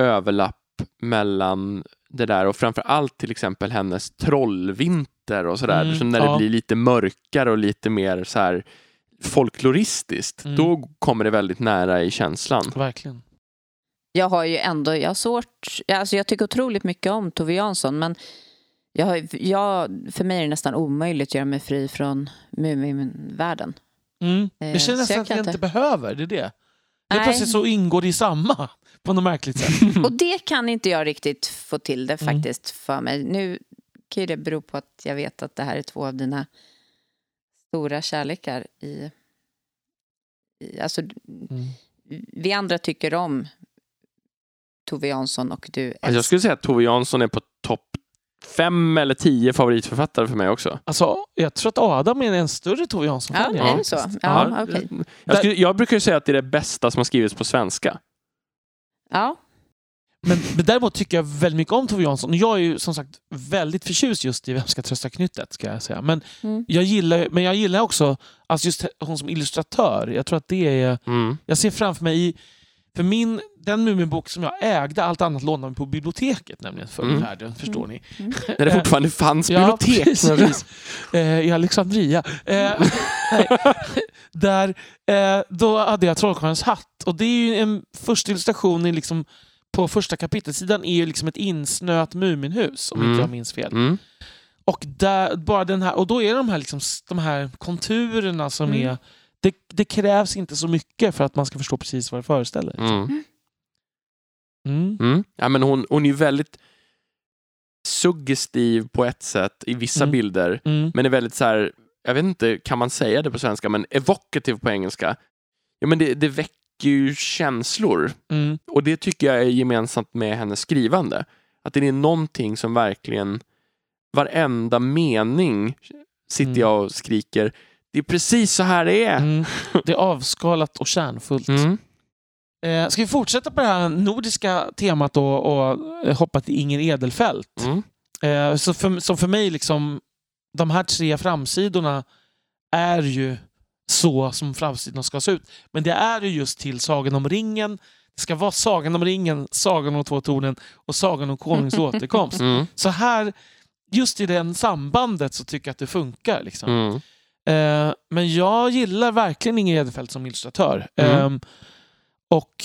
[SPEAKER 1] överlapp mellan det där och framför allt till exempel hennes trollvinter och sådär.
[SPEAKER 2] Mm,
[SPEAKER 1] så när
[SPEAKER 2] ja.
[SPEAKER 1] det blir lite mörkare och lite mer så här folkloristiskt,
[SPEAKER 2] Mm.
[SPEAKER 1] då kommer det väldigt nära i känslan.
[SPEAKER 2] Verkligen.
[SPEAKER 3] Jag har ju ändå, jag har svårt, ja, alltså jag tycker otroligt mycket om Tove Jansson men jag har, jag, för mig är det nästan omöjligt att göra mig fri från Muminvärlden.
[SPEAKER 2] Mm.
[SPEAKER 3] Eh,
[SPEAKER 2] Jag känner
[SPEAKER 3] så
[SPEAKER 2] nästan att jag inte
[SPEAKER 3] inte-
[SPEAKER 2] behöver, det är det. Helt plötsligt så ingår det i samma på något märkligt sätt.
[SPEAKER 3] Och det kan inte jag riktigt få till det
[SPEAKER 2] Mm.
[SPEAKER 3] faktiskt för mig. Nu kan ju det bero på att jag vet att det här är två av dina stora kärlekar i... i alltså,
[SPEAKER 2] Mm.
[SPEAKER 3] vi andra tycker om Tove Jansson och du
[SPEAKER 1] Alltså jag skulle säga att Tove Jansson är på topp fem eller tio favoritförfattare för mig också.
[SPEAKER 2] Alltså, jag tror att Adam är en större Tove
[SPEAKER 3] Ja,
[SPEAKER 2] Jansson-fan.
[SPEAKER 3] är det så? Ja, okej.
[SPEAKER 1] Jag, skulle, jag brukar ju säga att det är det bästa som har skrivits på svenska.
[SPEAKER 3] Ja,
[SPEAKER 2] Men, men däremot tycker jag väldigt mycket om Tove Jansson. Jag är ju som sagt väldigt förtjust just i Vem ska trösta knyttet. Ska jag säga. Men,
[SPEAKER 3] Mm.
[SPEAKER 2] jag gillar, men jag gillar också alltså just hon som illustratör. Jag tror att det är...
[SPEAKER 1] Mm.
[SPEAKER 2] Jag ser framför mig i... För min, den Muminbok som jag ägde, allt annat lånade vi på biblioteket nämligen förr i
[SPEAKER 1] Mm.
[SPEAKER 2] världen. Förstår ni?
[SPEAKER 1] När det fortfarande fanns
[SPEAKER 2] Ja,
[SPEAKER 1] bibliotek.
[SPEAKER 2] precis. Eh, I Alexandria. Eh. Där, eh, då hade jag Trollkarlens hatt. Och det är ju en första illustration i liksom, på första kapitelsidan är ju liksom ett insnöat Muminhus, om
[SPEAKER 1] Mm.
[SPEAKER 2] inte jag minns fel.
[SPEAKER 1] Mm.
[SPEAKER 2] Och, där, bara den här, och då är de här, liksom, de här konturerna som
[SPEAKER 3] Mm.
[SPEAKER 2] är... Det, det krävs inte så mycket för att man ska förstå precis vad det föreställer.
[SPEAKER 1] Mm.
[SPEAKER 2] Mm.
[SPEAKER 1] Mm. Ja, men hon, hon är ju väldigt suggestiv på ett sätt i vissa
[SPEAKER 2] Mm.
[SPEAKER 1] bilder,
[SPEAKER 2] Mm.
[SPEAKER 1] men är väldigt så här, jag vet inte, kan man säga det på svenska, men evocative på engelska. Ja, men det, det väcker ju känslor
[SPEAKER 2] Mm.
[SPEAKER 1] och det tycker jag är gemensamt med hennes skrivande. Att det är någonting som verkligen, varenda mening sitter
[SPEAKER 2] Mm.
[SPEAKER 1] jag och skriker, det är precis så här det är.
[SPEAKER 2] Det är avskalat och kärnfullt. Eh, ska vi fortsätta på det här nordiska temat då och eh, hoppa till Inger Edelfelt?
[SPEAKER 1] Mm.
[SPEAKER 2] Eh, så för, som för mig, liksom, de här tre framsidorna är ju så som framsidorna ska se ut. Men det är ju just till Sagan om ringen. Det ska vara Sagan om ringen, Sagan om två tornen och Sagan om konungens återkomst.
[SPEAKER 1] Mm.
[SPEAKER 2] Så här, just i det sambandet så tycker jag att det funkar. Liksom.
[SPEAKER 1] Mm.
[SPEAKER 2] Eh, men jag gillar verkligen Inger Edelfelt som illustratör.
[SPEAKER 1] Mm.
[SPEAKER 2] Ehm, och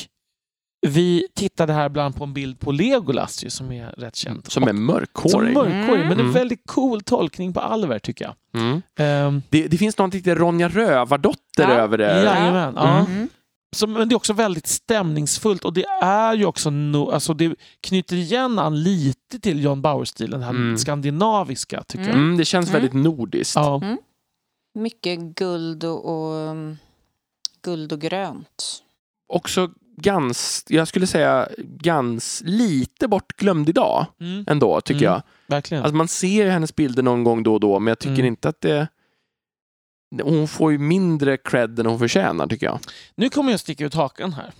[SPEAKER 2] vi tittade här ibland på en bild på Legolas ju, som är rätt känd.
[SPEAKER 1] Som är
[SPEAKER 2] och, som
[SPEAKER 1] mörkhårig.
[SPEAKER 2] mörkhårig, men en
[SPEAKER 1] Mm.
[SPEAKER 2] väldigt cool tolkning på Alver tycker jag.
[SPEAKER 1] Mm.
[SPEAKER 2] Ehm,
[SPEAKER 1] Det, det finns något lite Ronja Rövardotter
[SPEAKER 3] Ja.
[SPEAKER 1] över det.
[SPEAKER 2] Jajamän, ja.
[SPEAKER 1] Mm.
[SPEAKER 3] Mm.
[SPEAKER 2] Så, men det är också väldigt stämningsfullt och det är ju också no, alltså det knyter igen an lite till John Bauer-stilen, den här
[SPEAKER 1] Mm.
[SPEAKER 2] skandinaviska tycker jag.
[SPEAKER 1] Mm, det känns
[SPEAKER 3] Mm.
[SPEAKER 1] väldigt nordiskt.
[SPEAKER 2] Ja.
[SPEAKER 3] Mycket guld och, och um, guld och grönt.
[SPEAKER 1] Också gans, jag skulle säga gans lite bortglömd idag
[SPEAKER 2] Mm,
[SPEAKER 1] ändå, tycker
[SPEAKER 2] Mm.
[SPEAKER 1] jag.
[SPEAKER 2] verkligen.
[SPEAKER 1] Alltså man ser hennes bilder någon gång då och då, men jag tycker
[SPEAKER 2] Mm.
[SPEAKER 1] inte att det... Hon får ju mindre cred än hon förtjänar, tycker jag.
[SPEAKER 2] nu kommer jag sticka ut hakan här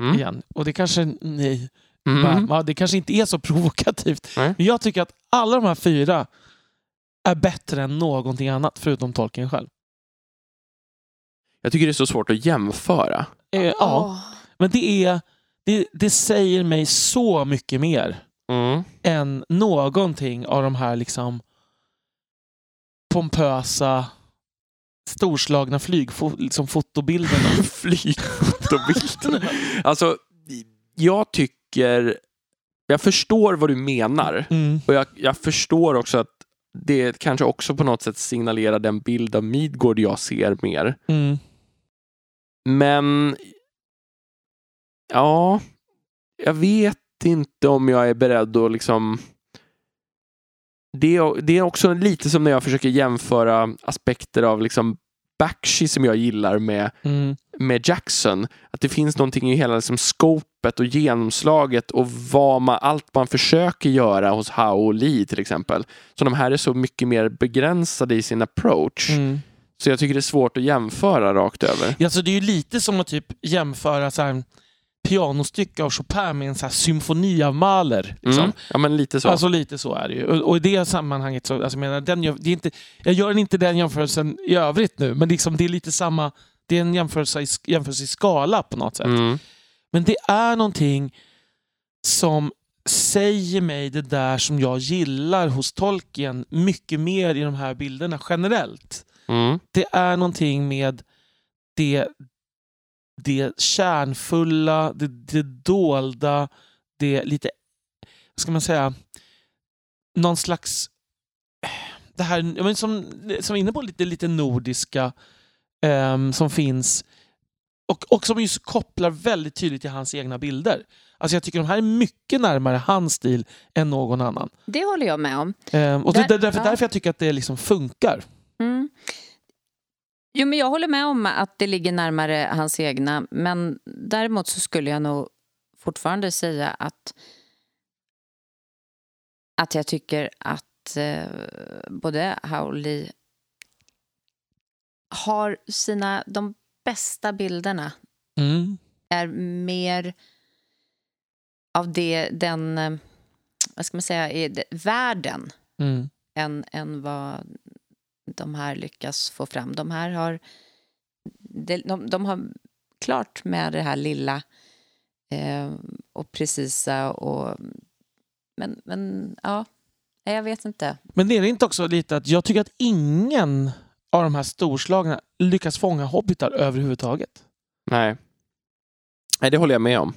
[SPEAKER 1] Mm.
[SPEAKER 2] igen. Och det kanske, nej,
[SPEAKER 1] Mm.
[SPEAKER 2] va, det kanske inte är så provokativt.
[SPEAKER 1] Nej.
[SPEAKER 2] Men jag tycker att alla de här fyra är bättre än någonting annat förutom Tolkien själv.
[SPEAKER 1] Jag tycker det är så svårt att jämföra.
[SPEAKER 2] Eh, ja, men det, är, det, det säger mig så mycket mer
[SPEAKER 1] Mm.
[SPEAKER 2] än någonting av de här liksom pompösa storslagna flygfotobilderna. Liksom fotobilderna.
[SPEAKER 1] Flygfotobilderna. Alltså, jag tycker... Jag förstår vad du menar.
[SPEAKER 2] mm.
[SPEAKER 1] Och jag, jag förstår också att det kanske också på något sätt signalerar den bild av Midgård jag ser mer.
[SPEAKER 2] Mm.
[SPEAKER 1] Men... Ja... Jag vet inte om jag är beredd att liksom... Det är, det är också lite som när jag försöker jämföra aspekter av liksom Bakshi som jag gillar med,
[SPEAKER 2] Mm.
[SPEAKER 1] med Jackson. Att det finns någonting i hela liksom scopet och genomslaget och vad man, allt man försöker göra hos Hao och Lee till exempel. Så de här är så mycket mer begränsade i sin approach.
[SPEAKER 2] Mm.
[SPEAKER 1] Så jag tycker det är svårt att jämföra rakt över.
[SPEAKER 2] Ja, så det är ju lite som att typ jämföra så här, pianostycke av Chopin med en så här symfoni av Mahler. Liksom.
[SPEAKER 1] Mm. Ja, men lite så.
[SPEAKER 2] Alltså lite så är det ju. Och, och i det sammanhanget så, alltså, jag menar, den gör, det är inte, jag gör inte den jämförelsen i övrigt nu, men liksom, det är lite samma, det är en jämförelse i, jämförelse i skala på något sätt.
[SPEAKER 1] mm.
[SPEAKER 2] Men det är någonting som säger mig det där som jag gillar hos Tolkien mycket mer i de här bilderna generellt.
[SPEAKER 1] Mm.
[SPEAKER 2] Det är någonting med det, det kärnfulla, det, det dolda, det lite, vad ska man säga, någon slags, det här jag menar, som, som är inne på lite, lite nordiska ehm, som finns och, och som just kopplar väldigt tydligt till hans egna bilder. Alltså jag tycker de här är mycket närmare hans stil än någon annan.
[SPEAKER 3] Det håller jag med om.
[SPEAKER 2] Ehm, och det,
[SPEAKER 3] Där-
[SPEAKER 2] det är därför,
[SPEAKER 3] ja.
[SPEAKER 2] därför jag tycker att det liksom funkar.
[SPEAKER 3] Mm. Jo, men jag håller med om att det ligger närmare hans egna. Men däremot så skulle jag nog fortfarande säga att att jag tycker att eh, både Howley har sina, de bästa bilderna
[SPEAKER 2] Mm.
[SPEAKER 3] är mer av det, den, eh, vad ska man säga, världen
[SPEAKER 2] Mm.
[SPEAKER 3] än, än vad de här lyckas få fram. De här har, de, de, de har klart med det här lilla eh, och precisa och men, men ja, jag vet inte.
[SPEAKER 2] Men det är det inte också lite att jag tycker att ingen av de här storslagna lyckas fånga hobbitar överhuvudtaget.
[SPEAKER 1] Nej. Nej, det håller jag med om.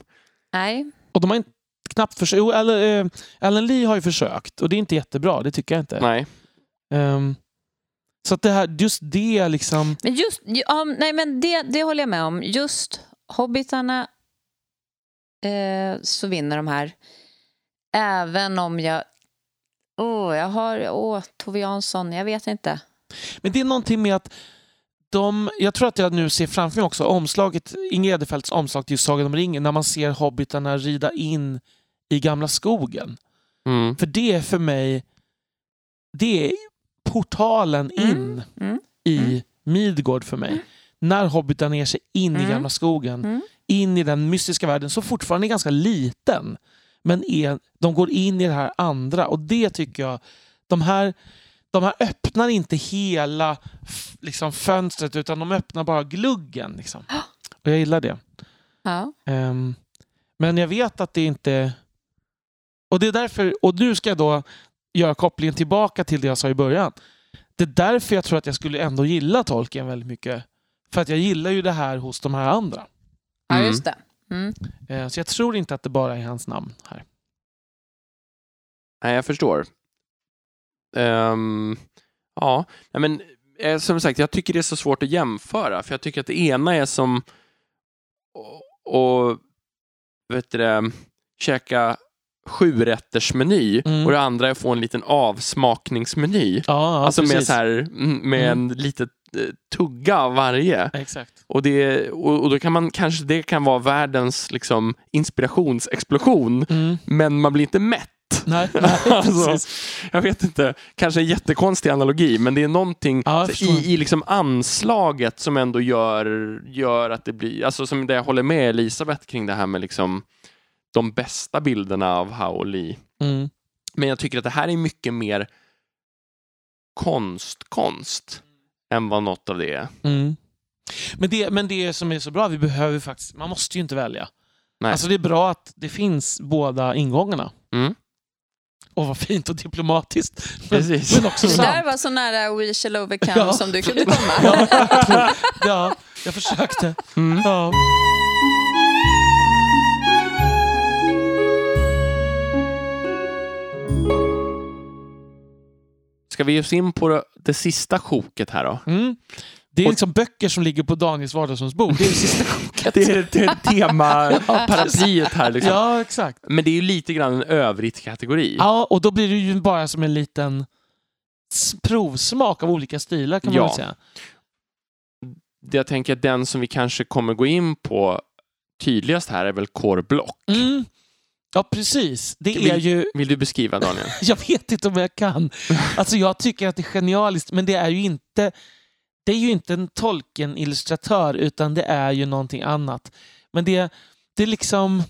[SPEAKER 3] Nej,
[SPEAKER 2] Och de har inte knappt försökt. Jo, Alan, eh, Alan Lee har ju försökt och det är inte jättebra, det tycker jag inte.
[SPEAKER 1] Nej.
[SPEAKER 2] Ehm, så att det här, just det liksom...
[SPEAKER 3] men just, ja, nej men det, det håller jag med om. Just hobbitarna eh, så vinner de här. Även om jag, åh, jag har, åh, Tove Jansson, jag vet inte.
[SPEAKER 2] Men det är någonting med att de, jag tror att jag nu ser framför mig också omslaget, Inger Edefelts omslag till Sagan om ringen, när man ser hobbitarna rida in i gamla skogen.
[SPEAKER 1] Mm.
[SPEAKER 2] För det är för mig, det är portalen in
[SPEAKER 3] Mm, mm,
[SPEAKER 2] i
[SPEAKER 3] mm.
[SPEAKER 2] Midgård för mig. När hobbitarna ger sig in i
[SPEAKER 3] Mm.
[SPEAKER 2] gamla skogen,
[SPEAKER 3] Mm.
[SPEAKER 2] in i den mystiska världen, som fortfarande är ganska liten. Men är, de går in i det här andra och det tycker jag, de här, de här öppnar inte hela liksom, fönstret utan de öppnar bara gluggen. Liksom. Och jag gillar det.
[SPEAKER 3] Ja.
[SPEAKER 2] Ehm, men jag vet att det inte... Och det är därför, och nu ska jag då göra kopplingen tillbaka till det jag sa i början. det är därför jag tror att jag skulle ändå gilla Tolkien väldigt mycket. För att jag gillar ju det här hos de här andra.
[SPEAKER 3] Ja,
[SPEAKER 1] Mm.
[SPEAKER 3] just det. Mm.
[SPEAKER 2] Eh, Så jag tror inte att det bara är hans namn här.
[SPEAKER 1] Nej, jag förstår. Ehm, ja, men eh, som sagt, jag tycker det är så svårt att jämföra, för jag tycker att det ena är som och, och vet du det, käka sjurättersmeny
[SPEAKER 2] Mm.
[SPEAKER 1] och det andra är att få en liten avsmakningsmeny.
[SPEAKER 2] Ja, ja
[SPEAKER 1] alltså med,
[SPEAKER 2] precis.
[SPEAKER 1] så här, mm, med en litet eh, tugga av varje.
[SPEAKER 2] Exakt.
[SPEAKER 1] Och, det, och, och då kan man kanske det kan vara världens liksom, inspirationsexplosion,
[SPEAKER 2] Mm.
[SPEAKER 1] men man blir inte mätt.
[SPEAKER 2] Nej, nej
[SPEAKER 1] Alltså, jag vet inte, kanske en jättekonstig analogi, men det är någonting
[SPEAKER 2] Ja,
[SPEAKER 1] i, i liksom anslaget som ändå gör, gör att det blir, alltså som det jag håller med Elisabeth kring det här med liksom de bästa bilderna av Hao Li.
[SPEAKER 2] Mm.
[SPEAKER 1] Men jag tycker att det här är mycket mer konst-konst än vad något av det är.
[SPEAKER 2] Mm. Men, det, men det som är så bra, vi behöver faktiskt, man måste ju inte välja.
[SPEAKER 1] Nej.
[SPEAKER 2] Alltså det är bra att det finns båda ingångarna.
[SPEAKER 1] Mm.
[SPEAKER 2] Och vad fint och diplomatiskt. Men,
[SPEAKER 1] Precis.
[SPEAKER 2] men också
[SPEAKER 3] Det där var så nära We shall overcome
[SPEAKER 2] Ja.
[SPEAKER 3] som du kunde komma.
[SPEAKER 2] Ja, ja, jag försökte.
[SPEAKER 1] Mm.
[SPEAKER 2] Ja.
[SPEAKER 1] Ska vi ge oss in på det, sista sjoket här då?
[SPEAKER 2] Mm. Det är
[SPEAKER 1] Och-
[SPEAKER 2] liksom böcker som ligger på Daniels vardagsrumsbord. Det är det sista sjoket.
[SPEAKER 1] Det är, det är tema-paraplyet här. Liksom.
[SPEAKER 2] Ja, exakt.
[SPEAKER 1] Men det är ju lite grann en övrigt-kategori.
[SPEAKER 2] Ja, och då blir det ju bara som en liten provsmak av olika stilar kan man
[SPEAKER 1] Ja.
[SPEAKER 2] väl säga.
[SPEAKER 1] Jag tänker att den som vi kanske kommer gå in på tydligast här är väl Core Block.
[SPEAKER 2] Mm. Ja, precis. Det
[SPEAKER 1] Vi-
[SPEAKER 2] är ju...
[SPEAKER 1] Vill du beskriva Daniel?
[SPEAKER 2] Jag vet inte om jag kan. Alltså jag tycker att det är genialiskt, men det är ju inte det är ju inte en Tolkien-illustratör, utan det är ju någonting annat. Men det, det är liksom...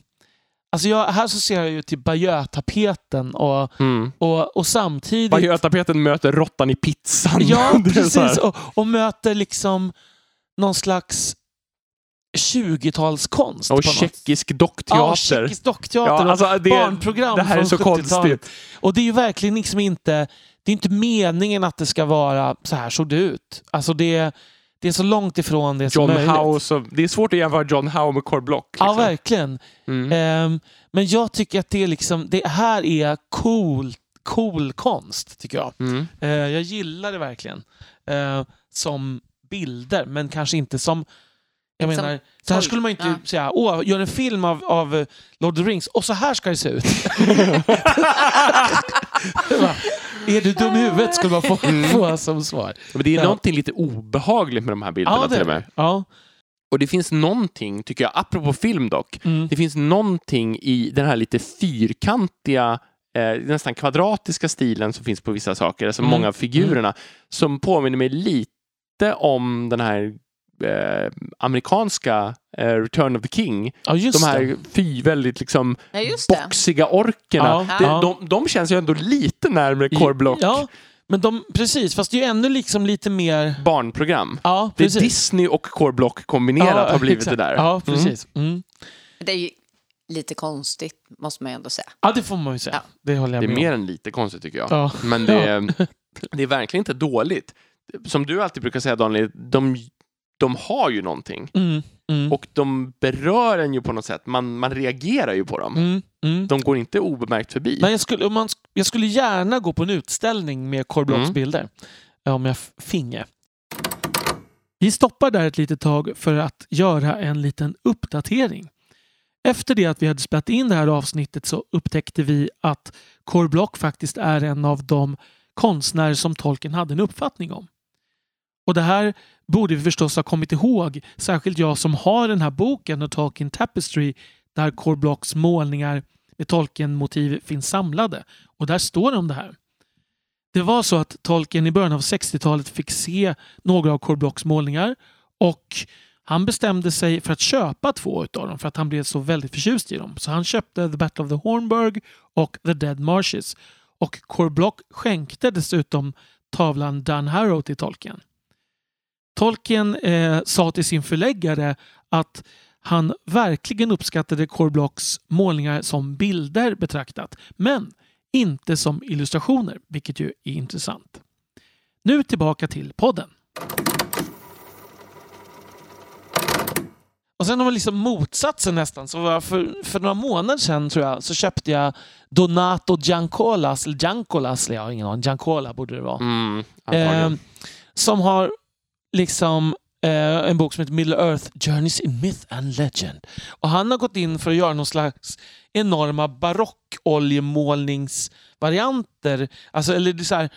[SPEAKER 2] Alltså jag, här så ser jag ju till Bayeux-tapeten och,
[SPEAKER 1] Mm.
[SPEAKER 2] och, och samtidigt...
[SPEAKER 1] Bayeux-tapeten möter råttan i pizzan.
[SPEAKER 2] Ja, precis. Och, och möter liksom någon slags 20-talskonst.
[SPEAKER 1] Och tjeckisk
[SPEAKER 2] Ja,
[SPEAKER 1] dockteater.
[SPEAKER 2] tjeckisk dockteater
[SPEAKER 1] Ja, alltså, det,
[SPEAKER 2] barnprogram
[SPEAKER 1] det här är
[SPEAKER 2] från
[SPEAKER 1] så
[SPEAKER 2] 70-talet.
[SPEAKER 1] konstigt.
[SPEAKER 2] Och det är ju verkligen liksom inte, det är inte meningen att det ska vara så här såg det ut. Alltså det, det är så långt ifrån det som
[SPEAKER 1] John
[SPEAKER 2] möjligt.
[SPEAKER 1] Howe, så, det är svårt att jämföra John Howe med Core Block.
[SPEAKER 2] Ja,
[SPEAKER 1] Liksom.
[SPEAKER 2] verkligen.
[SPEAKER 1] Mm.
[SPEAKER 2] Ehm, men jag tycker att det, är liksom, det här är cool, cool konst, tycker jag.
[SPEAKER 1] Mm.
[SPEAKER 2] Eh, jag gillar det verkligen. Eh, som bilder, men kanske inte som... Jag
[SPEAKER 3] Som
[SPEAKER 2] menar, så här skulle man inte
[SPEAKER 3] ja.
[SPEAKER 2] säga, åh, gör en film av, av eh, Lord of the Rings och så här ska det se ut. Är du dum i huvudet skulle man få, få som svar.
[SPEAKER 1] Men det är
[SPEAKER 2] Ja.
[SPEAKER 1] någonting lite obehagligt med de här bilderna
[SPEAKER 2] Ja,
[SPEAKER 1] till
[SPEAKER 2] det
[SPEAKER 1] och
[SPEAKER 2] är
[SPEAKER 1] med.
[SPEAKER 2] det. Ja.
[SPEAKER 1] Och det finns någonting, tycker jag, apropå film dock,
[SPEAKER 2] Mm.
[SPEAKER 1] det finns någonting i den här lite fyrkantiga, eh, nästan kvadratiska stilen som finns på vissa saker, alltså
[SPEAKER 2] Mm.
[SPEAKER 1] många av figurerna, som påminner mig lite om den här eh, amerikanska eh, Return of the King.
[SPEAKER 2] ja, just
[SPEAKER 1] de här
[SPEAKER 2] det.
[SPEAKER 1] fy väldigt liksom
[SPEAKER 3] Ja, just det.
[SPEAKER 1] boxiga orkerna.
[SPEAKER 2] Ja,
[SPEAKER 1] Det,
[SPEAKER 2] ja.
[SPEAKER 1] de, de känns ju ändå lite närmare Core Block
[SPEAKER 2] Ja, men de, precis, fast det är ju ännu liksom lite mer...
[SPEAKER 1] barnprogram.
[SPEAKER 2] Ja,
[SPEAKER 1] Det är. Disney och Core Block kombinerat har blivit
[SPEAKER 2] exakt.
[SPEAKER 1] det där.
[SPEAKER 2] Ja,
[SPEAKER 1] Mm.
[SPEAKER 2] precis. Mm.
[SPEAKER 3] Det är ju lite konstigt, måste man ju ändå säga.
[SPEAKER 2] Ja, det får man ju säga.
[SPEAKER 3] Ja.
[SPEAKER 2] Det håller jag
[SPEAKER 1] Det är
[SPEAKER 2] med
[SPEAKER 1] mer
[SPEAKER 2] om.
[SPEAKER 1] än lite konstigt tycker jag.
[SPEAKER 2] Ja.
[SPEAKER 1] Men det är, det är verkligen inte dåligt. Som du alltid brukar säga Daniel, de, de har ju någonting.
[SPEAKER 2] Mm, mm,
[SPEAKER 1] Och de berör en ju på något sätt. Man, man reagerar ju på dem.
[SPEAKER 2] mm, mm.
[SPEAKER 1] De går inte obemärkt förbi.
[SPEAKER 2] Nej, jag, skulle, man, jag skulle gärna gå på en utställning med Core Blocks
[SPEAKER 1] Mm.
[SPEAKER 2] bilder. Om jag finge. Vi stoppar där ett litet tag för att göra en liten uppdatering. Efter det att vi hade spelat in det här avsnittet så upptäckte vi att Core Block faktiskt är en av de konstnärer som Tolkien hade en uppfattning om. Och det här borde vi förstås ha kommit ihåg, särskilt jag som har den här boken, och Tolkien Tapestry, där Core Blocks målningar med Tolkien-motiv finns samlade. Och där står det om det här. Det var så att Tolkien i början av 60-talet fick se några av Core Blocks målningar och han bestämde sig för att köpa två utav dem för att han blev så väldigt förtjust i dem. Så han köpte The Battle of the Hornburg och The Dead Marshes. Och Core Block skänkte dessutom tavlan Dan Harrow till Tolkien. Tolkien eh, sa till sin förläggare att han verkligen uppskattade Core Blocks målningar som bilder betraktat, men inte som illustrationer, vilket ju är intressant. Nu tillbaka till podden. Och sen har vi liksom motsatsen nästan. Så för, för några månader sedan tror jag så köpte jag Donato Giancolas, eller Giancolas, jag har ingen aning, Giancola borde det vara.
[SPEAKER 1] Mm,
[SPEAKER 2] Eh, som har liksom eh, en bok som heter Middle Earth Journeys in Myth and Legend. Och han har gått in för att göra någon slags enorma barockoljemålningsvarianter. Alltså, eller det är så här,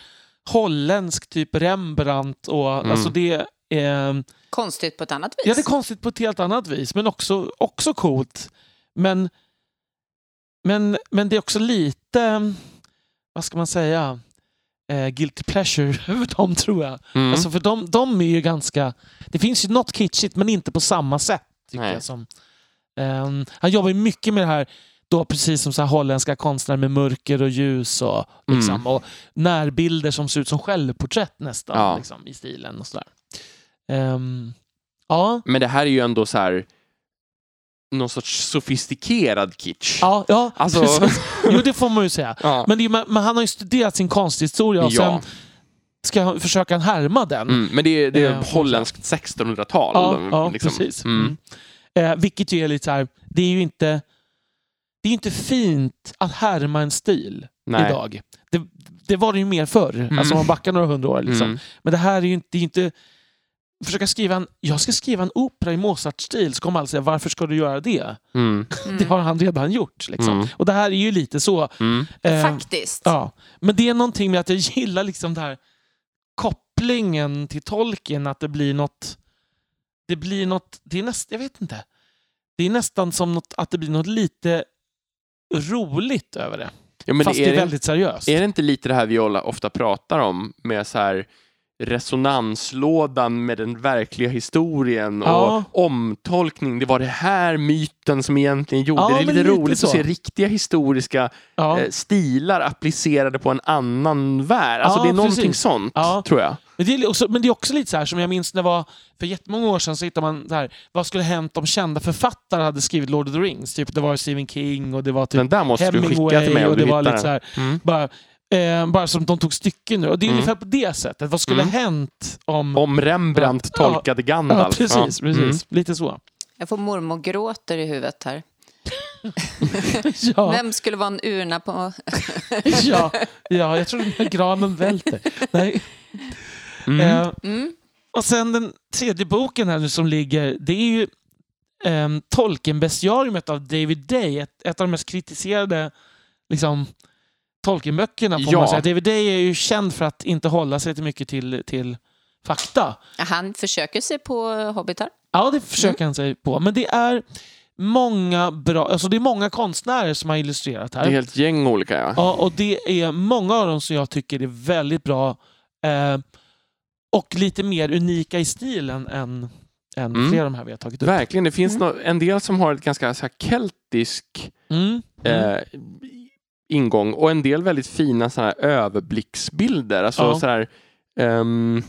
[SPEAKER 2] holländsk typ Rembrandt. Och,
[SPEAKER 1] Mm.
[SPEAKER 2] alltså det, eh,
[SPEAKER 3] Konstigt på ett annat vis.
[SPEAKER 2] ja, det är konstigt på ett helt annat vis, men också, också coolt. Men, men, men det är också lite, vad ska man säga, eh, guilty pleasure över dem tror jag.
[SPEAKER 1] Mm.
[SPEAKER 2] Alltså för de, de är ju ganska... Det finns ju något kitschigt men inte på samma sätt. Tycker
[SPEAKER 1] Nej.
[SPEAKER 2] jag, som, Ehm, han jobbar ju mycket med det här, då precis som så här holländska konstnärer med mörker och ljus och, liksom,
[SPEAKER 1] Mm.
[SPEAKER 2] och närbilder som ser ut som självporträtt nästan
[SPEAKER 1] Ja.
[SPEAKER 2] liksom, i stilen. och sådär. Ehm, ja,
[SPEAKER 1] Men det här är ju ändå så här någon sorts sofistikerad kitsch.
[SPEAKER 2] ja, ja
[SPEAKER 1] Alltså-
[SPEAKER 2] precis. Jo, det får man ju säga.
[SPEAKER 1] Ja.
[SPEAKER 2] Men, det men han har ju studerat sin konsthistoria och
[SPEAKER 1] Ja.
[SPEAKER 2] sen ska han försöka härma den.
[SPEAKER 1] Mm, men det är, det är
[SPEAKER 2] Eh,
[SPEAKER 1] holländskt 1600-tal.
[SPEAKER 2] Ja, ja
[SPEAKER 1] liksom.
[SPEAKER 2] precis.
[SPEAKER 1] Mm.
[SPEAKER 2] Mm. Eh, vilket ju är lite så här, det är ju inte, det är inte fint att härma en stil
[SPEAKER 1] Nej.
[SPEAKER 2] idag. Det, det var det ju mer förr, alltså om man backar några hundra år. Liksom.
[SPEAKER 1] Mm.
[SPEAKER 2] Men det här är ju inte, det är inte försöka skriva en, jag ska skriva en opera i Mozart-stil, så kommer alla säga varför ska du göra det?
[SPEAKER 1] Mm.
[SPEAKER 2] Det har han redan gjort. Liksom.
[SPEAKER 1] Mm.
[SPEAKER 2] Och det här är ju lite så.
[SPEAKER 1] Mm.
[SPEAKER 2] eh,
[SPEAKER 3] Faktiskt.
[SPEAKER 2] Ja, men det är någonting med att jag gillar liksom det här kopplingen till tolken, att det blir något... Det blir något... Det är näst, jag vet inte. Det är nästan som något, att det blir något lite roligt över det.
[SPEAKER 1] Ja, men
[SPEAKER 2] fast
[SPEAKER 1] det
[SPEAKER 2] det
[SPEAKER 1] är,
[SPEAKER 2] är väldigt seriöst.
[SPEAKER 1] är det inte lite det här vi alla ofta pratar om med så här resonanslådan med den verkliga historien
[SPEAKER 2] Ja.
[SPEAKER 1] och omtolkning. Det var det här myten som egentligen gjorde.
[SPEAKER 2] Ja,
[SPEAKER 1] det är lite
[SPEAKER 2] lite
[SPEAKER 1] roligt
[SPEAKER 2] så.
[SPEAKER 1] att se riktiga historiska
[SPEAKER 2] ja.
[SPEAKER 1] eh, stilar applicerade på en annan värld. Alltså det är någonting
[SPEAKER 2] precis.
[SPEAKER 1] sånt, tror jag.
[SPEAKER 2] Men, det är också, men det är också lite så här som jag minns när det var för jättemånga år sedan så hittade man så här, vad skulle hänt om kända författare hade skrivit Lord of the Rings? Typ det var Stephen King och det var typ
[SPEAKER 1] Den där måste du skicka
[SPEAKER 2] Hemingway
[SPEAKER 1] till mig om
[SPEAKER 2] och
[SPEAKER 1] du
[SPEAKER 2] det var
[SPEAKER 1] hittar
[SPEAKER 2] lite så
[SPEAKER 1] den.
[SPEAKER 2] här,
[SPEAKER 1] Mm.
[SPEAKER 2] bara, eh, bara som de tog stycken nu. Och det är
[SPEAKER 1] Mm.
[SPEAKER 2] ungefär på det sättet. Vad skulle
[SPEAKER 1] Mm.
[SPEAKER 2] hänt om...
[SPEAKER 1] Om Rembrandt
[SPEAKER 2] Ja.
[SPEAKER 1] tolkade
[SPEAKER 2] ja,
[SPEAKER 1] Gandalf.
[SPEAKER 2] precis.
[SPEAKER 1] Ja.
[SPEAKER 2] precis.
[SPEAKER 1] Mm.
[SPEAKER 2] Lite så.
[SPEAKER 3] Jag får mormor gråter i huvudet här.
[SPEAKER 2] Ja,
[SPEAKER 3] Vem skulle vara en urna på...
[SPEAKER 2] ja, ja, jag tror den här granen välter. Nej.
[SPEAKER 1] Mm.
[SPEAKER 2] Eh,
[SPEAKER 3] Mm.
[SPEAKER 2] och sen den tredje boken här nu som ligger, det är ju um, Tolkien-bestiariumet av David Day. Ett, ett av de mest kritiserade liksom, Tolkien-böckerna får
[SPEAKER 1] Ja.
[SPEAKER 2] man säga. David Day är ju känd för att inte hålla sig till mycket till, till fakta.
[SPEAKER 3] Han försöker sig på hobbitar.
[SPEAKER 2] Ja, det försöker han sig på. Men det är många bra, alltså det är många konstnärer som har illustrerat
[SPEAKER 1] Det
[SPEAKER 2] här.
[SPEAKER 1] är helt gäng olika, ja.
[SPEAKER 2] Ja, och det är många av dem som jag tycker är väldigt bra. Eh, och lite mer unika i stilen än, än
[SPEAKER 1] Mm.
[SPEAKER 2] flera av de här vi har tagit upp.
[SPEAKER 1] Verkligen. Det finns
[SPEAKER 3] Mm.
[SPEAKER 1] en del som har ett ganska så här, keltisk
[SPEAKER 2] Mm. Mm.
[SPEAKER 1] eh, ingång och en del väldigt fina så här, överblicksbilder. Alltså
[SPEAKER 2] Ja.
[SPEAKER 1] så här, ehm,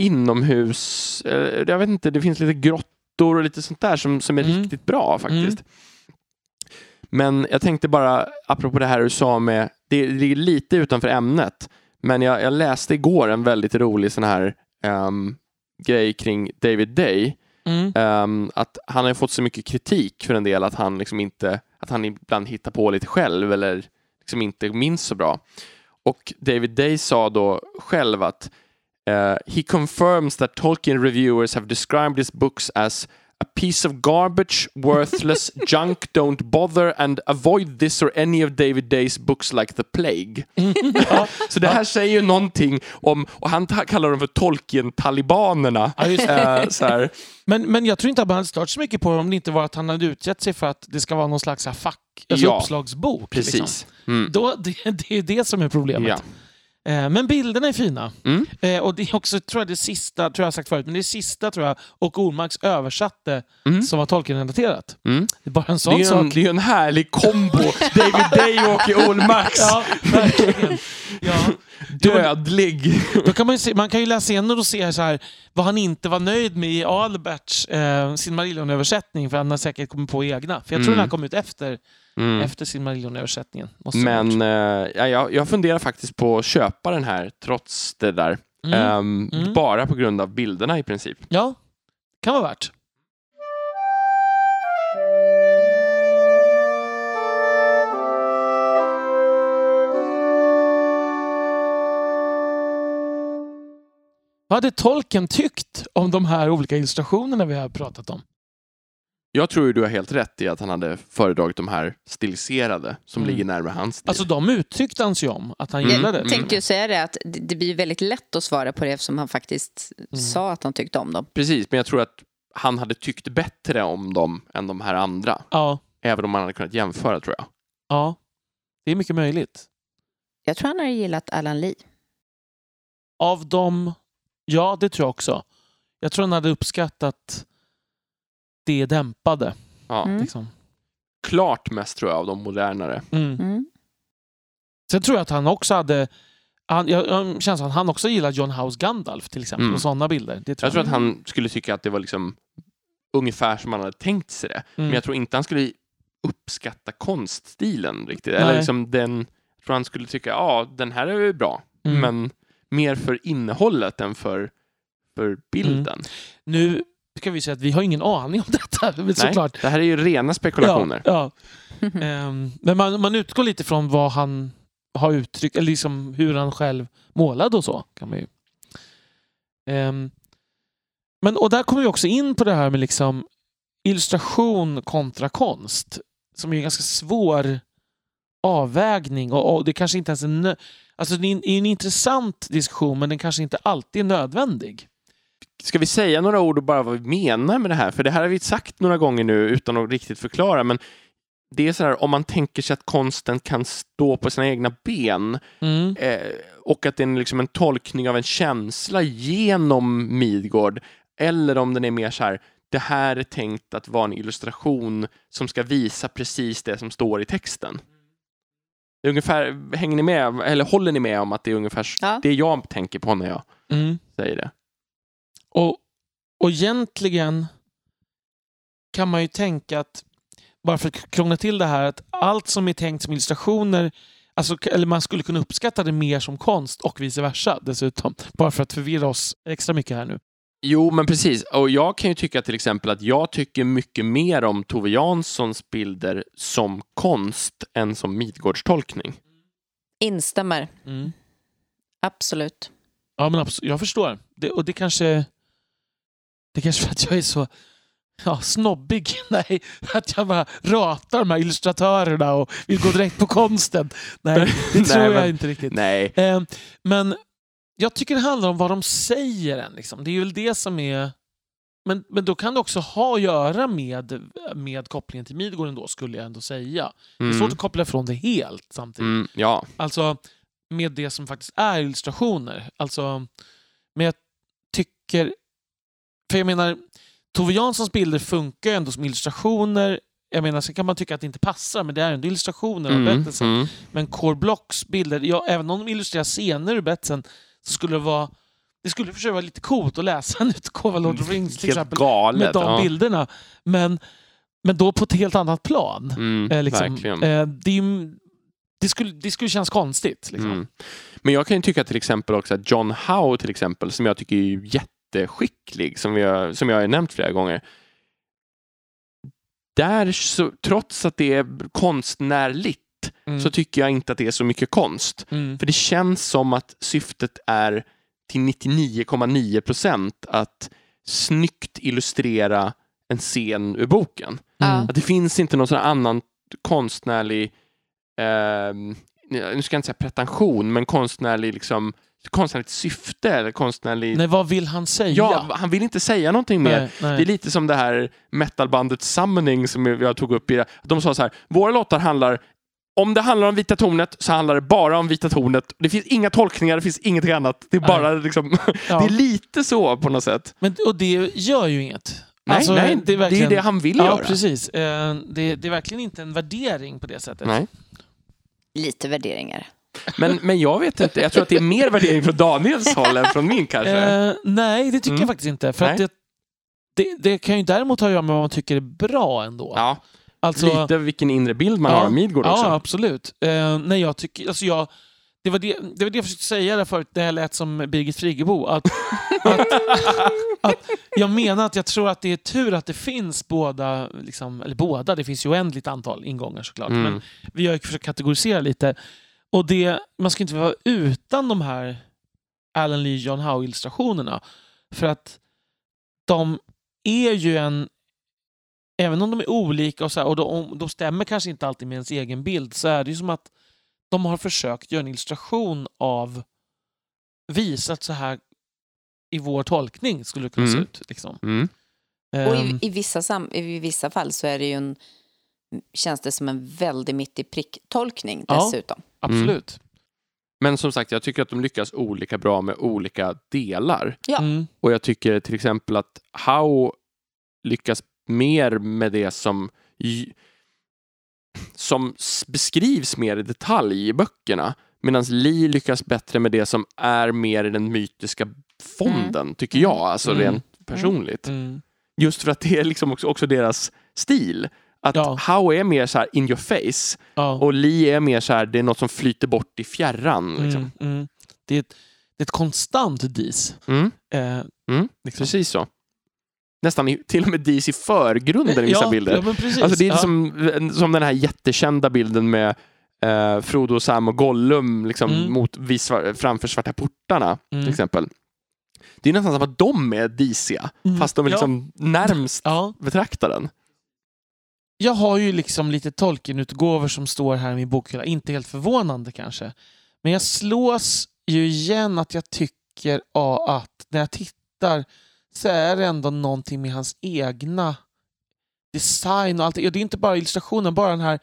[SPEAKER 1] inomhus. Eh, jag vet inte, det finns lite grottor och lite sånt där som, som är
[SPEAKER 2] Mm.
[SPEAKER 1] riktigt bra faktiskt. Men jag tänkte bara, apropå det här du sa med, det ligger lite utanför ämnet, men jag, jag läste igår en väldigt rolig sån här ehm, grej kring David Day.
[SPEAKER 2] Mm.
[SPEAKER 1] Ehm, att han har fått så mycket kritik för en del att han liksom inte, att han ibland hittar på lite själv eller liksom inte minns så bra. Och David Day sa då själv att uh, he confirms that Tolkien reviewers have described his books as a piece of garbage, worthless junk, don't bother and avoid this or any of David Days books like the plague.
[SPEAKER 2] Ja.
[SPEAKER 1] Så det här säger ju någonting om, och han kallar dem för Tolkien-talibanerna.
[SPEAKER 2] Ja,
[SPEAKER 1] här.
[SPEAKER 2] Men, men jag tror inte att man hade stört så mycket på det om det inte var att han hade utgett sig för att det ska vara någon slags fack, alltså
[SPEAKER 1] Ja,
[SPEAKER 2] uppslagsbok.
[SPEAKER 1] Precis.
[SPEAKER 2] Liksom.
[SPEAKER 1] Mm.
[SPEAKER 2] Då, det, det är det som är problemet.
[SPEAKER 1] Ja.
[SPEAKER 2] Eh, men bilderna är fina.
[SPEAKER 1] Mm.
[SPEAKER 2] Eh, och det är också, tror jag, det sista, tror jag har sagt förut, men det är sista tror jag, och Ormarks översatte
[SPEAKER 1] Mm.
[SPEAKER 2] som var Tolkien-relaterat.
[SPEAKER 1] Mm.
[SPEAKER 2] Det är bara en
[SPEAKER 1] Det
[SPEAKER 2] sån
[SPEAKER 1] är ju
[SPEAKER 2] sak.
[SPEAKER 1] en, det är ju en härlig kombo. David Day och Olmarks.
[SPEAKER 2] Ja, verkligen. Ja.
[SPEAKER 1] Dödlig.
[SPEAKER 2] Då kan man, se, man kan ju läsa igenom och se så här, vad han inte var nöjd med i Alberts eh, Silmarillion-översättning, för han har säkert kommit på egna. För jag tror
[SPEAKER 1] Mm.
[SPEAKER 2] den här kom ut efter
[SPEAKER 1] Mm.
[SPEAKER 2] efter sin Marillion-översättningen. måste det ha
[SPEAKER 1] Men eh, ja, jag, jag funderar faktiskt på att köpa den här trots det där.
[SPEAKER 2] Mm.
[SPEAKER 1] Ehm,
[SPEAKER 2] Mm.
[SPEAKER 1] Bara på grund av bilderna i princip.
[SPEAKER 2] Ja, kan vara värt. Vad hade tolken tyckt om de här olika illustrationerna vi har pratat om?
[SPEAKER 1] Jag tror ju du har helt rätt i att han hade föredragit de här stiliserade som
[SPEAKER 2] Mm.
[SPEAKER 1] ligger närmare hans stil.
[SPEAKER 2] Alltså de uttryckte han sig om att han
[SPEAKER 1] Mm.
[SPEAKER 2] gillade.
[SPEAKER 3] Jag tänkte ju säga det att det blir väldigt lätt att svara på det eftersom han faktiskt
[SPEAKER 2] Mm.
[SPEAKER 3] sa att han tyckte om dem.
[SPEAKER 1] Precis, men jag tror att han hade tyckt bättre om dem än de här andra.
[SPEAKER 2] Ja,
[SPEAKER 1] Även om man hade kunnat jämföra tror jag.
[SPEAKER 2] ja. Det är mycket möjligt.
[SPEAKER 3] Jag tror han hade gillat Alan Lee.
[SPEAKER 2] Av dem, ja det tror jag också. Jag tror han hade uppskattat det dämpade.
[SPEAKER 1] Ja.
[SPEAKER 3] Mm.
[SPEAKER 2] Liksom.
[SPEAKER 1] Klart mest tror jag av de modernare.
[SPEAKER 2] Mm.
[SPEAKER 3] Mm.
[SPEAKER 2] Sen tror jag att han också hade... Han, jag, jag känns att han också gillar John House Gandalf till exempel.
[SPEAKER 1] Mm.
[SPEAKER 2] Och sådana bilder. Det tror
[SPEAKER 1] Jag tror att han skulle tycka att det var liksom ungefär som han hade tänkt sig det.
[SPEAKER 2] Mm.
[SPEAKER 1] Men jag tror inte han skulle uppskatta konststilen riktigt.
[SPEAKER 2] Nej.
[SPEAKER 1] Eller liksom den, jag tror han skulle tycka, ja den här är ju bra.
[SPEAKER 2] Mm.
[SPEAKER 1] Men mer för innehållet än för, för bilden.
[SPEAKER 2] Nu ska vi säga att vi har ingen aning om detta. Men
[SPEAKER 1] Nej,
[SPEAKER 2] såklart.
[SPEAKER 1] det här är ju rena spekulationer.
[SPEAKER 2] Ja, ja. Ehm, men man, man utgår lite från vad han har uttryckt, eller liksom hur han själv målade och så. Kan man ju. Ehm, men, och där kommer vi också in på det här med liksom illustration kontra konst. Som är en ganska svår avvägning. Och, och det kanske inte ens är Alltså det är en, är en intressant diskussion men den kanske inte alltid är nödvändig.
[SPEAKER 1] Ska vi säga några ord och bara vad vi menar med det här? För det här har vi sagt några gånger nu utan att riktigt förklara. Men det är så här, om man tänker sig att konsten kan stå på sina egna ben
[SPEAKER 2] Mm.
[SPEAKER 1] eh, och att det är liksom en tolkning av en känsla genom Midgård eller om den är mer så här, det här är tänkt att vara en illustration som ska visa precis det som står i texten. Ungefär, hänger ni med, eller håller ni med om att det är ungefär
[SPEAKER 3] Ja.
[SPEAKER 1] det jag tänker på när jag
[SPEAKER 2] Mm.
[SPEAKER 1] säger det?
[SPEAKER 2] Och, och egentligen kan man ju tänka att, bara för att krångla till det här, att allt som är tänkt som illustrationer, alltså, eller man skulle kunna uppskatta det mer som konst och vice versa dessutom. Bara för att förvirra oss extra mycket här nu.
[SPEAKER 1] Jo, men precis. Och jag kan ju tycka till exempel att jag tycker mycket mer om Tove Janssons bilder som konst än som Midgårds tolkning.
[SPEAKER 3] Instämmer.
[SPEAKER 2] Mm.
[SPEAKER 3] Absolut.
[SPEAKER 2] Ja, men absolut, jag förstår. Det, och det kanske... Det kanske för att jag är så ja, snobbig. Nej, att jag bara ratar de här illustratörerna och vill gå direkt på konsten. Nej, det tror
[SPEAKER 1] Nej,
[SPEAKER 2] jag
[SPEAKER 1] men-
[SPEAKER 2] inte riktigt.
[SPEAKER 1] Nej,
[SPEAKER 2] Eh, men jag tycker det handlar om vad de säger än. Liksom. Det är väl det som är... Men, men då kan det också ha att göra med, med kopplingen till Midgård ändå, skulle jag ändå säga. Det är
[SPEAKER 1] Mm.
[SPEAKER 2] svårt att koppla ifrån det helt samtidigt.
[SPEAKER 1] Mm, ja,
[SPEAKER 2] Alltså med det som faktiskt är illustrationer. Alltså, men jag tycker... För jag menar, Tove Janssons bilder funkar ju ändå som illustrationer. Jag menar, sen kan man tycka att det inte passar, men det är ändå illustrationer av
[SPEAKER 1] mm,
[SPEAKER 2] berättelsen.
[SPEAKER 1] mm.
[SPEAKER 2] Men Core Blocks bilder, ja, även om de illustrerar scener ur berättelsen, så skulle det vara... Det skulle för sig vara lite coolt att läsa en utgåva av Lord of the Rings till exempel,
[SPEAKER 1] galet.
[SPEAKER 2] med de
[SPEAKER 1] ja.
[SPEAKER 2] bilderna. Men, men då på ett helt annat plan.
[SPEAKER 1] Mm,
[SPEAKER 2] Eh, liksom, eh, det, det, skulle, det skulle kännas konstigt. Liksom.
[SPEAKER 1] Mm. Men jag kan ju tycka till exempel också att John Howe till exempel, som jag tycker är jätteskicklig, som, vi har, som jag har nämnt flera gånger. Där, så, trots att det är konstnärligt,
[SPEAKER 2] Mm.
[SPEAKER 1] så tycker jag inte att det är så mycket konst.
[SPEAKER 2] Mm.
[SPEAKER 1] För det känns som att syftet är till 99,9 procent att snyggt illustrera en scen ur boken.
[SPEAKER 2] Mm.
[SPEAKER 1] Att det finns inte någon sån annan konstnärlig, ehm, nu ska jag inte säga pretension, men konstnärlig liksom, konstnärligt syfte eller konstnärlig...
[SPEAKER 2] Nej, vad vill han säga?
[SPEAKER 1] Ja, han vill inte säga någonting mer.
[SPEAKER 2] nej, nej.
[SPEAKER 1] Det är lite som det här metalbandet Summoning som jag tog upp i det. De sa så här, våra låtar handlar om det handlar om Vita tornet så handlar det bara om Vita tornet. Det finns inga tolkningar, det finns ingenting annat. Det är
[SPEAKER 2] Nej.
[SPEAKER 1] bara liksom,
[SPEAKER 2] Ja.
[SPEAKER 1] det är lite så på något sätt.
[SPEAKER 2] Men, och det gör ju inget.
[SPEAKER 1] Nej,
[SPEAKER 2] Alltså,
[SPEAKER 1] nej, det är,
[SPEAKER 2] verkligen-
[SPEAKER 1] det han vill
[SPEAKER 2] Ja,
[SPEAKER 1] göra.
[SPEAKER 2] precis. Eh, Det, det är verkligen inte en värdering på det sättet.
[SPEAKER 1] Nej.
[SPEAKER 3] Lite värderingar.
[SPEAKER 1] Men, men jag vet inte, jag tror att det är mer värdering från Daniels håll än från min kanske.
[SPEAKER 2] Eh, nej, det tycker
[SPEAKER 1] Mm.
[SPEAKER 2] jag faktiskt inte. För att
[SPEAKER 1] Nej.
[SPEAKER 2] det, det, det kan ju däremot ha att göra med vad man tycker är bra ändå.
[SPEAKER 1] Ja,
[SPEAKER 2] Alltså,
[SPEAKER 1] Lite vilken inre bild man har av Midgård också.
[SPEAKER 2] Ja, absolut. Eh, nej, jag tycker, alltså jag, det, var det, det var det jag försökte säga där förut, det här lät som Birgit Friggebo. Att, att, att jag menar att jag tror att det är tur att det finns båda, liksom, eller båda, det finns ju oändligt antal ingångar såklart.
[SPEAKER 1] Mm.
[SPEAKER 2] Men vi har ju försökt kategorisera lite. Och det, man ska inte vara utan de här Alan Lee John Howe-illustrationerna. För att de är ju en... Även om de är olika och, så här, och de, de stämmer kanske inte alltid med ens egen bild så är det ju som att de har försökt göra en illustration av visat så här i vår tolkning skulle det kunna se
[SPEAKER 1] Mm.
[SPEAKER 2] ut. Liksom.
[SPEAKER 1] Mm.
[SPEAKER 3] Och
[SPEAKER 2] Ehm,
[SPEAKER 3] i, i, vissa sam, i vissa fall så är det ju en, känns det som en väldigt mitt i prick-tolkning
[SPEAKER 2] Ja.
[SPEAKER 3] dessutom.
[SPEAKER 2] absolut.
[SPEAKER 1] Men som sagt, jag tycker att de lyckas olika bra med olika delar.
[SPEAKER 3] Ja.
[SPEAKER 2] Mm.
[SPEAKER 1] Och jag tycker till exempel att How lyckas mer med det som som beskrivs mer i detalj i böckerna. Medan Lee lyckas bättre med det som är mer i den mytiska fonden, tycker jag, alltså
[SPEAKER 2] Mm.
[SPEAKER 1] rent personligt.
[SPEAKER 2] Mm.
[SPEAKER 1] Just för att det är liksom också, också deras stil. Att
[SPEAKER 2] Ja.
[SPEAKER 1] How är mer så här in your face
[SPEAKER 2] Ja.
[SPEAKER 1] och Lee är mer så här, det är något som flyter bort i fjärran. Liksom.
[SPEAKER 2] Mm. Mm. Det, är ett, det är ett konstant dis.
[SPEAKER 1] Mm.
[SPEAKER 2] Eh,
[SPEAKER 1] Mm.
[SPEAKER 2] liksom.
[SPEAKER 1] Precis så. Nästan i, till och med dis i förgrunden i vissa
[SPEAKER 2] ja,
[SPEAKER 1] bilder.
[SPEAKER 2] Ja.
[SPEAKER 1] Alltså det är som, som den här jättekända bilden med eh, Frodo, Sam och Gollum liksom,
[SPEAKER 2] Mm.
[SPEAKER 1] mot, svar- framför svarta portarna
[SPEAKER 2] Mm.
[SPEAKER 1] till exempel. Det är nästan som att de är disiga,
[SPEAKER 2] Mm.
[SPEAKER 1] fast de är liksom närmst
[SPEAKER 2] Ja.
[SPEAKER 1] betraktaren.
[SPEAKER 2] Jag har ju liksom lite Tolkien-utgåvor som står här i min bokhylla. Inte helt förvånande kanske. Men jag slås ju igen att jag tycker ja, att när jag tittar så är det ändå någonting med hans egna design och allt. Det är inte bara illustrationen, bara den här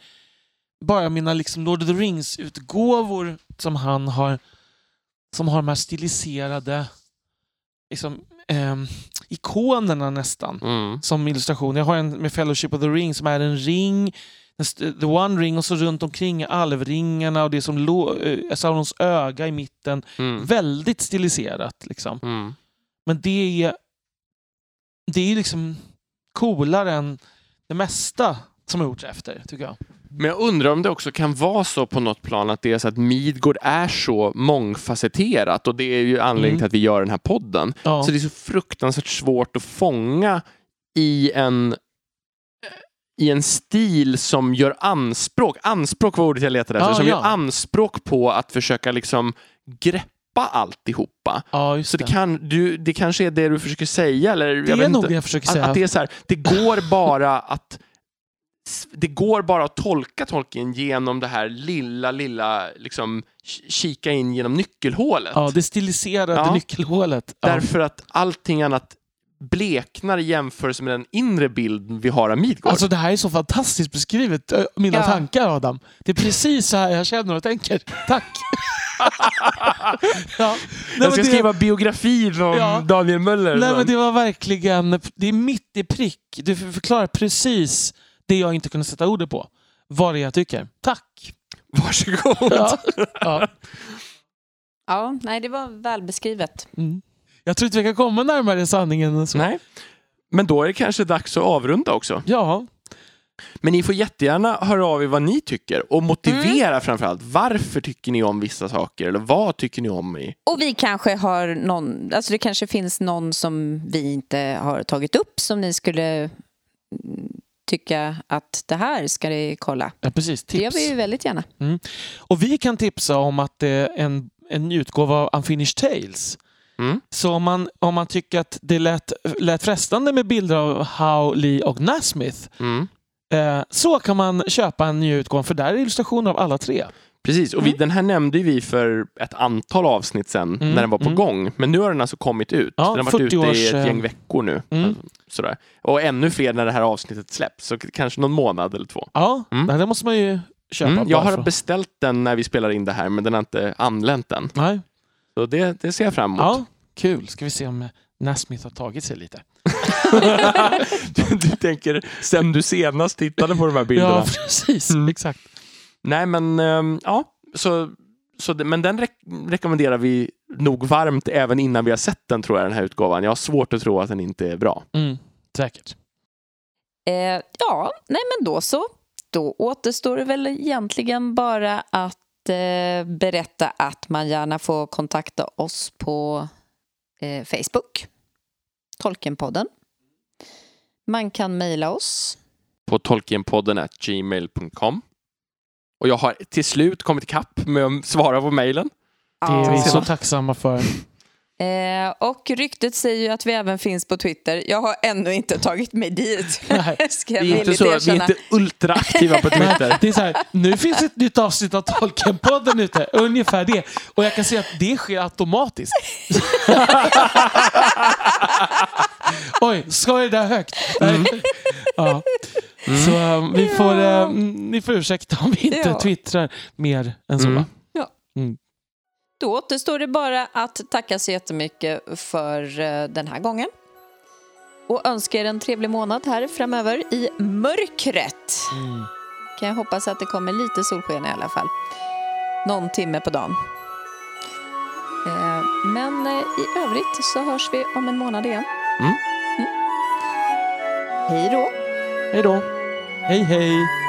[SPEAKER 2] bara mina liksom Lord of the Rings-utgåvor som han har som har de här stiliserade liksom, eh, ikonerna nästan
[SPEAKER 1] Mm.
[SPEAKER 2] som illustration. Jag har en med Fellowship of the Ring som är en ring, the one ring och så runt omkring alvringarna och det som lo- Saurons öga i mitten.
[SPEAKER 1] Mm.
[SPEAKER 2] Väldigt stiliserat liksom.
[SPEAKER 1] Mm.
[SPEAKER 2] Men det är det är liksom coolare än det mesta som har gjorts efter, tycker jag.
[SPEAKER 1] Men jag undrar om det också kan vara så på något plan att det är så att Midgård är så mångfacetterat och det är ju anledningen
[SPEAKER 2] Mm.
[SPEAKER 1] till att vi gör den här podden.
[SPEAKER 2] Ja.
[SPEAKER 1] Så det är så fruktansvärt svårt att fånga i en i en stil som gör anspråk, anspråk var ordet jag letade efter,
[SPEAKER 2] Ah,
[SPEAKER 1] som
[SPEAKER 2] ja.
[SPEAKER 1] gör anspråk på att försöka liksom greppa alltihopa.
[SPEAKER 2] ja, just
[SPEAKER 1] Så det,
[SPEAKER 2] det.
[SPEAKER 1] kan, du, det kanske är det du försöker säga? Eller,
[SPEAKER 2] det
[SPEAKER 1] jag
[SPEAKER 2] är nog
[SPEAKER 1] inte.
[SPEAKER 2] det jag försöker
[SPEAKER 1] Att,
[SPEAKER 2] säga.
[SPEAKER 1] att det är så här, det går bara att det går bara att tolka Tolkien genom det här lilla, lilla, liksom kika in genom nyckelhålet.
[SPEAKER 2] Ja, det stiliserade
[SPEAKER 1] Ja.
[SPEAKER 2] nyckelhålet. Ja.
[SPEAKER 1] Därför att allting annat bleknar i jämförelse med den inre bilden vi har av Midgård.
[SPEAKER 2] Alltså det här är så fantastiskt beskrivet, mina
[SPEAKER 3] Ja.
[SPEAKER 2] tankar Adam. Det är precis så här jag känner och tänker. Tack! ja. Nej,
[SPEAKER 1] jag ska
[SPEAKER 2] det,
[SPEAKER 1] skriva biografin om
[SPEAKER 2] Ja.
[SPEAKER 1] Daniel Möller.
[SPEAKER 2] nej men det var verkligen, det är mitt i prick. Du förklarar precis det jag inte kunde sätta ordet på. Vad det är jag tycker. Tack!
[SPEAKER 1] Varsågod.
[SPEAKER 2] Ja. Ja.
[SPEAKER 3] Ja, nej, det var välbeskrivet.
[SPEAKER 2] Mm. Jag tror inte vi kan komma närmare sanningen än så.
[SPEAKER 1] Nej. Men då är det kanske dags att avrunda också.
[SPEAKER 2] Ja,
[SPEAKER 1] Men ni får jättegärna höra av er vad ni tycker och motivera framförallt. Varför tycker ni om vissa saker? Eller vad tycker ni om i...
[SPEAKER 3] Och vi kanske har någon, alltså det kanske finns någon som vi inte har tagit upp som ni skulle mm, tycka att det här ska ni kolla.
[SPEAKER 2] ja precis.
[SPEAKER 3] Det gör
[SPEAKER 2] Tips.
[SPEAKER 3] vi ju väldigt gärna.
[SPEAKER 2] Och vi kan tipsa om att det är en, en utgåva av Unfinished Tales.
[SPEAKER 1] Mm.
[SPEAKER 2] Så om man, om man tycker att det lät, lät frestande med bilder av Howe, Lee och Nasmith
[SPEAKER 1] Mm.
[SPEAKER 2] eh, så kan man köpa en ny utgåva för där är illustrationer av alla tre.
[SPEAKER 1] Precis, och vi, den här nämnde vi för ett antal avsnitt sen
[SPEAKER 2] Mm,
[SPEAKER 1] när den var på
[SPEAKER 2] mm.
[SPEAKER 1] gång. Men nu har den alltså kommit ut.
[SPEAKER 2] Ja,
[SPEAKER 1] den har varit
[SPEAKER 2] 40
[SPEAKER 1] ute i ett gäng
[SPEAKER 2] eh,
[SPEAKER 1] veckor nu.
[SPEAKER 2] Mm.
[SPEAKER 1] Alltså, Sådär. Och ännu fler när det här avsnittet släpps. Så kanske någon månad eller två.
[SPEAKER 2] Ja,
[SPEAKER 1] Mm.
[SPEAKER 2] det måste man ju köpa.
[SPEAKER 1] Mm, jag har
[SPEAKER 2] för-
[SPEAKER 1] beställt den när vi spelar in det här, men den har inte anlänt än.
[SPEAKER 2] Nej.
[SPEAKER 1] Så det, det ser jag fram emot.
[SPEAKER 2] Ja, kul. Ska vi se om eh, Nasmith har tagit sig lite.
[SPEAKER 1] du, du tänker sen du senast tittade på de här bilderna.
[SPEAKER 2] Ja, precis.
[SPEAKER 1] Mm.
[SPEAKER 2] Exakt.
[SPEAKER 1] Nej, men ehm, ja, så, så men den rek- rekommenderar vi nog varmt även innan vi har sett den tror jag, den här utgåvan. Jag har svårt att tro att den inte är bra.
[SPEAKER 2] Mm, säkert.
[SPEAKER 3] Eh, ja, nej men då så. Då återstår det väl egentligen bara att eh, berätta att man gärna får kontakta oss på eh, Facebook, Tolkenpodden. Man kan mejla oss.
[SPEAKER 1] På tolkienpodden gmail.com. Och jag har till slut kommit ikapp med att svara på mejlen.
[SPEAKER 2] Det är vi så tacksamma för.
[SPEAKER 3] Eh, och ryktet säger ju att vi även finns på Twitter. Jag har ännu inte tagit mig dit.
[SPEAKER 2] Nej,
[SPEAKER 3] Ska
[SPEAKER 1] Vi är inte, så, vi är inte ultraaktiva på Twitter.
[SPEAKER 2] det är så här, nu finns ett nytt avsnitt av Tolkienpodden ute. Ungefär det. Och jag kan säga att det sker automatiskt. Oj, sa jag det där högt?
[SPEAKER 1] Mm.
[SPEAKER 2] Ja. Så um, vi får,
[SPEAKER 3] Ja.
[SPEAKER 2] um, ni får ursäkta om vi inte
[SPEAKER 3] Ja.
[SPEAKER 2] twittrar mer än så.
[SPEAKER 1] Mm.
[SPEAKER 2] Va?
[SPEAKER 3] Då återstår det bara att tacka så jättemycket för eh, den här gången. Och önska er en trevlig månad här framöver i mörkret.
[SPEAKER 2] Mm.
[SPEAKER 3] Kan jag hoppas att det kommer lite solsken i alla fall. Någon timme på dagen. Eh, Men eh, i övrigt så hörs vi om en månad igen.
[SPEAKER 1] Mm.
[SPEAKER 3] Hej då!
[SPEAKER 2] Hej då. Hej hej.